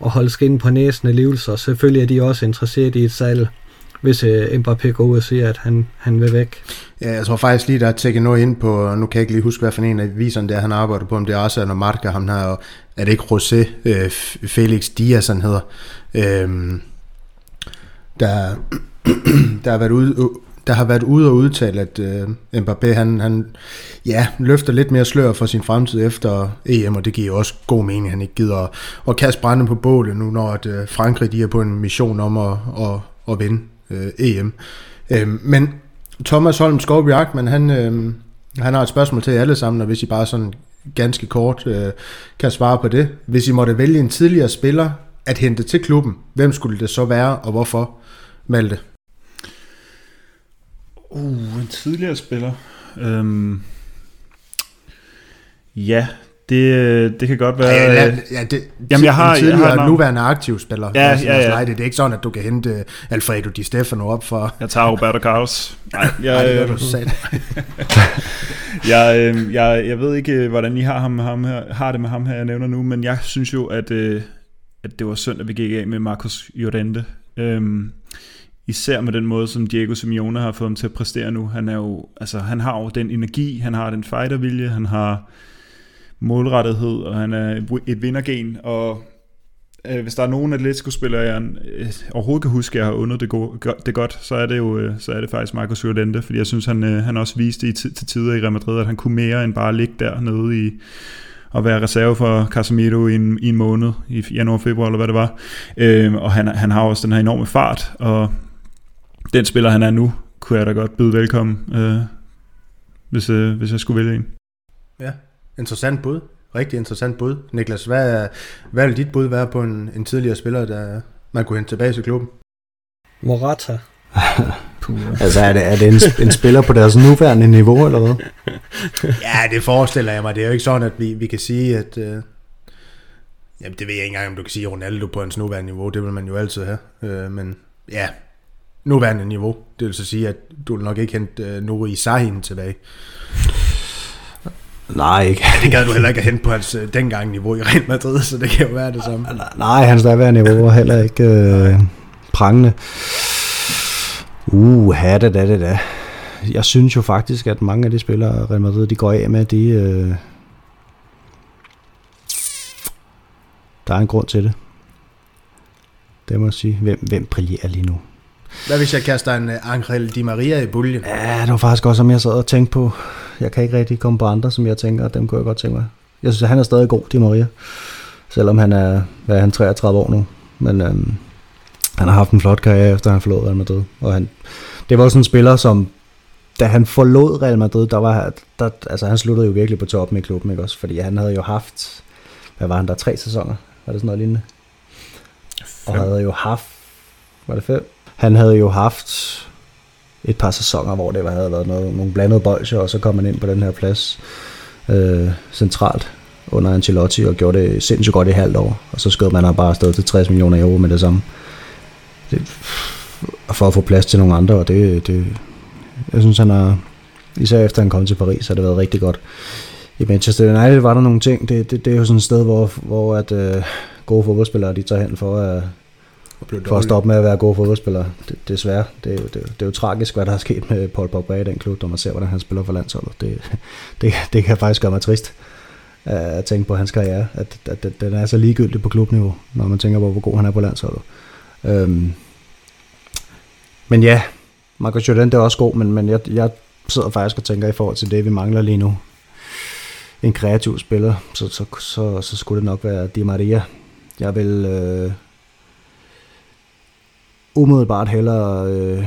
og holde skinnen på næsen af livelser. selvfølgelig er de også interesseret i et salg, hvis øh, Mbappé går ud og siger, at han, han vil væk. Ja, jeg tror faktisk lige, der er tækket noget ind på, nu kan jeg ikke lige huske, hvad for en af viserne der han arbejder på, om det er Arsenal eller Marca, ham her, og er det ikke José øh, Felix Diaz, han hedder, øh, der, der har været ude, der har været ude og udtale, at øh, Mbappé han, han ja, løfter lidt mere slør for sin fremtid efter EM, og det giver også god mening, at han ikke gider at, at kaste brænde på bålet nu, når at, øh, Frankrig de er på en mission om at, at, at vinde øh, EM. Øh, men Thomas Holm Skovby men han, øh, han har et spørgsmål til jer alle sammen, og hvis I bare sådan ganske kort øh, kan svare på det. Hvis I måtte vælge en tidligere spiller at hente til klubben, hvem skulle det så være, og hvorfor? Malte. Uh, en tidligere spiller. Øhm, ja, det, det kan godt være... Ja, ja, ja det, Jamen, jeg har, tidligere jeg har nuværende aktiv spiller. Ja, ja, ja. Det er ikke sådan, at du kan hente Alfredo Di Stefano op for... Jeg tager Roberto Carlos. Nej, jeg, Nej, det er, du jeg, øh, jeg, jeg ved ikke, hvordan I har, ham, ham her, har det med ham her, jeg nævner nu, men jeg synes jo, at, øh, at det var synd, at vi gik af med Marcus Llorente. Øhm, især med den måde, som Diego Simeone har fået ham til at præstere nu. Han, er jo, altså, han har jo den energi, han har den fightervilje, han har målrettighed, og han er et vindergen, og øh, hvis der er nogen Atletico-spillere, jeg øh, overhovedet kan huske, jeg har undet det, go- det godt, så er det jo øh, så er det faktisk Marcos Llorente, fordi jeg synes, han, øh, han også viste i t- til tider i Real Madrid, at han kunne mere end bare ligge der nede i at være reserve for Casemiro i en, i en måned, i januar, februar, eller hvad det var. Øh, og han, han har også den her enorme fart, og den spiller, han er nu, kunne jeg da godt byde velkommen, øh, hvis, øh, hvis jeg skulle vælge en. Ja, interessant bud. Rigtig interessant bud. Niklas, hvad, hvad vil dit bud være på en, en tidligere spiller, der man kunne hente tilbage til klubben? Morata. altså er det, er det en, en spiller på deres nuværende niveau, eller hvad? ja, det forestiller jeg mig. Det er jo ikke sådan, at vi, vi kan sige, at... Øh, jamen, det ved jeg ikke engang, om du kan sige Ronaldo på hans nuværende niveau. Det vil man jo altid have. Øh, men ja, nuværende niveau. Det vil så sige, at du vil nok ikke hente øh, Nuri Sahin tilbage. Nej, ikke. Det gad du heller ikke at hente på hans øh, dengang niveau i Real Madrid, så det kan jo være det samme. Nej, hans daværende niveau var heller ikke øh, prangende. Uh, ha, det da, det da. Jeg synes jo faktisk, at mange af de spillere, Real Madrid, de går af med, de... Øh, der er en grund til det. Det må jeg sige. Hvem, hvem brillerer lige nu? Hvad hvis jeg kaster en uh, Angel Di Maria i buljen? Ja, det var faktisk også, som jeg sad og tænkte på. Jeg kan ikke rigtig komme på andre, som jeg tænker, dem kunne jeg godt tænke mig. Jeg synes, at han er stadig god, Di Maria. Selvom han er, hvad er han, 33 år nu. Men øhm, han har haft en flot karriere, efter han forlod Real Madrid. Og han, det var sådan en spiller, som da han forlod Real Madrid, der var, der, altså han sluttede jo virkelig på toppen i klubben, ikke også? Fordi han havde jo haft, hvad var han der, tre sæsoner? Var det sådan noget lignende? Fem. Og havde jo haft, var det fem? Han havde jo haft et par sæsoner, hvor det havde været noget, nogle blandede bolcher, og så kom han ind på den her plads øh, centralt under Ancelotti og gjorde det sindssygt godt i halvt år. Og så skød man ham bare afsted til 60 millioner euro med det samme. Det, for at få plads til nogle andre, og det, det jeg synes, han har, især efter han kom til Paris, har det været rigtig godt. I Manchester United var der nogle ting, det, det, det er jo sådan et sted, hvor, hvor at, øh, gode fodboldspillere, de tager hen for at, for at stoppe med at være gode fodboldspillere. Det, desværre. Det er, jo, det, det er jo tragisk, hvad der er sket med Paul Pogba i den klub, når man ser, hvordan han spiller for landsholdet. Det, det, det kan faktisk gøre mig trist at tænke på hans karriere, at, at, at den er så ligegyldig på klubniveau, når man tænker på, hvor god han er på landsholdet. Øhm, men ja, Marcus Jordan er også god, men, men jeg, jeg sidder faktisk og tænker i forhold til det, vi mangler lige nu. En kreativ spiller, så, så, så, så skulle det nok være Di Maria. Jeg vil, øh, umiddelbart hellere øh,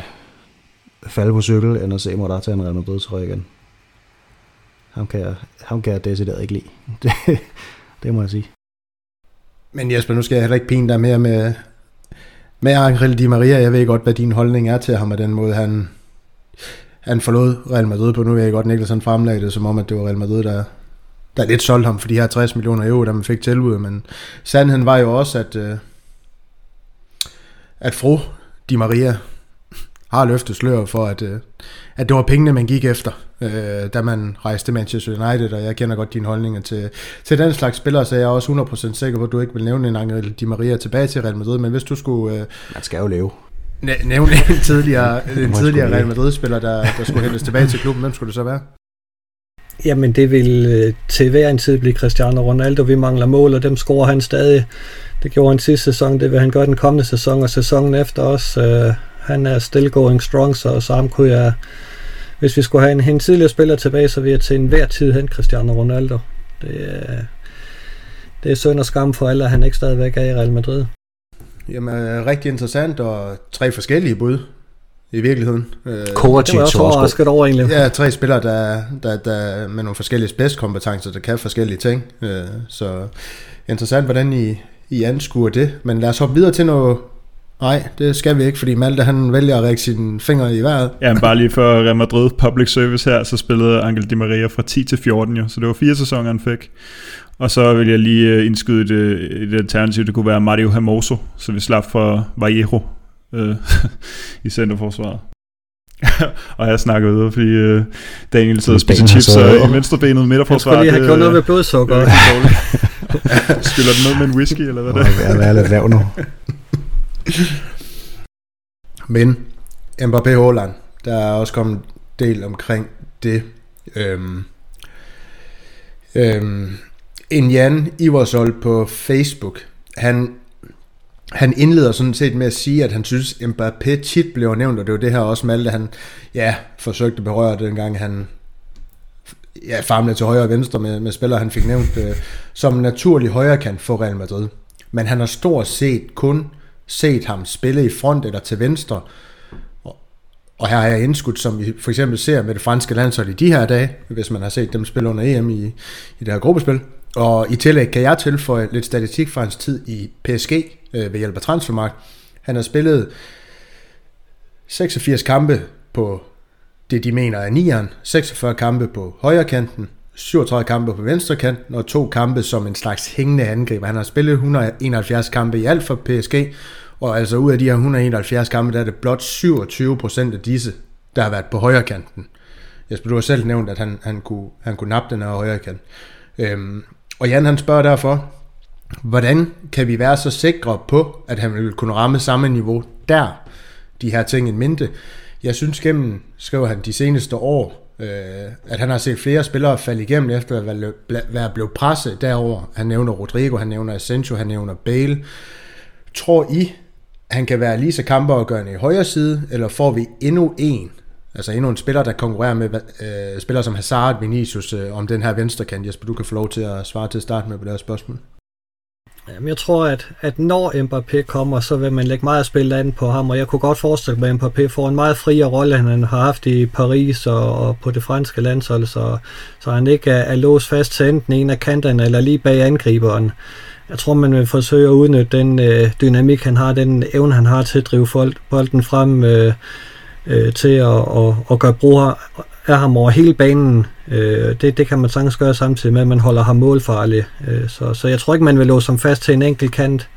falde på cykel, end at se Morata en Real Madrid trøje igen. Ham kan, jeg, ham kan jeg decideret ikke lide. Det, det må jeg sige. Men Jesper, nu skal jeg heller ikke pine dig mere med, med Angel Di Maria. Jeg ved godt, hvad din holdning er til ham, og den måde, han, han forlod Real Madrid på. Nu ved jeg godt, Niklas fremlagde det, som om, at det var Real Madrid, der, der lidt solgte ham for de her 60 millioner euro, der man fik tilbud. Men sandheden var jo også, at, øh, at fru Di Maria har løftet slør for, at, øh, at det var pengene, man gik efter, øh, da man rejste til Manchester United, og jeg kender godt dine holdninger til, til den slags spillere, så jeg er også 100% sikker på, at du ikke vil nævne en Angel Di Maria tilbage til Real Madrid, men hvis du skulle... Øh, man skal jo leve. Nævne en tidligere, en tidligere Real Madrid-spiller, der, der skulle hentes tilbage til klubben, hvem skulle det så være? Jamen det vil øh, til hver en tid blive Cristiano Ronaldo. Vi mangler mål, og dem scorer han stadig. Det gjorde han sidste sæson, det vil han gøre den kommende sæson, og sæsonen efter også. Øh, han er still going strong, så sammen kunne jeg, hvis vi skulle have en, en tidligere spiller tilbage, så vil jeg til enhver tid hen Cristiano Ronaldo. Det er, det er synd og skam for alle, at han ikke stadigvæk er i Real Madrid. Jamen, øh, rigtig interessant, og tre forskellige bud i virkeligheden. Kovacic det var også overrasket over egentlig. Ja, tre spillere, der, der, der med nogle forskellige spidskompetencer, der kan forskellige ting. Så interessant, hvordan I, I anskuer det. Men lad os hoppe videre til noget Nej, det skal vi ikke, fordi Malte han vælger at række sine fingre i vejret. Ja, men bare lige for Real Madrid Public Service her, så spillede Angel Di Maria fra 10 til 14 jo, så det var fire sæsoner, han fik. Og så vil jeg lige øh, indskyde et, øh, et alternativ, det kunne være Mario Hermoso, så vi slap for Vallejo øh, i centerforsvaret. og jeg snakker videre, fordi øh, Daniel sidder og spiser chips og i venstrebenet midterforsvaret. Jeg skulle lige have gjort noget med blodsukker. Det Skylder den ned med en whisky, eller hvad det er? Jeg er lidt lav nu. Men Mbappé Haaland, der er også kommet del omkring det. Øhm, øhm, en Jan Iversol på Facebook, han, han indleder sådan set med at sige, at han synes, Mbappé tit blev nævnt, og det var det her også Malte, han ja, forsøgte at berøre dengang han ja, famlede til højre og venstre med, med spillere, han fik nævnt, øh, som naturlig højrekant for Real Madrid. Men han har stort set kun set ham spille i front eller til venstre. Og her har jeg indskudt, som vi for eksempel ser med det franske landshold i de her dage, hvis man har set dem spille under EM i, i det her gruppespil. Og i tillæg kan jeg tilføje lidt statistik fra hans tid i PSG øh, ved hjælp af transfermarkt. Han har spillet 86 kampe på det, de mener er nieren, 46 kampe på højre kanten, 37 kampe på venstre kanten og to kampe som en slags hængende angriber. Han har spillet 171 kampe i alt for PSG, og altså ud af de her 171 kampe, der er det blot 27% af disse, der har været på højre kanten. Jesper, du har selv nævnt, at han, han, kunne, han kunne nappe den her højre kant. Øhm, og Jan han spørger derfor, hvordan kan vi være så sikre på, at han vil kunne ramme samme niveau der, de her ting en mente. Jeg synes gennem, skriver han, de seneste år, øh, at han har set flere spillere falde igennem efter at være blevet presset derover. Han nævner Rodrigo, han nævner Asensio, han nævner Bale. Tror I, han kan være lige så kamperafgørende i højre side, eller får vi endnu en, altså endnu en spiller, der konkurrerer med øh, spillere som Hazard, Vinicius, øh, om den her venstre kant. Jesper, du kan få lov til at svare til at starte med på det her spørgsmål. Jamen, jeg tror, at, at når Mbappé kommer, så vil man lægge meget spil an på ham, og jeg kunne godt forestille mig, at Mbappé får en meget friere rolle, end han har haft i Paris og, og på det franske landshold, så, så han ikke er, er låst fast til enten en af kanterne eller lige bag angriberen. Jeg tror, man vil forsøge at udnytte den øh, dynamik, han har, den evne, han har til at drive bolden frem øh, øh, til at, og, og gøre brug er ham over hele banen. Øh, det, det kan man sagtens gøre samtidig med, at man holder ham målfarlig. Øh, så, så jeg tror ikke, man vil låse ham fast til en enkelt kant.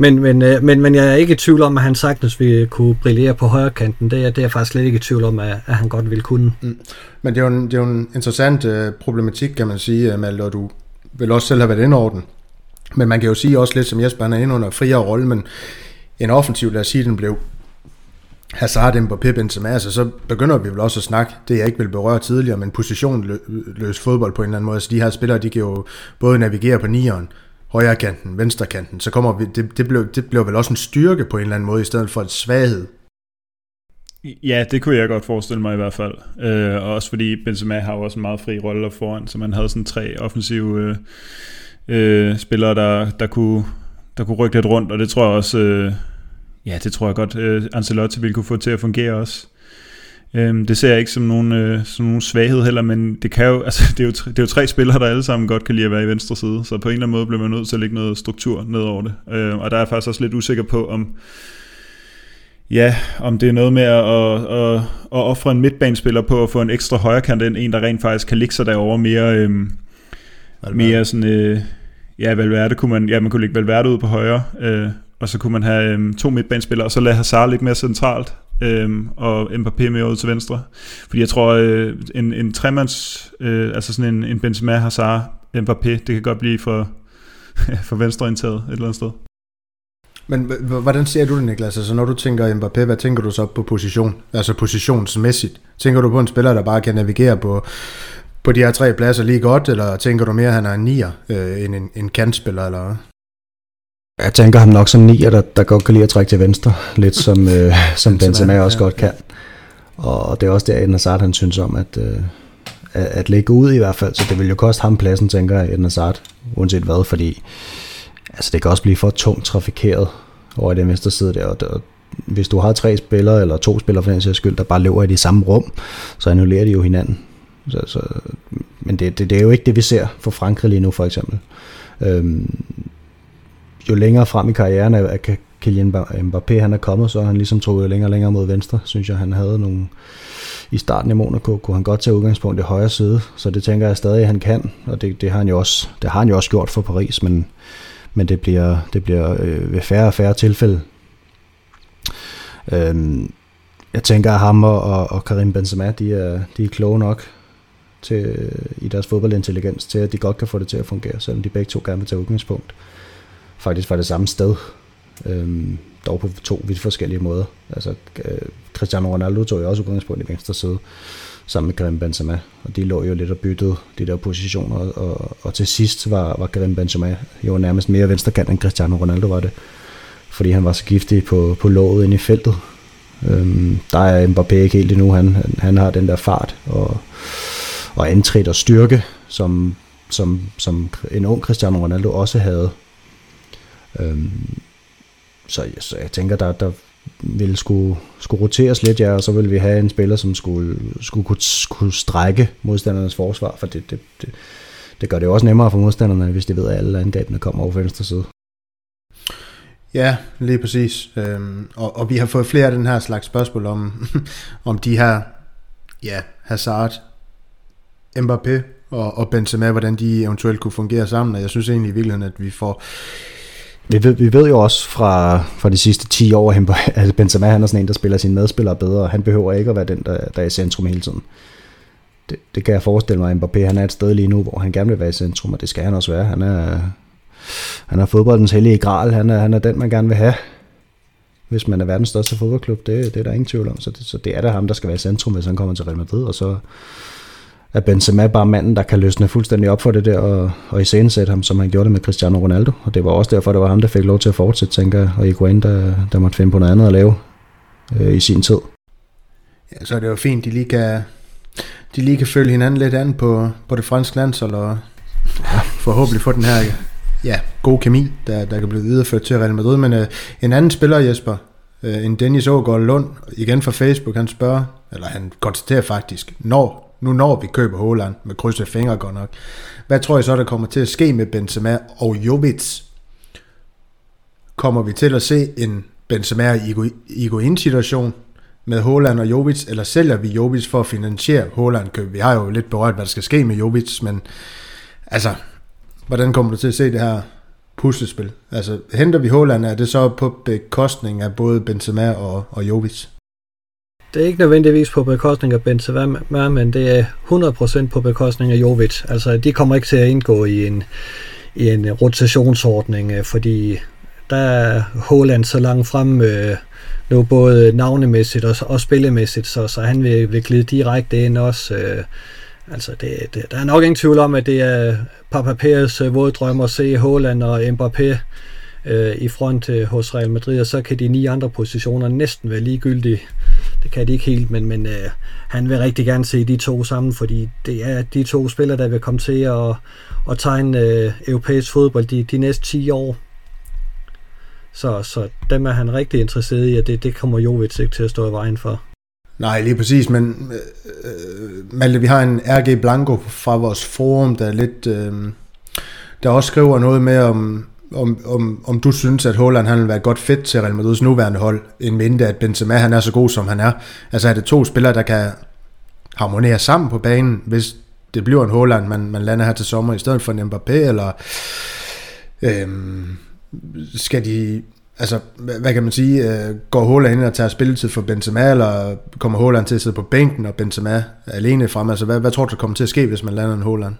Men, men, øh, men, men jeg er ikke i tvivl om, at han sagtens vil kunne brillere på højre kanten. Det er, det er jeg faktisk slet ikke i tvivl om, at, at han godt vil kunne. Mm. Men det er jo en, det er jo en interessant øh, problematik, kan man sige, øh, Malte, og du vil også selv have været indorden. Men man kan jo sige også lidt, som Jesper, han er inde under friere rolle, men en offensiv, lad os sige, den blev Hazard, Mbappé, Benzema, altså, så begynder vi vel også at snakke, det jeg ikke vil berøre tidligere, men positionløs fodbold på en eller anden måde. Så de her spillere, de kan jo både navigere på nieren, højre kanten, venstre kanten, så kommer vi, det, det, blev, det blev vel også en styrke på en eller anden måde, i stedet for en svaghed. Ja, det kunne jeg godt forestille mig i hvert fald. Øh, og også fordi Benzema har jo også en meget fri rolle foran, så man havde sådan tre offensive øh, øh, spillere, der, der, kunne, der kunne rykke lidt rundt, og det tror jeg også... Øh, Ja, det tror jeg godt, uh, Ancelotti vil kunne få til at fungere også. Um, det ser jeg ikke som nogen, uh, som nogen svaghed heller, men det, kan jo, altså, det, er jo, det er jo tre spillere, der alle sammen godt kan lide at være i venstre side, så på en eller anden måde bliver man nødt til at lægge noget struktur ned over det. Uh, og der er jeg faktisk også lidt usikker på, om, Ja, om det er noget med at, at, at, at ofre en midtbanespiller på at få en ekstra højrekant end en, der rent faktisk kan ligge sig derovre mere, øhm, mere sådan, øh, ja, Valverde kunne man, ja, man kunne lægge Valverde ud på højre, øh, og så kunne man have øhm, to midtbanespillere, og så lade Hazard lidt mere centralt, øhm, og Mbappé mere ud til venstre. Fordi jeg tror, øh, en, en tremands, øh, altså sådan en, en Benzema, Hazard, Mbappé, det kan godt blive for, for venstreorienteret et eller andet sted. Men hvordan ser du det, Niklas? Altså, når du tænker Mbappé, hvad tænker du så på position? Altså positionsmæssigt. Tænker du på en spiller, der bare kan navigere på, på de her tre pladser lige godt, eller tænker du mere, at han er en nier øh, end en, en kantspiller? Eller? Jeg tænker ham nok som nier, der, der godt kan lide at trække til venstre, lidt som, øh, som Benzema også ja. godt kan. Og det er også der, Eden Hazard, han synes om, at, øh, at, at lægge ud i hvert fald, så det vil jo koste ham pladsen, tænker jeg, Eden Hazard, uanset hvad, fordi altså det kan også blive for tungt trafikeret over i den venstre side der, og, der, hvis du har tre spillere, eller to spillere for den sags skyld, der bare løber i det samme rum, så annullerer de jo hinanden. Så, så, men det, det, det er jo ikke det, vi ser for Frankrig lige nu, for eksempel. Øhm, jo længere frem i karrieren, at Kylian Mbappé han er kommet, så har han ligesom trukket længere og længere mod venstre, synes jeg. Han havde nogle... I starten i Monaco kunne han godt tage udgangspunkt i højre side, så det tænker jeg stadig, at han kan, og det, det, har, han jo også, det har han jo også gjort for Paris, men men det bliver, det bliver øh, ved færre og færre tilfælde. Øhm, jeg tænker, at ham og, og Karim Benzema, de er, de er kloge nok til, øh, i deres fodboldintelligens til, at de godt kan få det til at fungere, selvom de begge to gerne vil tage udgangspunkt. Faktisk fra det samme sted, øh, dog på to vidt forskellige måder. Altså, øh, Cristiano Ronaldo tog jo også udgangspunkt i venstre side, sammen med Karim Benzema. Og de lå jo lidt og byttede de der positioner, og, og til sidst var, var Karim Benzema jo nærmest mere venstrekant end Cristiano Ronaldo var det. Fordi han var så giftig på, på låget ind i feltet. Øhm, der er Mbappé ikke helt endnu. Han, han, han har den der fart og, og antrit og styrke, som, som, som en ung Cristiano Ronaldo også havde. Øhm, så, så jeg tænker, der, der, ville skulle, skulle roteres lidt, ja, og så ville vi have en spiller, som skulle, skulle kunne, kunne strække modstandernes forsvar, for det, det, det, det gør det jo også nemmere for modstanderne, hvis de ved, at alle angrebene kommer over venstre side. Ja, lige præcis. Øhm, og, og vi har fået flere af den her slags spørgsmål om, om de her, ja, Hazard, Mbappé og, og Benzema, hvordan de eventuelt kunne fungere sammen, og jeg synes egentlig i virkeligheden, at vi får vi ved, vi ved jo også fra, fra de sidste 10 år, at Benzema han er sådan en, der spiller sine medspillere bedre, og han behøver ikke at være den, der, der er i centrum hele tiden. Det, det kan jeg forestille mig, at Mbappé han er et sted lige nu, hvor han gerne vil være i centrum, og det skal han også være. Han er, han er fodboldens hellige gral, han er, han er den, man gerne vil have, hvis man er verdens største fodboldklub. Det, det er der ingen tvivl om, så det, så det er da ham, der skal være i centrum, hvis han kommer til Real Madrid, og så at Benzema bare manden, der kan løsne fuldstændig op for det der, og, og iscenesætte ham, som han gjorde det med Cristiano Ronaldo. Og det var også derfor, det var ham, der fik lov til at fortsætte, tænker jeg, og Higuain, der, der måtte finde på noget andet at lave øh, i sin tid. Ja, så er det jo fint, de lige kan, de lige kan følge hinanden lidt an på, på det franske landshold, og ja, forhåbentlig få den her ja, gode kemi, der, der kan blive videreført til Real Madrid. Men øh, en anden spiller, Jesper, øh, en Dennis Ågaard Lund, igen fra Facebook, han spørger, eller han konstaterer faktisk, når nu når vi køber Holland med krydset fingre godt nok. Hvad tror I så, der kommer til at ske med Benzema og Jovic? Kommer vi til at se en Benzema i in situation med Holland og Jovic, eller sælger vi Jovic for at finansiere Holland køb? Vi har jo lidt berørt, hvad der skal ske med Jovic, men altså, hvordan kommer du til at se det her puslespil? Altså, henter vi Holland, er det så på bekostning af både Benzema og, og Jovic? Det er ikke nødvendigvis på bekostning af Benzema, men det er 100% på bekostning af Jovic. Altså, de kommer ikke til at indgå i en, i en rotationsordning, øh, fordi der er Holland så langt frem øh, nu både navnemæssigt og, og spillemæssigt, så, så han vil, vil glide direkte ind også. Øh, altså, det, det, der er nok ingen tvivl om, at det er Papa Pæres øh, våde drøm at se Holland og Mbappé øh, i front øh, hos Real Madrid, og så kan de ni andre positioner næsten være ligegyldige. Det kan de ikke helt, men, men øh, han vil rigtig gerne se de to sammen, fordi det er de to spillere, der vil komme til at, at tegne øh, europæisk fodbold de, de næste 10 år. Så, så dem er han rigtig interesseret i, og det, det kommer Jovic ikke til at stå i vejen for. Nej, lige præcis, men øh, Malte, vi har en RG Blanco fra vores forum, der er lidt, øh, der også skriver noget med om, om, om, om du synes, at Holland han vil være godt fedt til Real Madrids nuværende hold, en mindre at Benzema han er så god, som han er. Altså er det to spillere, der kan harmonere sammen på banen, hvis det bliver en Holland, man, man lander her til sommer, i stedet for en Mbappé, eller øhm, skal de, altså hvad kan man sige, øh, går Holland ind og tager spilletid for Benzema, eller kommer Holland til at sidde på bænken, og Benzema er alene frem, altså hvad, hvad tror du, der kommer til at ske, hvis man lander en Holland?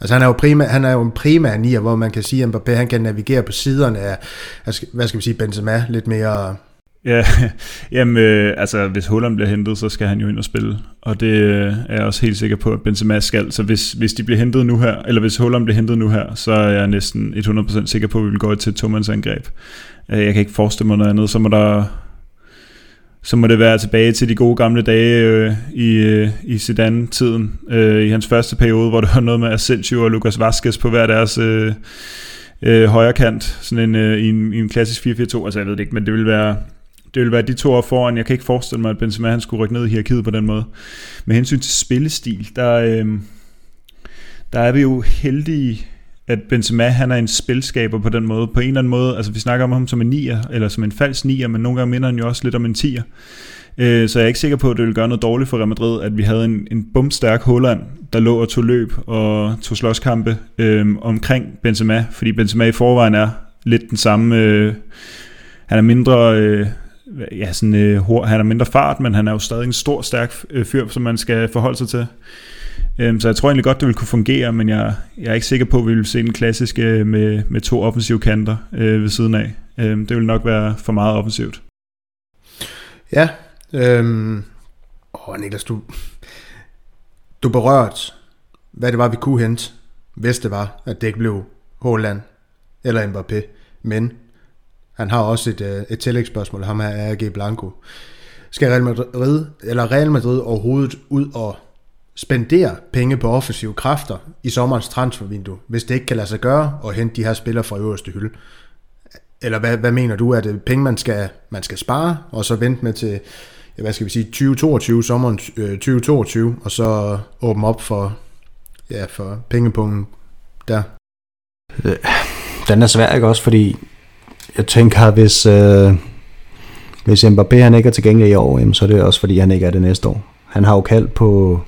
Altså han er jo, prima, han er jo en primær nier, hvor man kan sige, at Mbappé han kan navigere på siderne af, hvad skal vi sige, Benzema lidt mere... Ja, jamen, øh, altså hvis Holland bliver hentet, så skal han jo ind og spille, og det øh, er jeg også helt sikker på, at Benzema skal. Så hvis, hvis de bliver hentet nu her, eller hvis Holland bliver hentet nu her, så er jeg næsten 100% sikker på, at vi vil gå til et tomandsangreb. Øh, jeg kan ikke forestille mig noget andet, så må der så må det være tilbage til de gode gamle dage øh, i, øh, i Zidane-tiden. Øh, I hans første periode, hvor det var noget med Asensio og Lucas Vazquez på hver deres øh, øh, højre kant, sådan en, øh, i, en, i en klassisk 4-4-2. Altså jeg ved det ikke, men det vil være, det vil være de to år foran. Jeg kan ikke forestille mig, at Benzema han skulle rykke ned i hierarkiet på den måde. Med hensyn til spillestil, der, øh, der er vi jo heldige at Benzema han er en spilskaber på den måde. På en eller anden måde, altså vi snakker om ham som en nier, eller som en falsk nier, men nogle gange minder han jo også lidt om en tier. Øh, så jeg er ikke sikker på, at det ville gøre noget dårligt for Real Madrid, at vi havde en, en bumstærk Holland, der lå og tog løb og tog slåskampe øh, omkring Benzema, fordi Benzema i forvejen er lidt den samme, øh, han er mindre, øh, ja, sådan, øh, han er mindre fart, men han er jo stadig en stor, stærk øh, fyr, som man skal forholde sig til. Øhm, så jeg tror egentlig godt, det vil kunne fungere, men jeg, jeg er ikke sikker på, at vi vil se den klassiske med, med to offensive kanter øh, ved siden af. Øhm, det vil nok være for meget offensivt. Ja, øhm, åh Niklas, du, du berørt, hvad det var, vi kunne hente, hvis det var, at det ikke blev Holland eller Mbappé. Men han har også et, øh, et tillægsspørgsmål, ham her er AG Blanco. Skal Real Madrid, eller Real Madrid overhovedet ud og spendere penge på offensive kræfter i sommerens transfervindue, hvis det ikke kan lade sig gøre at hente de her spillere fra øverste hylde? Eller hvad, hvad mener du, er det penge, man skal, man skal spare, og så vente med til, ja, hvad skal vi sige, 2022, sommeren øh, 2022, og så åbne op for, ja, for pengepungen der? Øh, den er svær, ikke også, fordi jeg tænker, hvis, øh, hvis Mbappé han ikke er tilgængelig i år, jamen, så er det også fordi, han ikke er det næste år. Han har jo kaldt på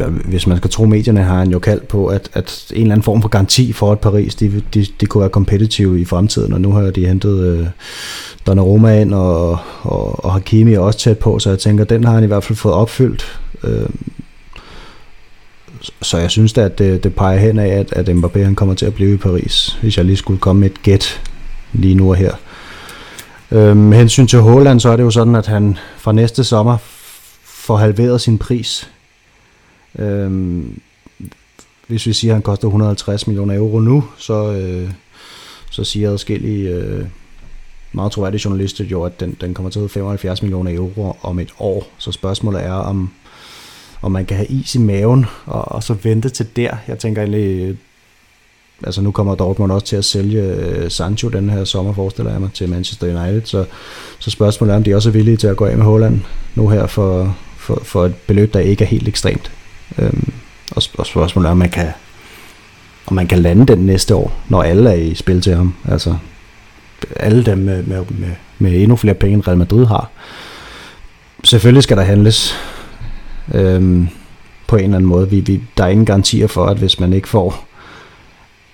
ja, hvis man skal tro medierne, har han jo kaldt på, at, at en eller anden form for garanti for, at Paris de, de, de kunne være kompetitive i fremtiden, og nu har de hentet øh, Donnarumma ind, og, og, og Hakimi er også tæt på, så jeg tænker, den har han i hvert fald fået opfyldt. Øh, så jeg synes da, at det, det peger hen af, at, at Mbappé han kommer til at blive i Paris, hvis jeg lige skulle komme med et gæt lige nu og her. Øh, med hensyn til Holland, så er det jo sådan, at han fra næste sommer får halveret sin pris Øhm, hvis vi siger, at han koster 150 millioner euro nu, så, øh, så siger adskillige øh, meget troværdige journalister jo, at den, den kommer til at 75 millioner euro om et år. Så spørgsmålet er, om, om man kan have is i maven, og, og så vente til der. Jeg tænker egentlig, øh, altså nu kommer Dortmund også til at sælge øh, Sancho den her sommer, forestiller jeg mig, til Manchester United. Så, så spørgsmålet er, om de også er villige til at gå af med Holland nu her for, for, for et beløb, der ikke er helt ekstremt. Øhm, og, og spørgsmålet er, om man kan, om man kan lande den næste år, når alle er i spil til ham. Altså, alle dem med, med, med, med endnu flere penge, end Real Madrid har. Selvfølgelig skal der handles øhm, på en eller anden måde. Vi, vi, der er ingen garantier for, at hvis man ikke får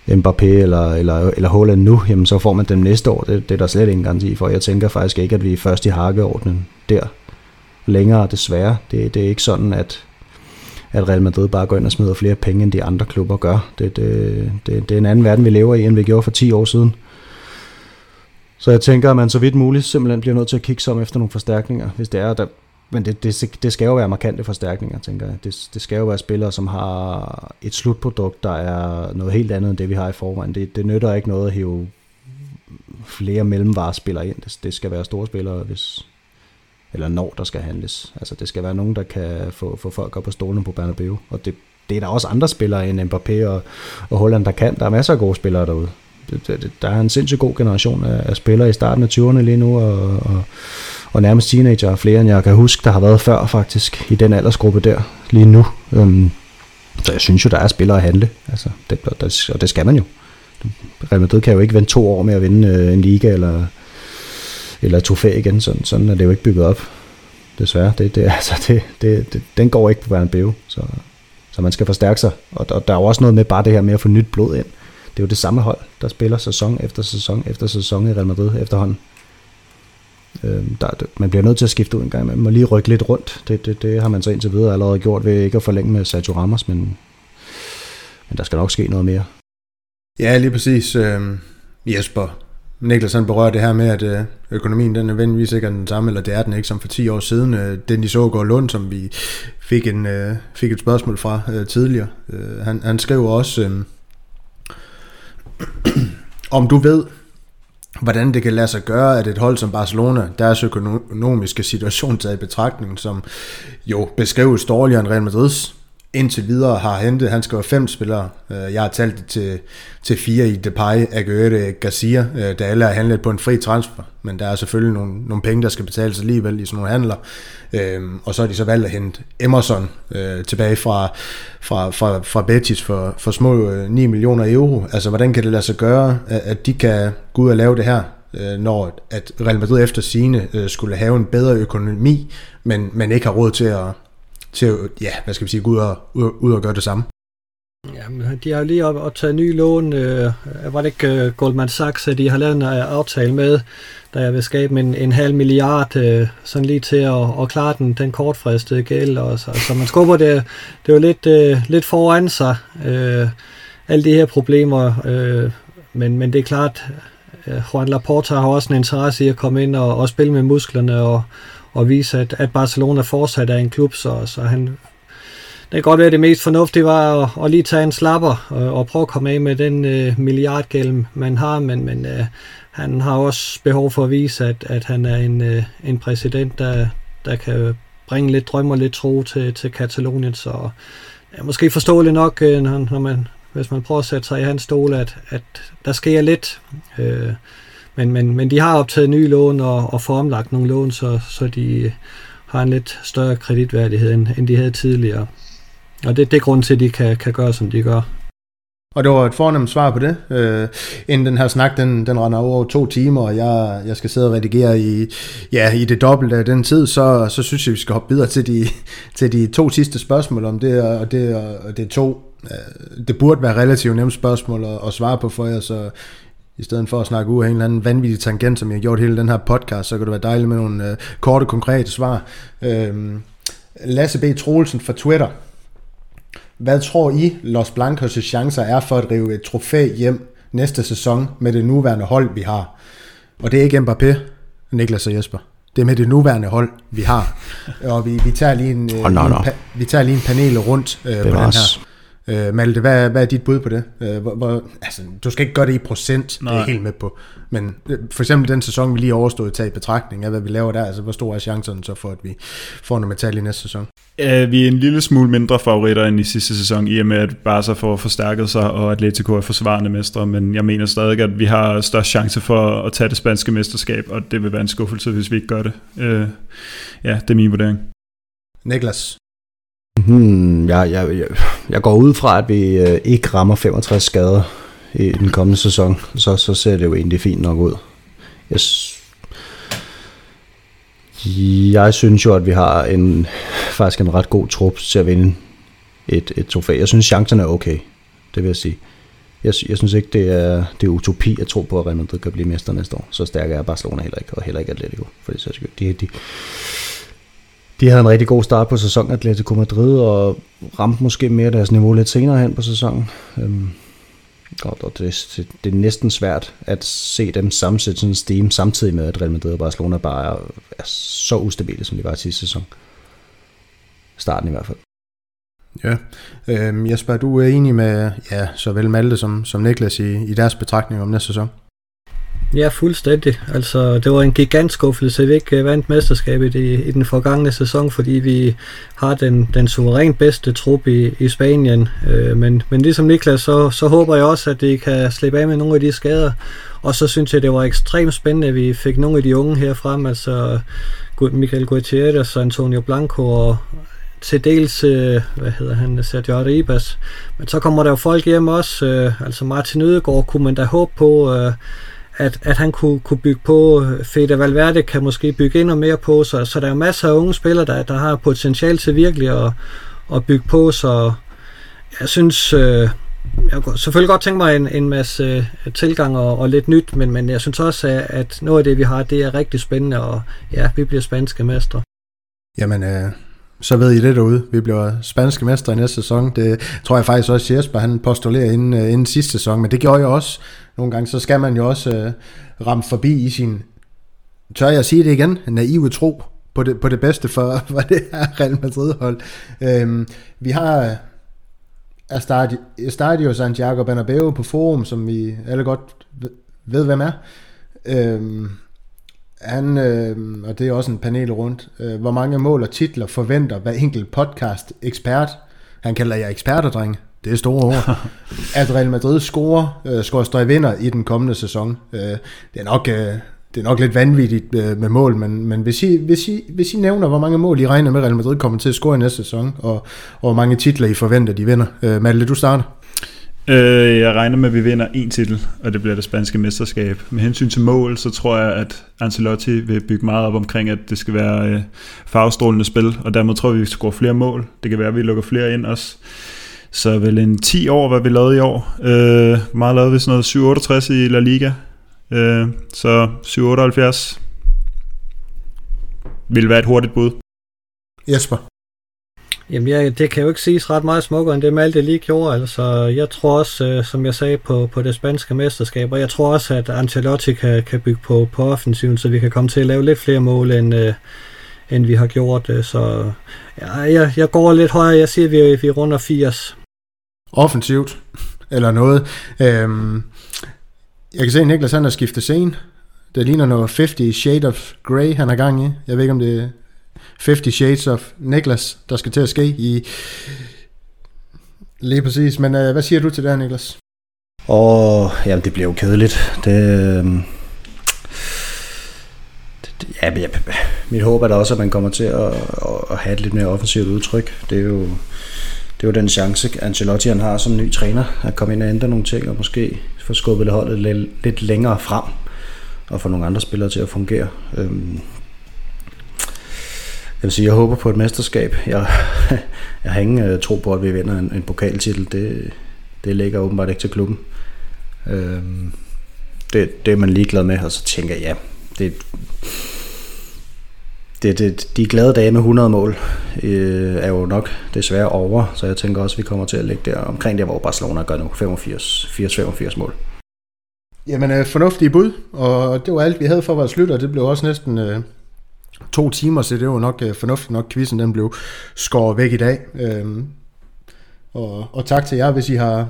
Mbappé eller, eller, eller Haaland nu, jamen så får man dem næste år. Det, det er der slet ingen garanti for. Jeg tænker faktisk ikke, at vi er først i hakkeordnen der længere, desværre. Det, det er ikke sådan, at at Real Madrid bare går ind og smider flere penge, end de andre klubber gør. Det, det, det, det er en anden verden, vi lever i, end vi gjorde for 10 år siden. Så jeg tænker, at man så vidt muligt simpelthen bliver nødt til at kigge som efter nogle forstærkninger, hvis det er, der, men det, det, det skal jo være markante forstærkninger, tænker jeg. Det, det skal jo være spillere, som har et slutprodukt, der er noget helt andet end det, vi har i forvejen. Det, det nytter ikke noget at hive flere mellemvarespillere ind. Det, det skal være store spillere, hvis, eller når der skal handles. Altså det skal være nogen, der kan få, få folk op på stolene på Bernabeu. Og det, det er der også andre spillere end Mbappé og, og Holland, der kan. Der er masser af gode spillere derude. der er en sindssygt god generation af, af spillere i starten af 20'erne lige nu, og, og, og nærmest teenager, flere end jeg kan huske, der har været før faktisk, i den aldersgruppe der, lige nu. Øhm, så jeg synes jo, der er spillere at handle, altså, det, og det skal man jo. Real Madrid kan jo ikke vente to år med at vinde øh, en liga eller, eller trofæ igen, sådan, sådan er det jo ikke bygget op. Desværre, det, det, altså, det, det, det, den går ikke på Bernabeu, så, så man skal forstærke sig. Og, og der er jo også noget med bare det her med at få nyt blod ind. Det er jo det samme hold, der spiller sæson efter sæson efter sæson i Real Madrid efterhånden. Øh, der, man bliver nødt til at skifte ud en gang, man må lige rykke lidt rundt. Det, det, det har man så indtil videre allerede gjort ved ikke at forlænge med Sergio Ramos, men, men der skal nok ske noget mere. Ja, lige præcis. Øh, Jesper, Niklas han berører det her med, at øh, økonomien den er nødvendigvis ikke er den samme, eller det er den ikke som for 10 år siden. Den de så går Lund, som vi fik, en, øh, fik et spørgsmål fra øh, tidligere. Han, han skrev også, øh, om du ved, hvordan det kan lade sig gøre, at et hold som Barcelona, deres økonomiske situation taget i betragtning, som jo beskrives dårligere end Real Madrids, indtil videre har hentet, han skal være fem spillere. Øh, jeg har talt det til, til fire i Depay, Aguero, Garcia, øh, der alle er handlet på en fri transfer. Men der er selvfølgelig nogle, nogle penge, der skal betales alligevel i sådan nogle handler. Øhm, og så har de så valgt at hente Emerson øh, tilbage fra, fra, fra, fra Betis for, for små øh, 9 millioner euro. Altså, hvordan kan det lade sig gøre, at de kan gå ud og lave det her? når at Real Madrid efter sine skulle have en bedre økonomi, men, men ikke har råd til at, til at, ja, hvad skal vi sige, gå ud og, ud og gøre det samme. Ja, de har lige op, taget ny lån. Øh, var det ikke uh, Goldman Sachs, at de har lavet en uh, aftale med, der jeg vil skabe en, en halv milliard, uh, sådan lige til at, at klare den, den kortfristede gæld. Og så, så man skubber det, det var lidt, uh, lidt foran sig, uh, alle de her problemer. Uh, men, men det er klart, uh, Juan Laporta har også en interesse i at komme ind og, og spille med musklerne og, og vise, at, at Barcelona fortsat er en klub, så, så han, det kan godt være, at det mest fornuftige var at, at lige tage en slapper og, og prøve at komme af med den øh, milliardgælm, man har, men, men øh, han har også behov for at vise, at, at han er en, øh, en præsident, der, der kan bringe lidt drøm og lidt tro til, til Katalonien, så ja, måske forståeligt nok, øh, når, når man, hvis man prøver at sætte sig i hans stol, at, at der sker lidt. Øh, men, men, men de har optaget nye lån og, og formlagt nogle lån, så, så de har en lidt større kreditværdighed, end, end de havde tidligere. Og det, det er grunden til, at de kan, kan gøre, som de gør. Og det var et fornemt svar på det. Øh, inden den her snak, den, den render over to timer, og jeg, jeg skal sidde og redigere i, ja, i det dobbelte af den tid, så, så synes jeg, vi skal hoppe videre til de, til de to sidste spørgsmål om det, og det, og det to. Øh, det burde være relativt nemt spørgsmål at, at svare på for jer, så i stedet for at snakke ud af en eller anden vanvittig tangent, som jeg har gjort hele den her podcast, så kan det være dejligt med nogle øh, korte, konkrete svar. Øh, Lasse B. Troelsen fra Twitter. Hvad tror I, Los Blancos' chancer er for at rive et trofæ hjem næste sæson med det nuværende hold, vi har? Og det er ikke Mbappé, Niklas og Jesper. Det er med det nuværende hold, vi har. Og vi, vi, tager, lige en, oh, no, no. en, vi tager lige en panel rundt øh, på den her. Øh, Malte, hvad, hvad er dit bud på det? Øh, hvor, hvor, altså, du skal ikke gøre det i procent, Nej. det er jeg helt med på. Men øh, for eksempel den sæson, vi lige overstået, taget i betragtning af, hvad vi laver der, altså hvor stor er chancen så for, at vi får noget metal i næste sæson? Uh, vi er en lille smule mindre favoritter end i sidste sæson, i og med at Barca får forstærket sig, og Atletico er forsvarende mestre, men jeg mener stadig, at vi har størst chance for at tage det spanske mesterskab, og det vil være en skuffelse, hvis vi ikke gør det. Uh, ja, det er min vurdering. Niklas? Hmm, jeg, jeg, jeg, jeg går ud fra, at vi øh, ikke rammer 65 skader i den kommende sæson, så, så ser det jo egentlig fint nok ud. Jeg, jeg synes jo, at vi har en faktisk en ret god trup til at vinde et, et trofæ. Jeg synes, chancerne er okay, det vil jeg sige. Jeg, jeg synes ikke, det er, det er utopi at tro på, at Real Madrid kan blive mester næste år. Så stærk er Barcelona heller ikke, og heller ikke Atletico. For det, de, de, de havde en rigtig god start på sæsonen, Atletico Madrid, og ramte måske mere deres niveau lidt senere hen på sæsonen. Øhm, og det, det, er næsten svært at se dem sammensætte sådan en steam, samtidig med, at Real Madrid og Barcelona bare er, er så ustabile, som de var sidste sæson. Starten i hvert fald. Ja, øhm, Jesper, du er enig med ja, såvel Malte som, som Niklas i, i deres betragtning om næste sæson? Ja, fuldstændig. Altså, det var en gigant skuffelse, at vi ikke øh, vandt mesterskabet i, i den forgangne sæson, fordi vi har den, den suverænt bedste trup i, i Spanien. Øh, men, men ligesom Niklas, så, så håber jeg også, at det kan slippe af med nogle af de skader. Og så synes jeg, det var ekstremt spændende, at vi fik nogle af de unge her frem, altså Michael Gutierrez og Antonio Blanco og til dels, øh, hvad hedder han, Sergio Arribas. Men så kommer der jo folk hjem også, øh, altså Martin Ødegaard kunne man da håbe på, øh, at, at han kunne, kunne bygge på. Fede Valverde kan måske bygge endnu mere på, så, så der er masser af unge spillere, der, der har potentiale til virkelig at, at bygge på, så jeg synes, øh, jeg kunne selvfølgelig godt tænke mig en, en masse øh, tilgang og, og lidt nyt, men, men jeg synes også, at, at noget af det, vi har, det er rigtig spændende, og ja, vi bliver spanske mestre. Jamen, øh, så ved I det derude. Vi bliver spanske mestre i næste sæson. Det tror jeg faktisk også Jesper, han postulerer inden, øh, inden sidste sæson, men det gjorde jeg også. Nogle gange, så skal man jo også øh, ramme forbi i sin, tør jeg sige det igen, naive tro på det, på det bedste for, for det her Real Madrid-hold. Øhm, vi har øh, Estadio Santiago Bernabeu på forum, som vi alle godt ved, hvem er. Øhm, han, øh, og det er også en panel rundt, øh, hvor mange mål og titler forventer hver enkelt podcast ekspert, han kalder jer eksperter, drenge, det er store ord, at Real Madrid scorer, øh, scorer vinder i den kommende sæson. Øh, det, er nok, øh, det er nok lidt vanvittigt øh, med mål, men, men hvis, I, hvis, I, hvis I nævner, hvor mange mål I regner med, Real Madrid kommer til at score i næste sæson, og, og hvor mange titler I forventer, de vinder. Øh, Malte, du starter. Øh, jeg regner med, at vi vinder en titel, og det bliver det spanske mesterskab. Med hensyn til mål, så tror jeg, at Ancelotti vil bygge meget op omkring, at det skal være øh, farvestrålende spil, og dermed tror vi, at vi score flere mål. Det kan være, at vi lukker flere ind også. Så vel en 10 år, hvad vi lavede i år. Øh, meget lavede vi sådan noget 68 i La Liga. Øh, så 78 vil være et hurtigt bud. Jesper. Jamen, ja, det kan jo ikke siges ret meget smukkere, end det Malte lige gjorde. Altså, jeg tror også, øh, som jeg sagde, på, på det spanske mesterskab, og jeg tror også, at Ancelotti kan, kan bygge på, på offensiven, så vi kan komme til at lave lidt flere mål, end, øh, end vi har gjort. Øh, så ja, jeg, jeg går lidt højere. Jeg siger, at vi, vi runder 80. Offensivt, eller noget. Øhm, jeg kan se, at Niklas han har skiftet scene. Det ligner noget 50 Shade of Grey, han er gang i. Jeg ved ikke, om det 50 Shades of Niklas, der skal til at ske i... Lige præcis, men øh, hvad siger du til det her, Niklas? Og jamen, det bliver jo kedeligt. Det, øh, det, ja, ja, mit håb er da også, at man kommer til at, at have et lidt mere offensivt udtryk. Det er jo, det er jo den chance, Ancelotti han har som ny træner, at komme ind og ændre nogle ting, og måske få skubbet holdet lidt, lidt længere frem, og få nogle andre spillere til at fungere. Øhm, jeg vil sige, jeg håber på et mesterskab. Jeg, jeg har ingen uh, tro på, at vi vinder en, en pokaltitel. Det, det ligger åbenbart ikke til klubben. Øhm, det, det er man ligeglad med, og så tænker jeg, ja, det, det, det, de glade dage med 100 mål øh, er jo nok desværre over, så jeg tænker også, at vi kommer til at ligge der omkring der, hvor Barcelona gør nu 85-85 mål. Jamen, øh, fornuftige bud, og det var alt, vi havde for vores lytter. Det blev også næsten øh, to timer, så det var nok øh, fornuftigt nok, quizzen den blev skåret væk i dag. Øhm, og, og tak til jer, hvis I har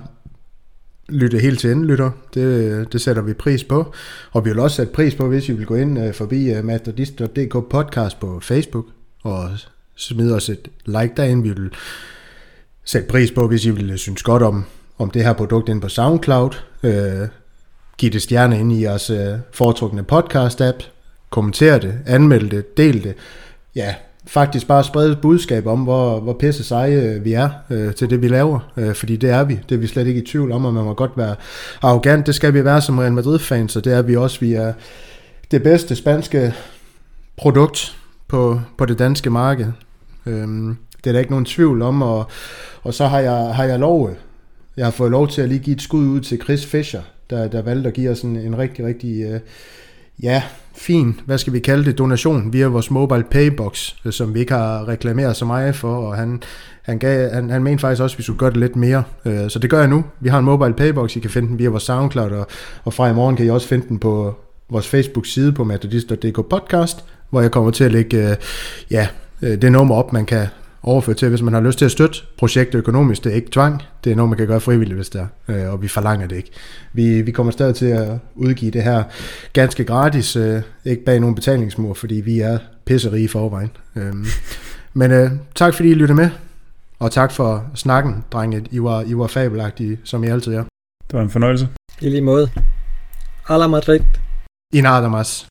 lyttet helt til enden, lytter. Det, det sætter vi pris på. Og vi vil også sætte pris på, hvis I vil gå ind øh, forbi øh, masterdist.dk podcast på Facebook og smide os et like derinde. Vi vil sætte pris på, hvis I vil synes godt om, om det her produkt ind på SoundCloud. Øh, giv det stjerne ind i jeres øh, foretrukne podcast-app kommentere det, anmelde det, del det. Ja, faktisk bare sprede et budskab om, hvor, hvor pisse seje øh, vi er øh, til det, vi laver. Øh, fordi det er vi. Det er vi slet ikke i tvivl om, og man må godt være arrogant. Det skal vi være som Real Madrid-fans, og det er vi også. Vi er det bedste spanske produkt på, på det danske marked. Øh, det er der ikke nogen tvivl om, og, og så har jeg, har jeg lov, jeg har fået lov til at lige give et skud ud til Chris Fischer, der, der valgte at give os en, en rigtig, rigtig, øh, ja, fin, hvad skal vi kalde det, donation via vores mobile paybox, øh, som vi ikke har reklameret så meget for, og han, han, gav, han, han mente faktisk også, at vi skulle gøre det lidt mere. Øh, så det gør jeg nu. Vi har en mobile paybox, I kan finde den via vores SoundCloud, og, og fra i morgen kan I også finde den på vores Facebook-side på metodist.dk podcast, hvor jeg kommer til at lægge øh, ja, det nummer op, man kan overføre til, hvis man har lyst til at støtte projektet økonomisk. Det er ikke tvang, det er noget, man kan gøre frivilligt, hvis det er, øh, og vi forlanger det ikke. Vi, vi kommer stadig til at udgive det her ganske gratis, øh, ikke bag nogen betalingsmur, fordi vi er pisserige i forvejen. Øh, men øh, tak fordi I lyttede med, og tak for snakken, drenge. I var, I var fabelagtige, som I altid er. Det var en fornøjelse. I lige måde. A la Madrid. I nada más.